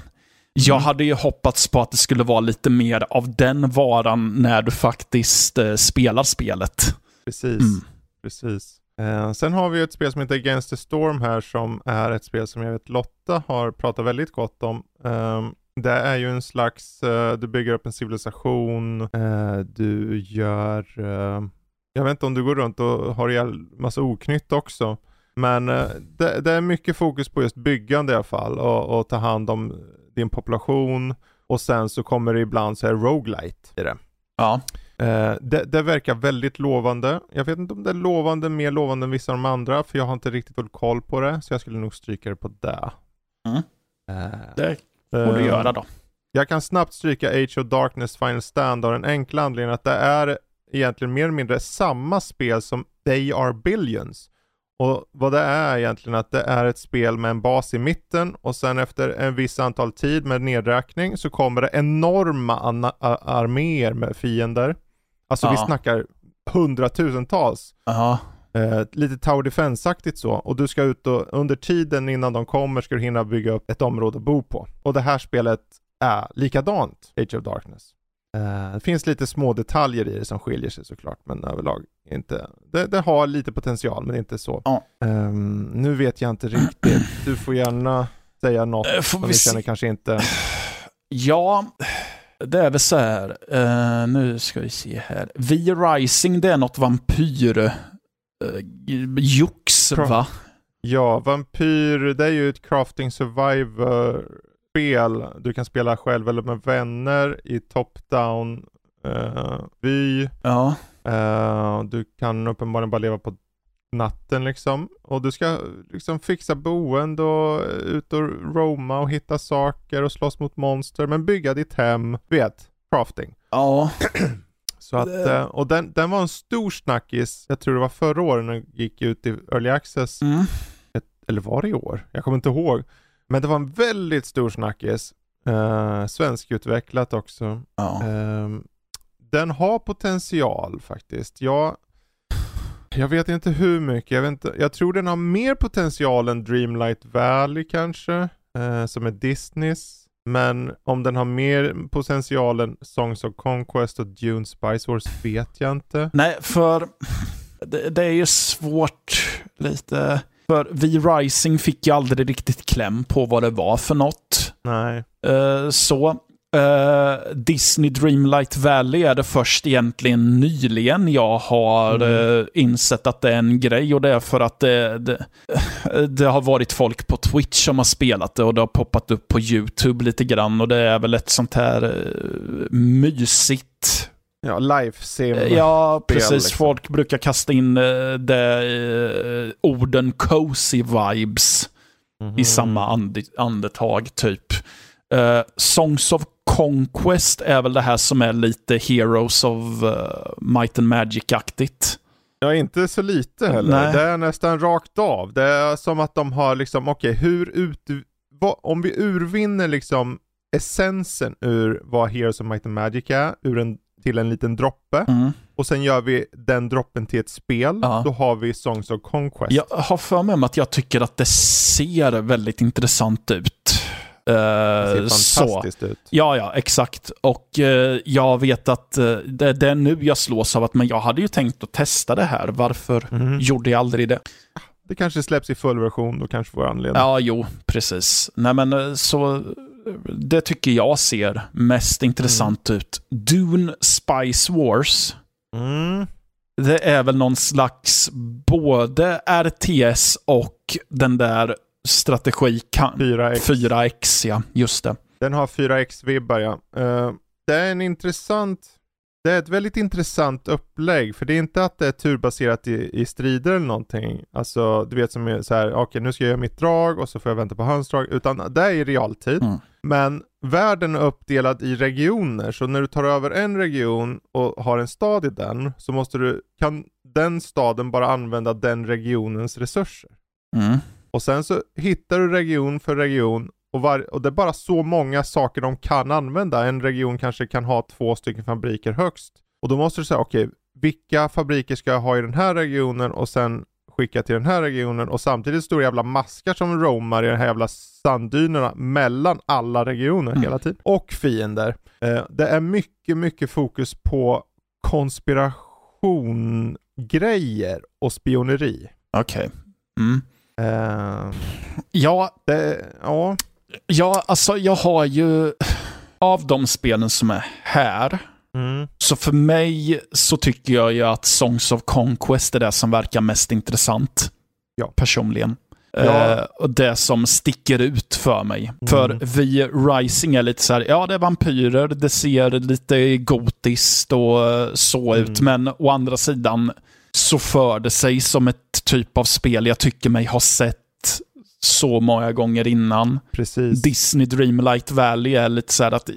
Jag Mm. hade ju hoppats på att det skulle vara lite mer av den varan när du faktiskt eh, spelar spelet. Precis. Mm. Precis. Eh, sen har vi ett spel som heter Against the Storm här som är ett spel som jag vet Lotta har pratat väldigt gott om. Ehm, det är ju en slags, eh, du bygger upp en civilisation, eh, du gör, eh, jag vet inte om du går runt och har ihjäl massa oknytt också. Men det, det är mycket fokus på just byggande i alla fall och, och ta hand om din population och sen så kommer det ibland så här roguelite i det. Ja. Det, det verkar väldigt lovande. Jag vet inte om det är lovande, mer lovande än vissa av de andra, för jag har inte riktigt full koll på det, så jag skulle nog stryka det på det. Mm. Det du eh, göra då. Jag kan snabbt stryka Age of Darkness Final Stand av den enkla anledningen att det är egentligen mer eller mindre samma spel som They Are Billions. Och vad det är egentligen att det är ett spel med en bas i mitten och sen efter en viss antal tid med nedräkning så kommer det enorma arméer med fiender. Alltså vi Ja. snackar hundratusentals. Ja. Eh, lite Tower Defense-aktigt så. Och du ska ut och under tiden innan de kommer ska du hinna bygga upp ett område att bo på. Och det här spelet är likadant, Age of Darkness. Eh, det finns lite små detaljer i det som skiljer sig såklart, men överlag inte. Det, det har lite potential, men inte så. Ja. Ehm, nu vet jag inte riktigt. Du får gärna säga något Eh, får som vi känner kanske inte. Ja, det är väl så här. eh, nu ska vi se här. V-Rising, det är något vampyr... Uh, jox, Pro- va? Ja, Vampyr, det är ju ett crafting survivor-spel. Du kan spela själv eller med vänner i top-down uh, vy. Ja. Eh, du kan uppenbarligen bara leva på natten liksom. Och du ska liksom fixa boende och ut och roma och hitta saker och slåss mot monster. Men bygga ditt hem, vet, crafting. Ja. (clears throat) Så att, Det- eh, och den, den var en stor snackis, jag tror det var förra året när den gick ut i Early Access. Mm. Eller var det i år? Jag kommer inte ihåg. Men det var en väldigt stor snackis. Uh, svenskutvecklat också. Ja. Ehm, den har potential faktiskt. Jag, jag vet inte hur mycket. Jag, vet inte, jag tror den har mer potential än Dreamlight Valley kanske. eh, som är Disneys. Men om den har mer potential än Songs of Conquest och Dune Spice Wars vet jag inte. Nej, för det, det är ju svårt lite. För V-Rising fick ju aldrig riktigt kläm på vad det var för något. Nej. Eh, så. Eh, Disney Dreamlight Valley är det först egentligen nyligen jag har Mm. eh, insett att det är en grej och det är för att det, det, (laughs) det har varit folk på Twitch som har spelat det och det har poppat upp på YouTube lite grann och det är väl ett sånt här uh, mysigt Ja, life sim. Eh, Ja, precis. liksom. Folk brukar kasta in det, orden cozy vibes Mhm. i samma ande, andetag, typ. Eh, Songs of Conquest är väl det här som är lite Heroes of uh, Might and Magic-aktigt. Ja, inte så lite heller. Nej. Det är nästan rakt av. Det är som att de har liksom, okej, hur ut... Vad, om vi urvinner liksom essensen ur vad Heroes of Might and Magic är, ur en, till en liten droppe, Mm. och sen gör vi den droppen till ett spel, Ja. då har vi Songs of Conquest. Jag har för mig att jag tycker att det ser väldigt intressant ut. Eh, det ser så. fantastiskt ut. Ja, ja, exakt. Och eh, jag vet att eh, det, det är nu jag slås av att men jag hade ju tänkt att testa det här. Varför Mhm. gjorde jag aldrig det? Det kanske släpps i full version, då kanske får anledning. Ja, jo, precis. Nej, men så det tycker jag ser mest intressant ut. Dune Spice Wars. Mm. Det är väl någon slags både RTS och den där strategi... 4X. 4X, ja. Just det. Den har 4X-vibbar ja. Eh, det är en intressant, det är ett väldigt intressant upplägg för det är inte att det är turbaserat i, i strider eller någonting. Alltså du vet som är så här, okej nu ska jag göra mitt drag och så får jag vänta på hans drag. Utan det är i realtid. Mm. Men världen är uppdelad i regioner så när du tar över en region och har en stad i den så måste du, kan den staden bara använda den regionens resurser. Mm. Och sen så hittar du region för region och, var, och det är bara så många saker de kan använda. En region kanske kan ha två stycken fabriker högst. Och då måste du säga, okej, okay, vilka fabriker ska jag ha i den här regionen och sen skicka till den här regionen och samtidigt stora jävla maskar som roamar i de här jävla sanddynerna mellan alla regioner mm. hela tiden. Och fiender. Eh, det är mycket, mycket fokus på konspirationgrejer och spioneri. Okej. Okay. Mm. Uh, ja, det, ja. Ja, alltså jag har ju av de spelen som är här Mm. Så för mig så tycker jag ju att Songs of Conquest är det som verkar mest intressant. Ja. Personligen. Ja. Uh, och det som sticker ut för mig. Mm. För vi Rising är lite så här, ja det är vampyrer, det ser lite gotiskt och så mm. ut, men å andra sidan så för det sig som ett typ av spel jag tycker mig ha sett så många gånger innan. Precis. Disney Dreamlight Valley är lite så här att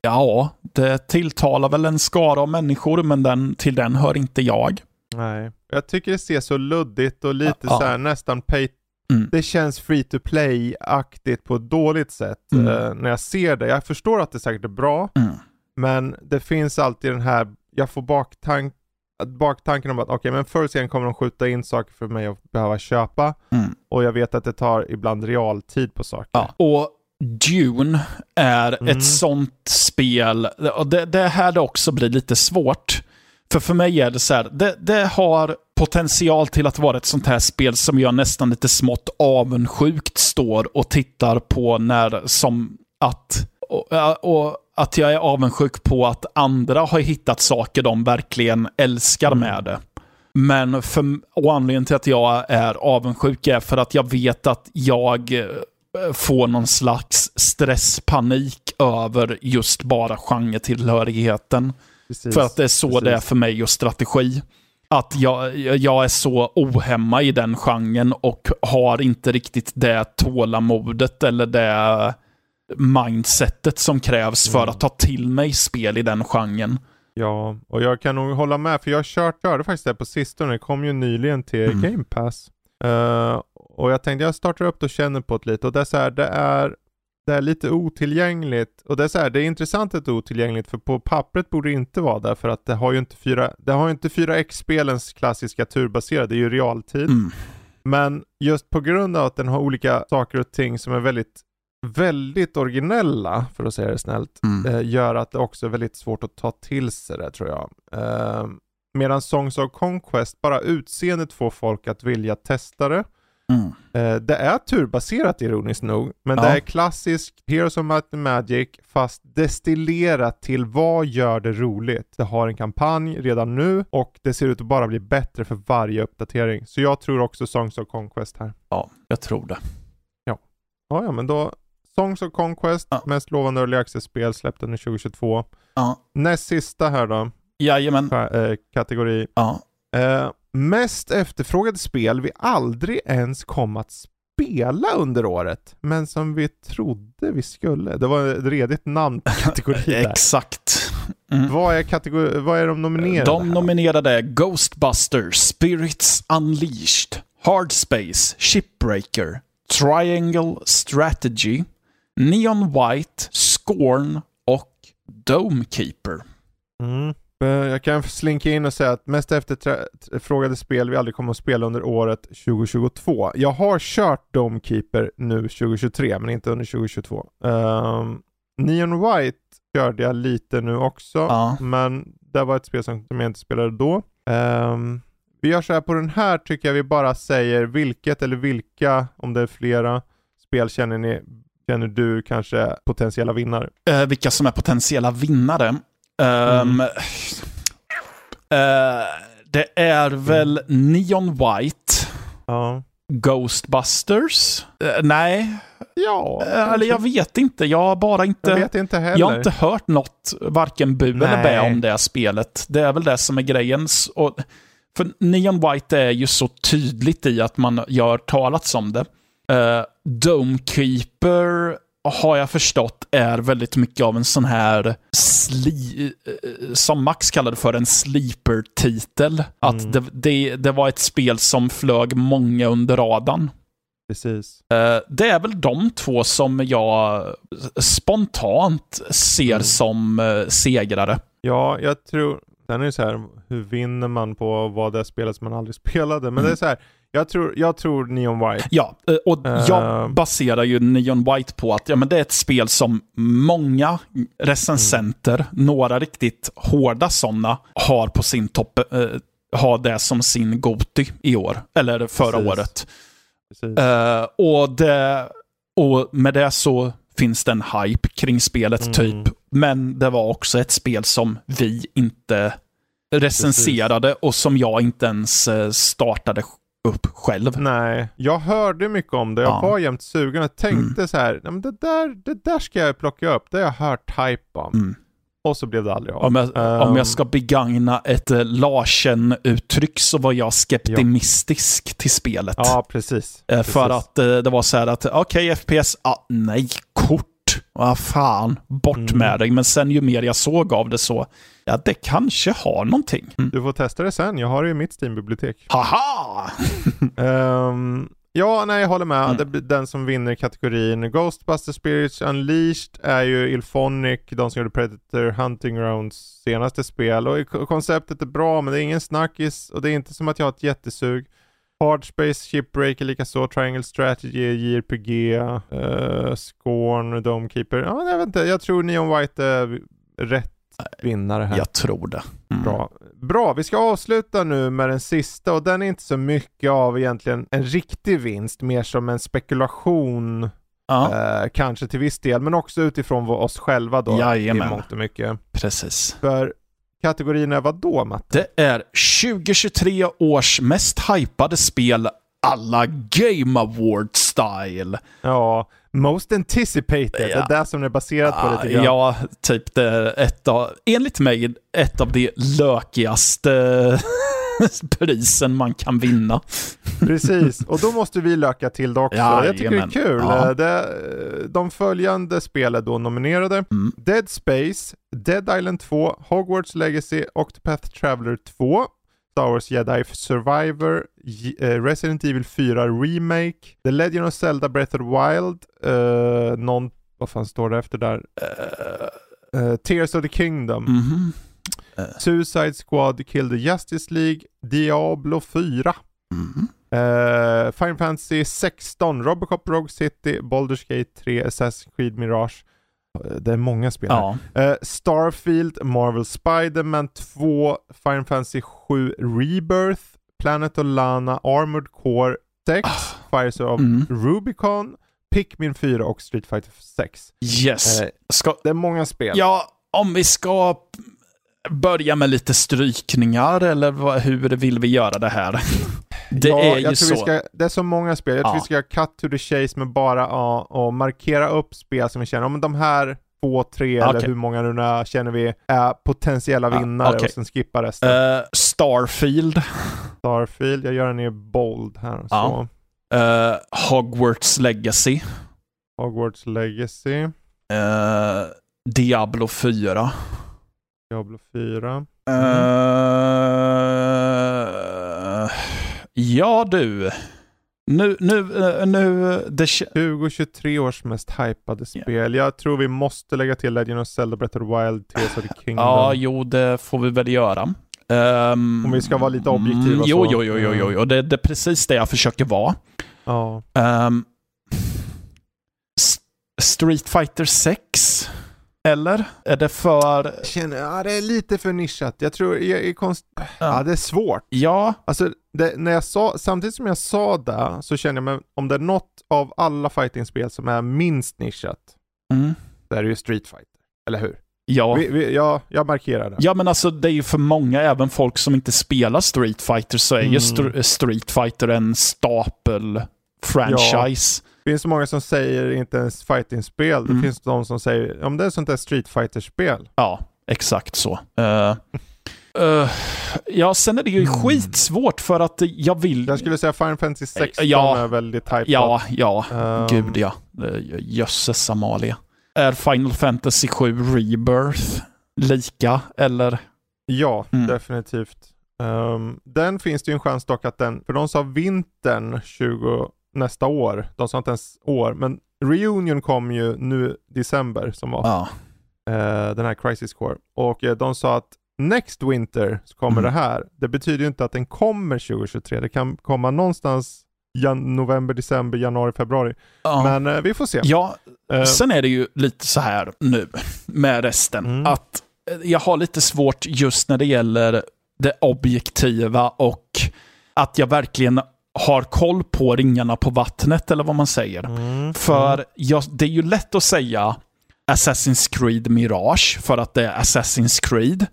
Ja, det tilltalar väl en skara av människor, men den, till den hör inte jag. Nej, jag tycker det ser så luddigt och lite ja, så här, nästan pay Mm. Det känns free to play-aktigt på ett dåligt sätt mm. uh, när jag ser det. Jag förstår att det säkert är bra, mm. men det finns alltid den här, jag får baktank, baktanken om att okej, okay, men förr sen kommer de skjuta in saker för mig att behöva köpa mm. och jag vet att det tar ibland realtid på saker. Ja. Och Dune är mm. ett sånt spel, och det, det här det också blir lite svårt. För för mig är det så här, det, det, har potential till att vara ett sånt här spel som jag nästan lite smått avundsjukt står och tittar på när som att och, och att jag är avundsjuk på att andra har hittat saker de verkligen älskar mm. med det. Men för, och anledningen till att jag är avundsjuk är för att jag vet att jag få någon slags stresspanik över just bara genretillhörigheten. Precis, för att det är så precis. det är för mig och strategi. Att jag, jag är så ohemma i den genren och har inte riktigt det tålamodet eller det mindsetet som krävs för mm. att ta till mig spel i den genren. Ja, och jag kan nog hålla med för jag kört, körde faktiskt det på sistone. Det kom ju nyligen till mm. Game Pass. Uh, och jag tänkte jag startar upp och känner på det lite och det är så här, det är, det är lite otillgängligt. Och det är så här, det är intressant att det är otillgängligt för på pappret borde det inte vara där för att det har ju inte 4, det har ju inte 4X-spelens klassiska turbaserade, det är ju realtid. Mm. Men just på grund av att den har olika saker och ting som är väldigt väldigt originella, för att säga det snällt, mm. eh, gör att det också är väldigt svårt att ta till sig det tror jag. Eh, medan Songs of Conquest, bara utseendet får folk att vilja testa det. Mm. Eh, det är turbaserat ironiskt nog, men ja. det är klassisk Heroes of Might and Magic fast destillerat till vad gör det roligt. Det har en kampanj redan nu och det ser ut att bara bli bättre för varje uppdatering. Så jag tror också Songs of Conquest här. Ja, jag tror det. Ja, ja, ja men då Songs of Conquest, ja. mest lovande early access-spel släppt under 2022. Ja. Näst sista här då. Jajamän. Äh, kategori. Ja. Eh, mest efterfrågade spel vi aldrig ens kom att spela under året, men som vi trodde vi skulle. Det var ett redigt namn på (laughs) kategorin Exakt. Mm. Vad, är kategori, vad är de nominerade? De nominerade är Ghostbusters, Spirits Unleashed, Hard Space, Shipbreaker, Triangle Strategy, Neon White, Scorn och Domekeeper. Mm. Eh, jag kan slinka in och säga att mest efterfrågade spel vi aldrig kommer att spela under året 2022. Jag har kört Domekeeper nu 2023 men inte under 2022. Um, ehm, Neon White körde jag lite nu också ja. men det var ett spel som, som jag inte spelade då. Um, vi gör så här på den här tycker jag vi bara säger vilket eller vilka, om det är flera spel känner ni känner du kanske potentiella vinnare? Uh, vilka som är potentiella vinnare? Um, uh, det är väl Neon White. Ja. Ghostbusters? Uh, nej. Ja. Uh, eller jag vet inte. Jag har bara inte... Jag vet inte heller. Jag har inte hört något, varken bu eller bä om det spelet. Det är väl det som är grejen. Och, för Neon White är ju så tydligt i att man gör talats om det. Uh, Domekeeper har jag förstått, är väldigt mycket av en sån här, sli, eh, som Max kallade för en sleeper-titel. Att mm. det, det, det, var ett spel som flög många under radarn. Precis. Eh, det är väl de två som jag spontant ser Mm. som eh, segrare. Ja, jag tror, sen är det så här, hur vinner man på vad det spelet som man aldrig (laughs) spelade? Men Mm. det är så här, jag tror, jag tror Neon White. Ja, eh, och Eh. jag baserar ju Neon White på att ja, men det är ett spel som många recensenter, några riktigt hårda sådana, har på sin topp, eh, har det som sin Goti i år, eller förra Precis. året. Precis. Eh, och, det, och med det så finns det en hype kring spelet Mm. typ. Men det var också ett spel som vi inte recenserade och som jag inte ens eh, startade upp själv. Nej, jag hörde mycket om det. Jag Ja. Mm. var jämt sugen och tänkte så här, "Nej, men det där, det där ska jag plocka upp. Det har jag hört hype om. Mm. Och så blev det aldrig av. Om jag, om Ehm, jag ska begagna ett eh, Larsen-uttryck så var jag skeptimistisk till spelet. Ja, precis. Eh, precis. För att eh, det var så här att, okej FPS, ah, nej, kort. Vad fan, bort Mm. med dig. Men sen ju mer jag såg av det så, ja det kanske har någonting. Mm. Du får testa det sen. Jag har det i mitt Steam-bibliotek. Haha! (laughs) Ehm, ja, nej, jag håller med. Mm. Den som vinner kategorin. Ghostbuster Spirits Unleashed är ju Ilphonic, de som gjorde Predator Hunting Grounds senaste spel. Och konceptet är bra, men det är ingen snackis och det är inte som att jag har ett jättesug. Hard Space Shipbreaker likaså, Triangle Strategy, JRPG, uh, Scorn, Domekeeper. Ja, jag vet inte, jag tror Neon White är rätt vinnare här. Jag tror det. Mm. Bra. Bra, vi ska avsluta nu med den sista och den är inte så mycket av egentligen en riktig vinst, mer som en spekulation eh, kanske till viss del, men också utifrån oss själva då Jajamän. i mångt och mycket. precis. För kategorin är vad då Matte? Det är 2023 års mest hypade spel alla Game Award-style. Ja, Most Anticipated, det Ja. är det som det är baserat på lite grann. Ja, typ det är ett av, enligt mig, ett av de lökigaste (laughs) prisen man kan vinna. Precis, och då måste vi löka till det också. Jajamän. Jag tycker det är kul. Ja. Eh, Det, de följande spel är då nominerade. Mm. Dead Space, Dead Island 2, Hogwarts Legacy, Octopath Traveler 2, Star Wars Jedi Survivor, eh, Resident Evil 4 Remake, The Legend of Zelda Breath of the Wild, eh, någon, vad fan står det efter där? Eh, Tears of the Kingdom, Mhm. Suicide Squad Kill the Justice League, Diablo 4, Mhm. Uh, Final Fantasy 16, Robocop Rogue City, Baldur's Gate 3, Assassin's Creed Mirage. Eh, Det är många spel. Ja. Eh, Starfield, Marvel Spider-Man 2, Final Fantasy 7 Rebirth, Planet of Lana, Armored Core 6, Fires of Mm. Rubicon, Pikmin 4 och Street Fighter 6. Yes. Ska, det är många spel. ja, om vi ska börja med lite strykningar, eller vad, hur vill vi göra det här? (laughs) Det ja, är ju tror så. Ska, det är så många spel. Jag tror Ja. vi ska cut to the chase med bara ja, och markera upp spel som vi känner, om de här två, tre eller Okej. hur många nu är, känner vi är potentiella vinnare okej. och sen skippa resten. Eh, Starfield, Starfield, jag gör den i bold här. Ja. Så. eh, Hogwarts Legacy, Hogwarts Legacy, eh, Diablo 4. Diablo 4. Eh, ja du. Nu, nu, eh, nu, det, kä- 2023 års mest hypade spel. Jag tror vi måste lägga till Legend of Zelda Breath of the Wild, Tears of the Kingdom. ja, jo, det får vi väl göra. Ehm, Om vi ska vara lite objektiva mm, jo, så. jo, jo, jo, jo, jo. Det, det är precis det jag försöker vara. ja. S- Street Fighter 6? Eller? Är det för... Känner, ja, det är lite för nischat. Jag tror, jag är konst... ja. det är svårt. Ja, Alltså, det, när jag sa, samtidigt som jag sa det så känner jag mig, om det är något av alla fightingspel som är minst nischat, mm, så är det ju Street Fighter. Eller hur? ja. Vi, vi, ja, jag markerar det. Ja men alltså det är ju för många, även folk som inte spelar Street Fighter, så är ju Mm. Str- Street Fighter en stapel franchise. Det finns så många som säger inte ens fightingspel. Det Mm. finns de som säger, om det är sånt där Street Fighter-spel. Ja, exakt så. Eh, eh, ja, sen är det ju Mm. skitsvårt för att jag vill... Jag skulle säga Final Fantasy 16 Ja. är väldigt hypad. Ja, ja. Ehm, Gud ja. Eh, Jösses Amalia. Är Final Fantasy 7 Rebirth lika, eller? Ja, Mm. definitivt. Ehm, den finns det ju en chans dock att den, för de sa vintern nästa år. De sa inte ens år, men Reunion kom ju nu december som var. Ja. Eh, den här Crisis Core. Och eh, de sa att Next Winter så kommer Mm. det här. Det betyder ju inte att den kommer 2023. Det kan komma någonstans jan- november, december, januari, februari. Ja. Men eh, vi får se. ja, Eh, sen är det ju lite så här nu med resten. Mm. Att eh, jag har lite svårt just när det gäller det objektiva och att jag verkligen har koll på ringarna på vattnet eller vad man säger. mm, För jag, det är ju lätt att säga Assassin's Creed Mirage för att det är Assassin's Creed.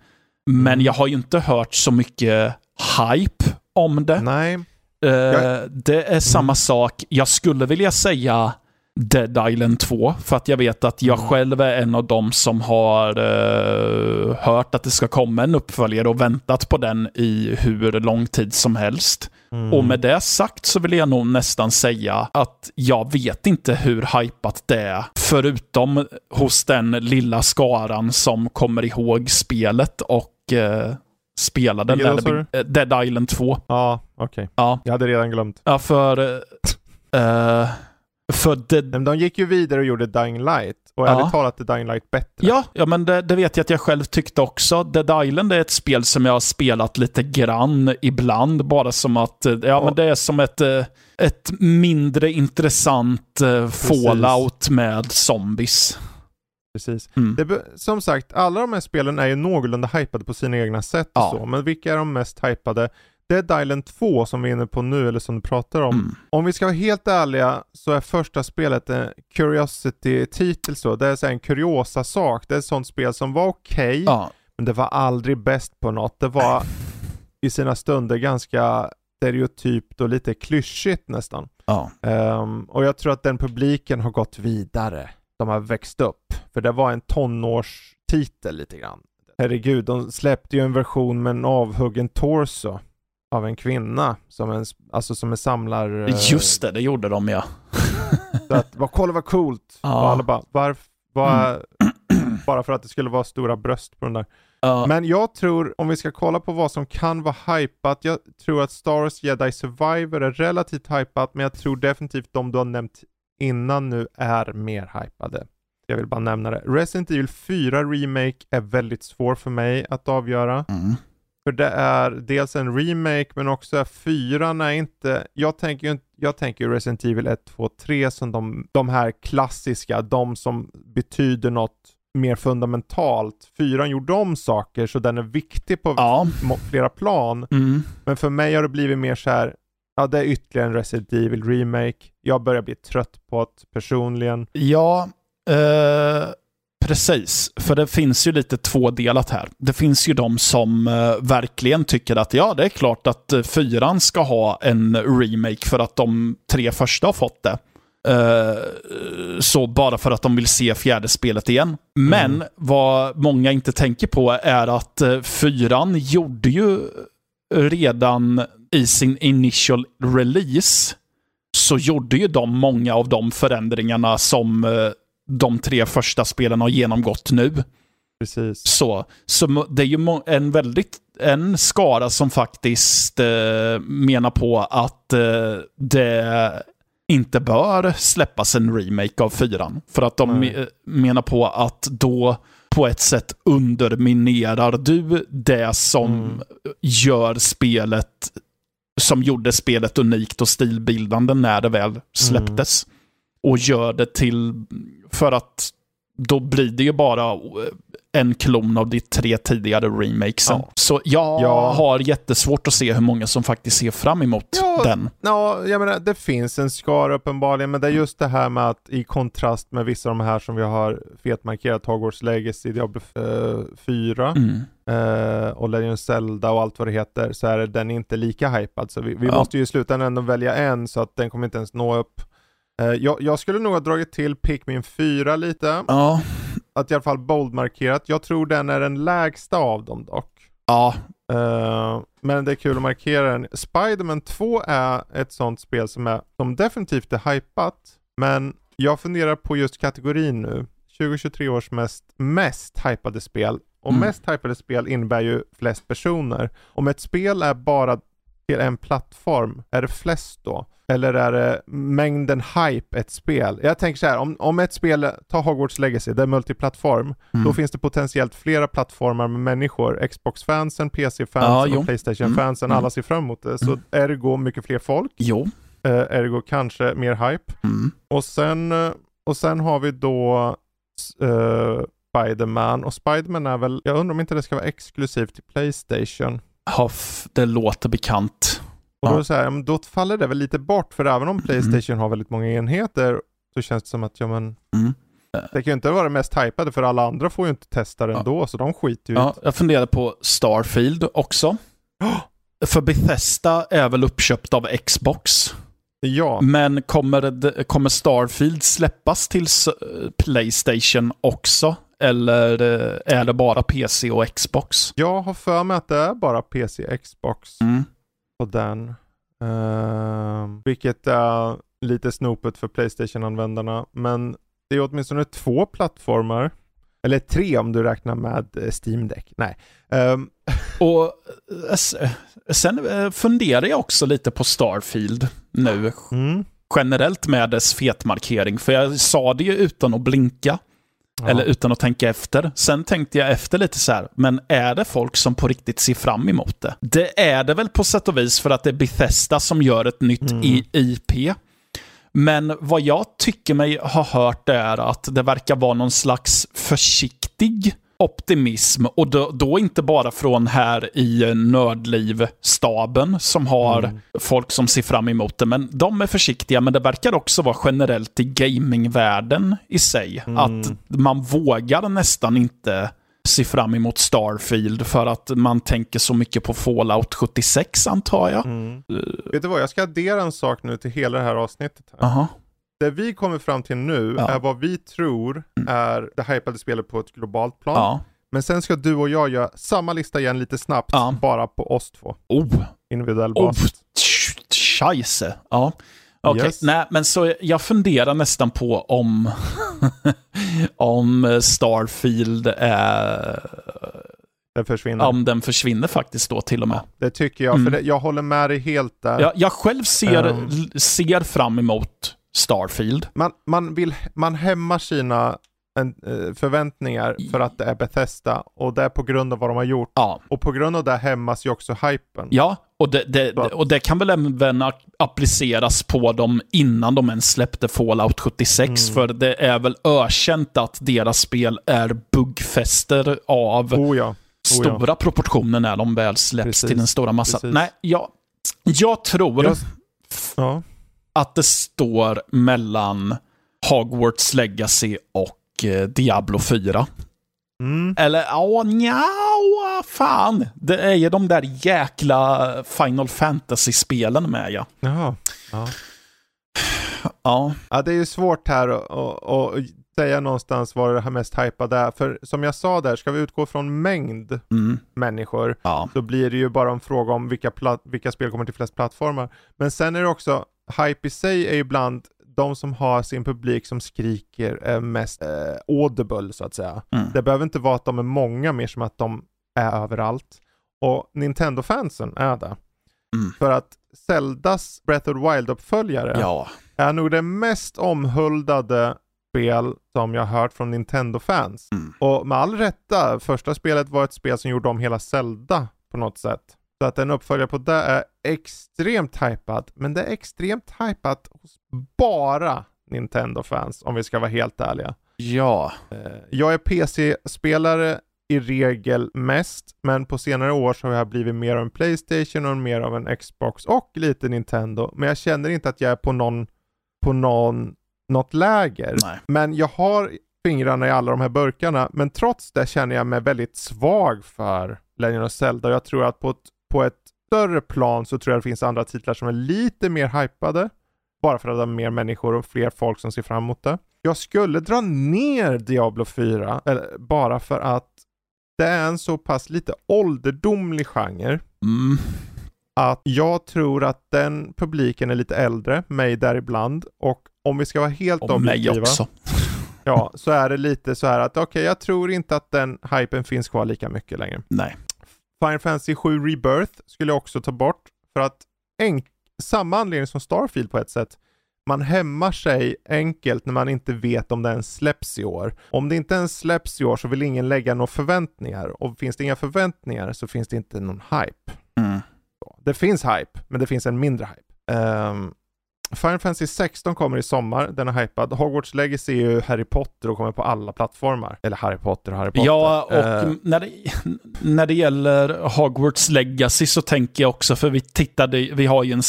Men Mm. jag har ju inte hört så mycket hype om det. mm. Nej, Eh, Jag- det är samma Mm. sak. Jag skulle vilja säga Dead Island 2, för att jag vet att jag Mm. själv är en av dem som har eh, hört att det ska komma en uppföljare och väntat på den i hur lång tid som helst. Mm. Och med det sagt så vill jag nog nästan säga att jag vet inte hur hypat det är. Förutom hos den lilla skaran som kommer ihåg spelet och eh, spelade Vilket Dead, eh, Dead Island 2. Ja, okej. Ja, Jag hade redan glömt. ja för... eh, för. Men de gick ju vidare och gjorde Dying Light. Och Ja. ärligt talat är Dying Light bättre. Ja, ja men det, det vet jag att jag själv tyckte också. Dead Island är ett spel som jag har spelat lite grann ibland, bara som att, eh, ja men det är som ett, eh, ett mindre intressant eh, fallout med zombies. Precis. Mm. Det, som sagt, alla de här spelen är ju någorlunda hypade på sina egna sätt och Ja. så. Men vilka är de mest hypade? Dead Island 2 som vi är inne på nu, eller som du pratar om. Mm. Om vi ska vara helt ärliga så är första spelet en Curiosity-titel så. Det är så en kuriosa-sak. Det är ett sånt spel som var okej, Ja, men det var aldrig bäst på något. Det var i sina stunder ganska stereotypt och lite klyschigt nästan. ja. Ehm, och jag tror att den publiken har gått vidare. De har växt upp. För det var en tonårstitel lite grann. Herregud, de släppte ju en version med en avhuggen torso av en kvinna. Som en, alltså som en samlar... eh, Just det, det gjorde de ja. (laughs) Så att, vad, kolla vad coolt! Ja. Och alla bara, varför? Var, (clears throat) Bara för att det skulle vara stora bröst på den där. Ja, Men jag tror, om vi ska kolla på vad som kan vara hypat, jag tror att Star Wars Jedi Survivor är relativt hypat, men jag tror definitivt de du har nämnt innan nu är mer hypade. Jag vill bara nämna det. Resident Evil 4 Remake är väldigt svår för mig att avgöra. mm. För det är dels en remake men också fyran är inte, jag tänker ju jag tänker Resident Evil 1, 2, 3 som de, de här klassiska, de som betyder något mer fundamentalt. Fyran gjorde om saker så den är viktig på ja. flera plan. Mm. Men för mig har det blivit mer så här, ja det är ytterligare en Resident Evil remake. Jag börjar bli trött på det personligen. Ja, eh, precis. För det finns ju lite tvådelat här. Det finns ju de som eh, verkligen tycker att ja, det är klart att eh, fyran ska ha en remake för att de tre första har fått det. Eh, så bara för att de vill se fjärde spelet igen. Men vad många inte tänker på är att eh, fyran gjorde ju redan i sin initial release så gjorde ju de många av de förändringarna som eh, de tre första spelen har genomgått nu. Precis. Så, så det är ju en väldigt en skara som faktiskt eh, menar på att eh, det inte bör släppas en remake av fyran. För att de me- menar på att då på ett sätt underminerar du det som Mm. gör spelet som gjorde spelet unikt och stilbildande när det väl släpptes. Och gör det till, för att då blir det ju bara en klon av de tre tidigare remakesen. Ja. Så jag Ja. har jättesvårt att se hur många som faktiskt ser fram emot Ja. den. Ja, jag menar det finns en skara uppenbarligen, men det är just det här med att i kontrast med vissa av de här som vi har fetmarkerat, Hogwarts Legacy, Diablo eh, 4 Mm. eh, och Legend Zelda och allt vad det heter, så är den inte lika hypad. Så vi, vi måste ju i slutändan ändå välja en, så att den kommer inte ens nå upp. Eh, jag, jag skulle nog ha dragit till Pikmin 4 lite, Ja, att i alla fall bold-markerat. Jag tror den är den lägsta av dem dock. ja, Eh, men det är kul att markera den. Spiderman 2 är ett sånt spel som, är, som definitivt är hypat, men jag funderar på just kategorin nu. 2023 års mest, mest hypade spel. Och Mm. mest hypade spel innebär ju flest personer. Om ett spel är bara till en plattform, är det flest då? Eller är det mängden hype ett spel? Jag tänker så här, om, om ett spel, ta Hogwarts Legacy, det är multiplattform, Mm. då finns det potentiellt flera plattformar med människor. Xbox-fansen, PC-fansen jo. och Playstation-fansen, Mm. alla ser fram emot det. Så ergo mycket fler folk, Jo. eh, ergo kanske mer hype. Mm. Och sen, eh, och sen har vi då uh, Spiderman och Spiderman är väl, jag undrar om inte det ska vara exklusivt till Playstation. Ja, f- det låter bekant. Och då, Ja. det så här, då faller det väl lite bort för även om Playstation har väldigt många enheter så känns det som att ja men Mm. det kan ju inte vara det mest hypade för alla andra får ju inte testa det Ja. ändå så de skiter ju Ja, jag funderade på Starfield också. För Bethesda är väl uppköpt av Xbox. Ja, Men kommer, det, kommer Starfield släppas till Playstation också? Eller eh, är det bara PC och Xbox? jag har för mig att det är bara PC, Xbox Mm. På den. Ehm, vilket är lite snopet för Playstation-användarna. Men det är åtminstone två plattformar. Eller tre om du räknar med eh, Steam Deck. Nej. Ehm, (laughs) Och eh, s- sen eh, funderar jag också lite på Starfield nu. mm. Generellt med dess fetmarkering. För jag sa det ju utan att blinka. Ja. Eller utan att tänka efter. Sen tänkte jag efter lite så här, men är det folk som på riktigt ser fram emot det? Det är det väl på sätt och vis för att det är Bethesda som gör ett nytt Mm. IP. Men vad jag tycker mig ha hört är att det verkar vara någon slags försiktig optimism. Och då, då inte bara från här i Nördliv-staben som har Mm. folk som ser fram emot det. Men de är försiktiga, men det verkar också vara generellt i gamingvärlden i sig. Mm. Att man vågar nästan inte se fram emot Starfield för att man tänker så mycket på Fallout 76 antar jag. Mm. Vet du vad, jag ska addera en sak nu till hela det här avsnittet. Här. Aha. Det vi kommer fram till nu Ja. är vad vi tror är det hypade spelet på ett globalt plan. Ja. Men sen ska du och jag göra samma lista igen lite snabbt, Ja. bara på oss två. Oh, Individuell Oh, basis. tsch- scheisse. Ja. Okej, Yes. nej, men så jag funderar nästan på om, (laughs) om Starfield är, Det försvinner. om den försvinner faktiskt då till och med. Det tycker jag, Mm. för det, jag håller med dig helt där. Jag, jag själv ser, Ehm. ser fram emot Starfield. Man, man, vill, man hämmar sina en, eh, förväntningar för att det är Bethesda och det är på grund av vad de har gjort. Ja, Och på grund av det hämmas ju också hypen. ja och, det, det, att- och det kan väl även appliceras på dem innan de ens släppte Fallout 76. Mm. För det är väl ökänt att deras spel är buggfester av Oh ja. Oh ja. stora proportioner när de väl släpps Precis, till den stora massan. precis. Nej, jag, jag tror Jag- Ja. Att det står mellan Hogwarts Legacy och eh, Diablo 4. Mm. Eller ja, nja, fan. Det är ju de där jäkla Final Fantasy-spelen med ja. Jaha. Ja. (sighs) Ja, ja, det är ju svårt här att- säga någonstans vad det här mest hypade är. För som jag sa där, ska vi utgå från mängd mm, människor ja. så blir det ju bara en fråga om vilka, vilka spel kommer till flest plattformar. Men sen är det också, hype i sig är ibland de som har sin publik som skriker är mest eh, audible så att säga. Mm. Det behöver inte vara att de är många mer som att de är överallt. Och Nintendo-fansen är det. Mm. För att Zeldas Breath of the Wild-uppföljare Ja. är nog det mest omhuldade spel som jag har hört från Nintendo-fans. Mm. Och med all rätta, första spelet var ett spel som gjorde om hela Zelda på något sätt. Så att en uppföljare på det är extremt hypad, men det är extremt hypat hos bara Nintendo-fans om vi ska vara helt ärliga. Ja. Eh, Jag är PC-spelare i regel mest, men på senare år så har jag blivit mer av en Playstation och mer av en Xbox och lite Nintendo. Men jag känner inte att jag är på någon, på någon, något läger. Nej. Men jag har fingrarna i alla de här burkarna, men trots det känner jag mig väldigt svag för Legend of Zelda. Jag tror att på ett, på ett större plan så tror jag det finns andra titlar som är lite mer hypade. Bara för att det är mer människor och fler folk som ser fram emot det. Jag skulle dra ner Diablo 4, eller, bara för att det är en så pass lite ålderdomlig genre Mm. att jag tror att den publiken är lite äldre, mig däribland. Och om vi ska vara helt Och mig objektiva, också. ja, så är det lite så här att okej, jag tror inte att den hypen finns kvar lika mycket längre. Nej. Final Fantasy 7 Rebirth skulle jag också ta bort för att samma anledning som Starfield på ett sätt. Man hämmar sig enkelt när man inte vet om det ens släpps i år. Om det inte ens släpps i år så vill ingen lägga några förväntningar och finns det inga förväntningar så finns det inte någon hype. Mm. Det finns hype, men det finns en mindre hype. Um, Final Fantasy 16 kommer i sommar, den är hypad. Hogwarts Legacy är ju Harry Potter och kommer på alla plattformar. Eller Harry Potter och Harry Potter. Ja, och Eh, när, det, när det gäller Hogwarts Legacy så tänker jag också, för vi tittade, vi har ju en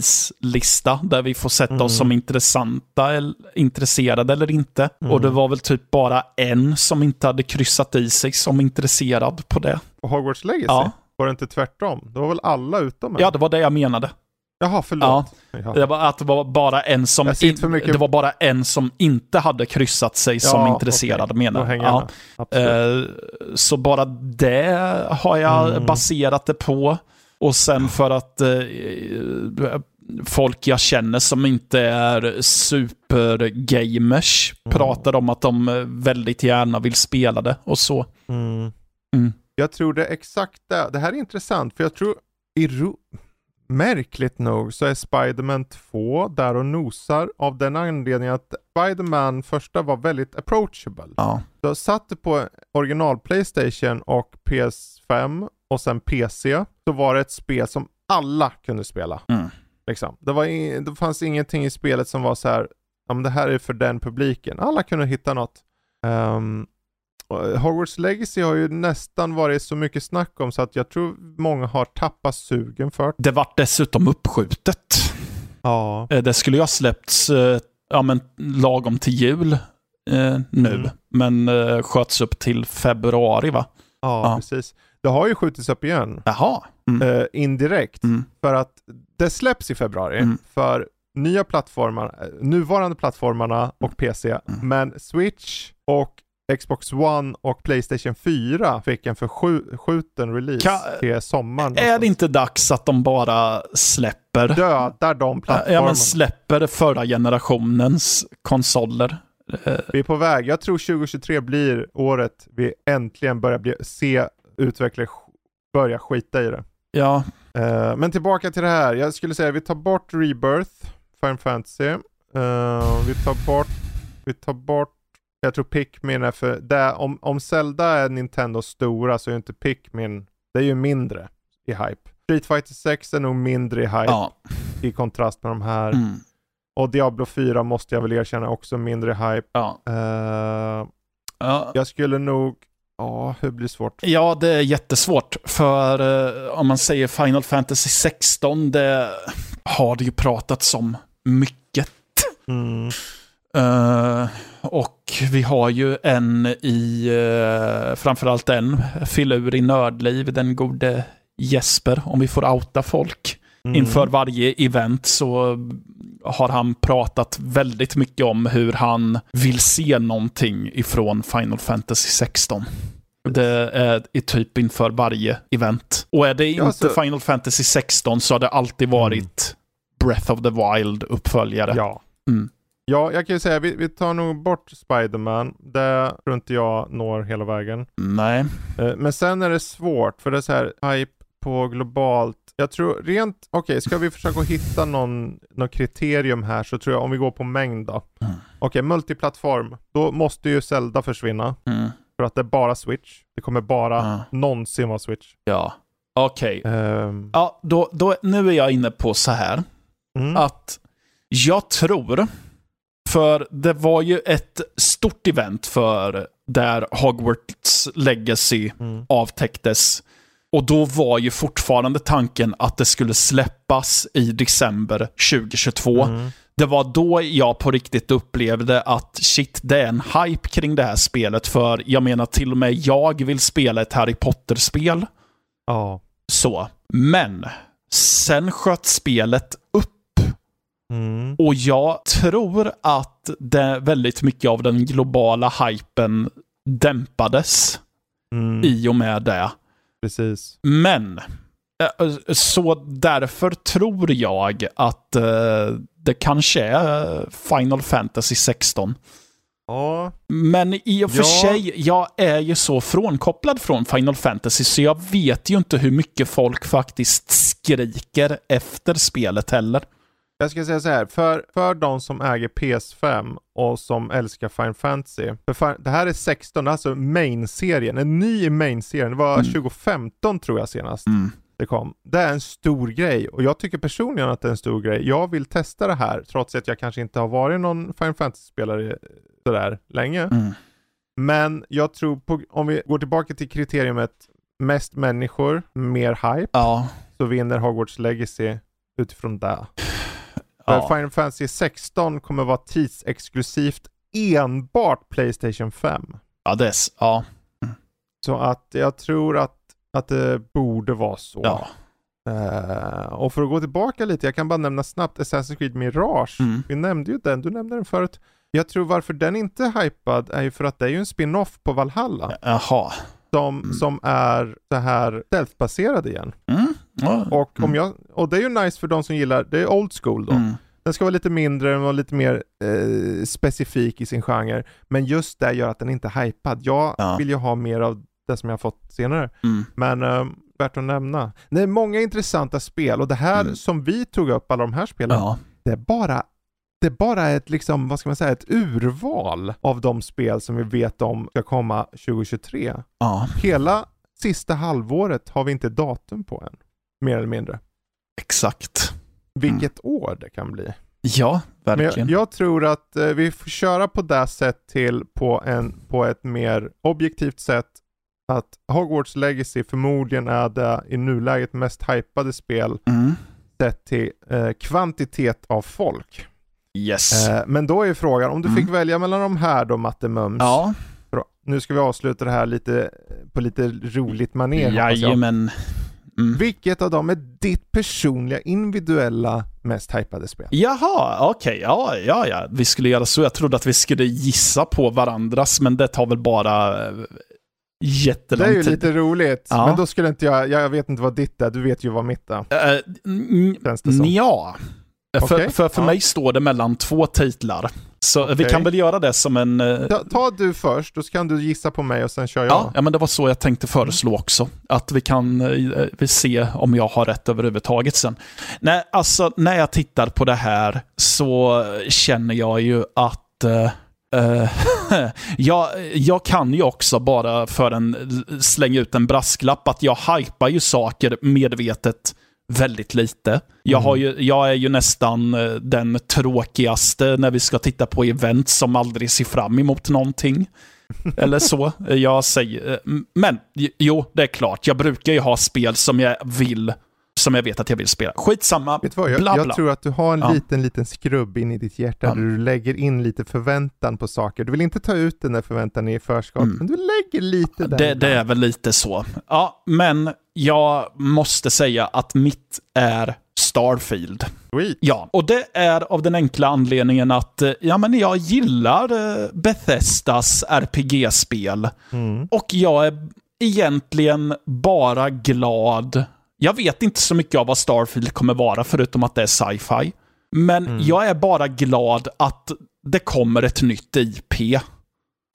spelrelease-lista där vi får sätta Mm. oss som intressanta, eller, intresserade eller inte. Mm. Och det var väl typ bara en som inte hade kryssat i sig som intresserad på det. och Hogwarts Legacy? Ja, Var det inte tvärtom? Det var väl alla utom en? ja det var det jag menade. Jaha, förlåt. Ja. Det var att det var bara en som, in, det var bara en som inte hade kryssat sig som Ja, intresserad okej. menar. Absolut. Eh, Så bara det har jag Mm. baserat det på. Och sen för att eh, folk jag känner som inte är supergamers Mm. pratar om att de eh, väldigt gärna vill spela det och så. Mm. Mm. Jag tror det är exakt det. Det här är intressant för jag tror i ro... Märkligt nog så är Spider-Man 2 där och nosar av den anledningen att Spider-Man första var väldigt approachable. Ja. Så satt du på original Playstation och PS5 och sen PC så var det ett spel som alla kunde spela. Mm. Liksom. Det, var i, det fanns ingenting i spelet som var så här, ja men det här är för den publiken. Alla kunde hitta något. Um, Hogwarts Legacy har ju nästan varit så mycket snack om så att jag tror många har tappat sugen för det. Vart dessutom uppskjutet. Ja. Eh, Det skulle ju ha släppts eh, ja, men, lagom till jul eh, nu, Mm. men eh, sköts upp till februari va? Ja, Ja. precis. Det har ju skjutits upp igen. Jaha. Mm. eh, indirekt. Mm. För att det släpps i februari Mm. för nya plattformar, eh, nuvarande plattformarna och PC. Mm. Men Switch och Xbox One och Playstation 4 fick en förskjuten release Ka- till sommaren. Är det inte dags att de bara släpper Dödar de plattformarna. Ja, men släpper förra generationens konsoler. Vi är på väg. Jag tror 2023 blir året vi äntligen börjar bli, se utvecklare börja skita i det. Ja, Eh, men tillbaka till det här. Jag skulle säga vi tar bort Rebirth, Final Fantasy. Eh, vi tar bort, vi tar bort, jag tror Pikmin är för, det, om, om Zelda är Nintendo stora så är inte Pikmin, det är ju mindre i hype. Street Fighter 6 är nog mindre i hype ja. i kontrast med de här. Mm, Och Diablo 4 måste jag väl erkänna också mindre hype. ja. Eh, Ja. jag skulle nog, ja hur blir svårt? ja, det är jättesvårt. För eh, om man säger Final Fantasy 16, det har det ju pratats om mycket. Mm. Eh, och vi har ju en i, uh, framförallt en filur i Nördliv, den gode Jesper, om vi får outa folk. Mm. Inför varje event så har han pratat väldigt mycket om hur han vill se någonting ifrån Final Fantasy 16. Det är i typ inför varje event. Och är det inte Ja, så- Final Fantasy 16 så har det alltid varit Breath of the Wild uppföljare. Ja. Mm. Ja, jag kan ju säga vi, vi tar nog bort Spiderman. Det tror inte jag når hela vägen. Nej. Eh, Men sen är det svårt för det är så här hype på globalt. Jag tror rent, okej, ska vi försöka hitta någon, någon kriterium här så tror jag om vi går på mängd då. Mm. Okej, multiplattform. Då måste ju Zelda försvinna Mm. för att det är bara Switch. Det kommer bara Ja. någonsin vara Switch. Ja. Okej. Ehm, Ja, då, då, nu är jag inne på så här. mm. att jag tror, för det var ju ett stort event för där Hogwarts Legacy Mm. avtäcktes. Och då var ju fortfarande tanken att det skulle släppas i december 2022. Mm. Det var då jag på riktigt upplevde att shit, det är en hype kring det här spelet. För jag menar, till och med jag vill spela ett Harry Potter-spel. Ja. Så. Men, sen sköt spelet Mm. och jag tror att det, väldigt mycket av den globala hypen dämpades Mm. i och med det. Precis. Men, eh, så därför tror jag att eh, det kanske är Final Fantasy 16. Ja, Men i och för Ja. sig, jag är ju så frånkopplad från Final Fantasy, så jag vet ju inte hur mycket folk faktiskt skriker efter spelet heller. Jag ska säga så här. För, för de som äger PS5 och som älskar Final Fantasy. För det här är 16, alltså main-serien. En ny main-serien. Det var Mm. 2015 tror jag senast Mm. det kom. Det är en stor grej och jag tycker personligen att det är en stor grej. Jag vill testa det här trots att jag kanske inte har varit någon Final Fantasy-spelare sådär länge. Mm. Men jag tror på, om vi går tillbaka till kriteriumet mest människor, mer hype, Ja. så vinner Hogwarts Legacy utifrån det. Ja. Final Fantasy 16 kommer vara tidsexklusivt enbart Playstation 5. Ja, det är... Ja. Så att jag tror att, att det borde vara så. ja. Eh, och för att gå tillbaka lite, jag kan bara nämna snabbt Assassin's Creed Mirage. Mm. Vi nämnde ju den, du nämnde den förut. Jag tror varför den inte är hypad är ju för att det är ju en spin-off på Valhalla. Jaha. Som, Mm. som är så här stealth-baserad igen. Mm. Ja. Och, om Mm. jag, och det är ju nice för de som gillar, det är old school då. Mm. Den ska vara lite mindre, den var lite mer eh, specifik i sin genre. Men just det gör att den inte är hypad. Jag Ja. vill ju ha mer av det som jag har fått senare. Mm. Men eh, värt att nämna. Det är många intressanta spel och det här Mm. som vi tog upp, alla de här spelen, Ja. det är bara det är bara ett, liksom, vad ska man säga, ett urval av de spel som vi vet om ska komma 2023. Ja. Hela sista halvåret har vi inte datum på än. Mer eller mindre. Exakt. Vilket år det kan bli. Ja, verkligen. jag, jag tror att eh, vi får köra på det sätt till på, en, på ett mer objektivt sätt. Att Hogwarts Legacy förmodligen är det i nuläget mest hypade spel Mm. sett till eh, kvantitet av folk. Yes. Eh, men då är frågan, om du Mm. fick välja mellan de här då Matte Mums. ja. Nu ska vi avsluta det här lite på lite roligt manér hoppas jag. Mm. Vilket av dem är ditt personliga individuella mest hypade spel? Jaha, okej. Ja, ja, ja. Vi skulle göra så. Jag trodde att vi skulle gissa på varandras, men det tar väl bara eh, Det jättelång är ju tid. lite roligt, Ja. men då skulle inte jag, jag vet inte vad ditt är, du vet ju vad mitt är. Uh, Känns det som. ja. För, Okej, för, för ja. mig står det mellan två titlar. Så vi Okej. kan väl göra det som en... eh, Ta, ta du först, då kan du gissa på mig och sen kör jag. Ja, ja, men det var så jag tänkte föreslå också. Att vi kan eh, vi se om jag har rätt överhuvudtaget sen. Nej, alltså när jag tittar på det här så känner jag ju att eh, eh, (laughs) jag, jag kan ju också bara för en slänga ut en brasklapp att jag hypar ju saker medvetet väldigt lite. Jag, har ju, jag är ju nästan eh, den tråkigaste när vi ska titta på event som aldrig ser fram emot någonting. (laughs) Eller så. Jag säger, eh, men jo, det är klart. Jag brukar ju ha spel som jag vill, som jag vet att jag vill spela. Skitsamma. Vet du vad, jag, bla, jag bla. tror att du har en Ja. liten, liten skrubb in i ditt hjärta Ja. där du lägger in lite förväntan på saker. Du vill inte ta ut den där förväntan i förskott, Mm. men du lägger lite där. Det, det är väl lite så. Ja, men jag måste säga att mitt är Starfield. Sweet. Ja, och det är av den enkla anledningen att eh, ja, men jag gillar eh, Bethesdas RPG-spel. Mm. Och jag är egentligen bara glad. Jag vet inte så mycket av vad Starfield kommer vara, förutom att det är sci-fi. Men Mm. jag är bara glad att det kommer ett nytt IP.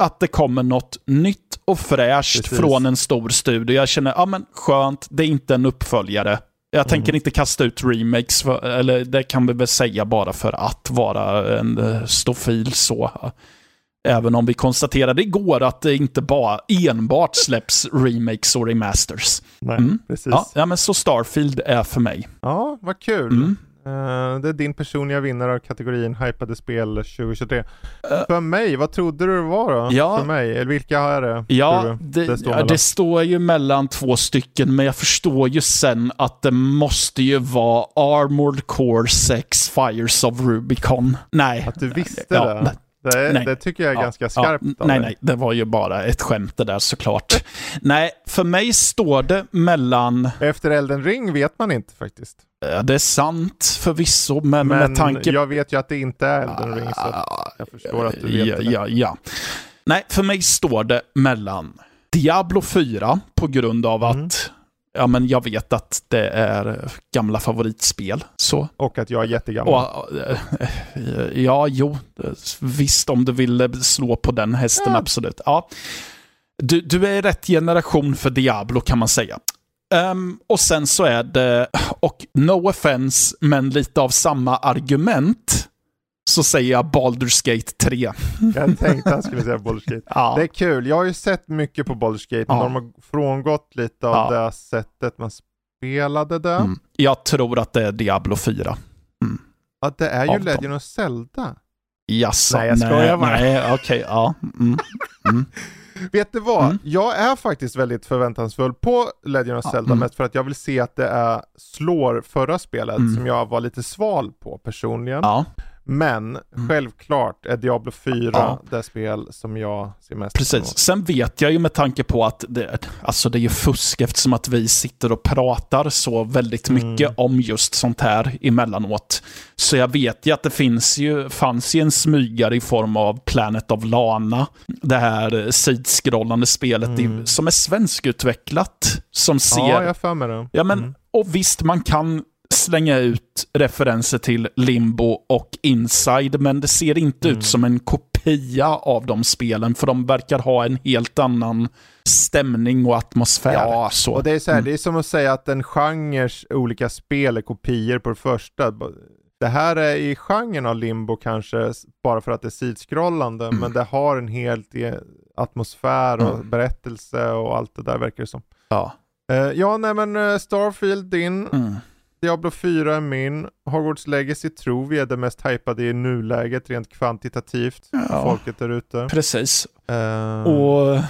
Att det kommer något nytt och fräscht Precis. från en stor studio. Jag känner, ja men skönt, det är inte en uppföljare. Jag tänker Mm. inte kasta ut remakes, för, eller det kan vi väl säga bara för att vara en uh, stofil så. Även om vi konstaterade igår att det inte bara enbart släpps remakes och remasters. Nej, Mm. precis. Ja, Ja. ja, men så Starfield är för mig. vad kul. Mm. Eh, det är din personliga vinnare av kategorin hypade spel 2023. Eh. För mig, vad trodde du det var då? Ja. För mig? Eller vilka är det? Ja, det, det står ja, det står ju mellan två stycken, men jag förstår ju sen att det måste ju vara Armored Core 6 Fires of Rubicon. Nej. Att du visste Ja, det? Det, nej. det tycker jag är Ja, ganska skarpt ja, Nej, nej, det var ju bara ett skämt det där såklart. nej, för mig står det mellan, Efter Elden Ring vet man inte faktiskt. ja, det är sant förvisso, men, Men med tanke jag vet ju att det inte är Elden Ring, så jag förstår att du vet ja, det. ja, ja. Nej, för mig står det mellan Diablo 4 på grund av Mm. Ja, men jag vet att det är gamla favoritspel. Så. Och att jag är jättegammal. Och, äh, ja, jo, visst om du vill slå på den hästen, ja. absolut. Ja. Du, du är rätt generation för Diablo kan man säga. Um, och sen så är det, och no offense, men lite av samma argument, så säger jag Baldur's Gate 3. Jag tänkte han skulle säga Baldur's Gate. Ja. Det är kul, jag har ju sett mycket på Baldur's Gate, men ja. de har frångått lite av ja. det sättet man spelade det. Mm. Jag tror att det är Diablo 4. Mm. Ja, det är ju Avtal. Legend of Zelda. Jaså? Nej, jag skojar bara. Nej, okej, okay, ja. Mm. mm. (laughs) Vet du vad? Mm. Jag är faktiskt väldigt förväntansfull på Legend of Zelda, mm. mest för att jag vill se att det är, slår förra spelet mm. som jag var lite sval på personligen. Ja. Men mm. självklart är Diablo 4 ja. det spel som jag ser mest Precis. Sen vet jag ju med tanke på att det, alltså det är ju fusk eftersom att vi sitter och pratar så väldigt mm. mycket om just sånt här emellanåt. Så jag vet ju att det finns ju, fanns ju en smygare i form av Planet of Lana. Det här sidskrollande spelet mm. i, som är svenskutvecklat. Som ser... Ja, jag för mig det. Ja, men, mm. och visst, man kan slänga ut referenser till Limbo och Inside, men det ser inte mm. ut som en kopia av de spelen, för de verkar ha en helt annan stämning och atmosfär. Ja, så. och det är, så här, mm. det är som att säga att en genres olika spel är kopior på det första. Det här är i genren av limbo kanske, bara för att det är sidskrollande, mm. men det har en helt e- atmosfär och mm. berättelse och allt det där verkar det som. Ja. Uh, ja, nej men uh, Starfield din. Mm. Diablo 4 är min. Hogwarts Legacy tror vi är det mest hypade i nuläget rent kvantitativt. Ja, folket där ute. Precis. Uh... Och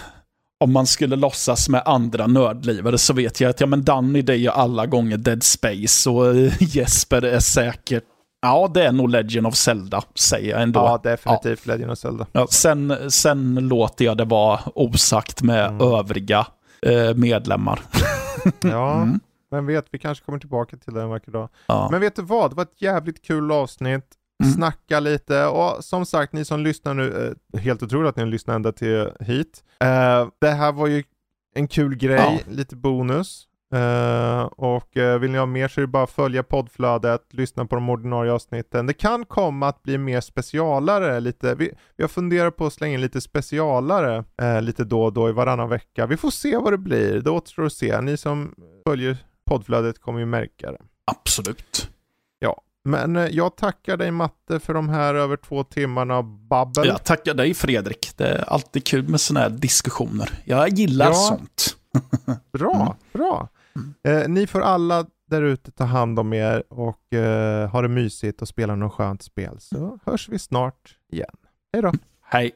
om man skulle låtsas med andra nördlivare så vet jag att ja, men Danny det är ju alla gånger Dead Space och (laughs) Jesper är säkert Ja, det är nog Legend of Zelda, säger jag ändå. Ja, definitivt ja. Legend of Zelda. Ja, sen, sen låter jag det vara osagt med mm. övriga eh, medlemmar. (laughs) ja, mm. Vem vet, vi kanske kommer tillbaka till det en vacker dag. Ja. Men vet du vad, det var ett jävligt kul avsnitt. Mm. Snacka lite och som sagt, ni som lyssnar nu, eh, helt otroligt att ni lyssnar ända till hit. Eh, det här var ju en kul grej, ja. lite bonus. Uh, och uh, vill ni ha mer så är det bara att följa poddflödet, lyssna på de ordinarie avsnitten. Det kan komma att bli mer specialare lite. Vi, har funderat på att slänga in lite specialare uh, lite då och då i varannan vecka. Vi får se vad det blir, det återstår att se. Ni som följer poddflödet kommer ju märka det. Absolut. Ja, men eh, jag tackar dig Matte för de här över två timmarna babbel. Jag tackar dig Fredrik. Det är alltid kul med sådana här diskussioner. Jag gillar ja. sånt. (laughs) bra, mm. bra. Mm. Eh, ni får alla där ute ta hand om er och eh, ha det mysigt och spela något skönt spel. Så hörs vi snart igen. Hej då. Hej.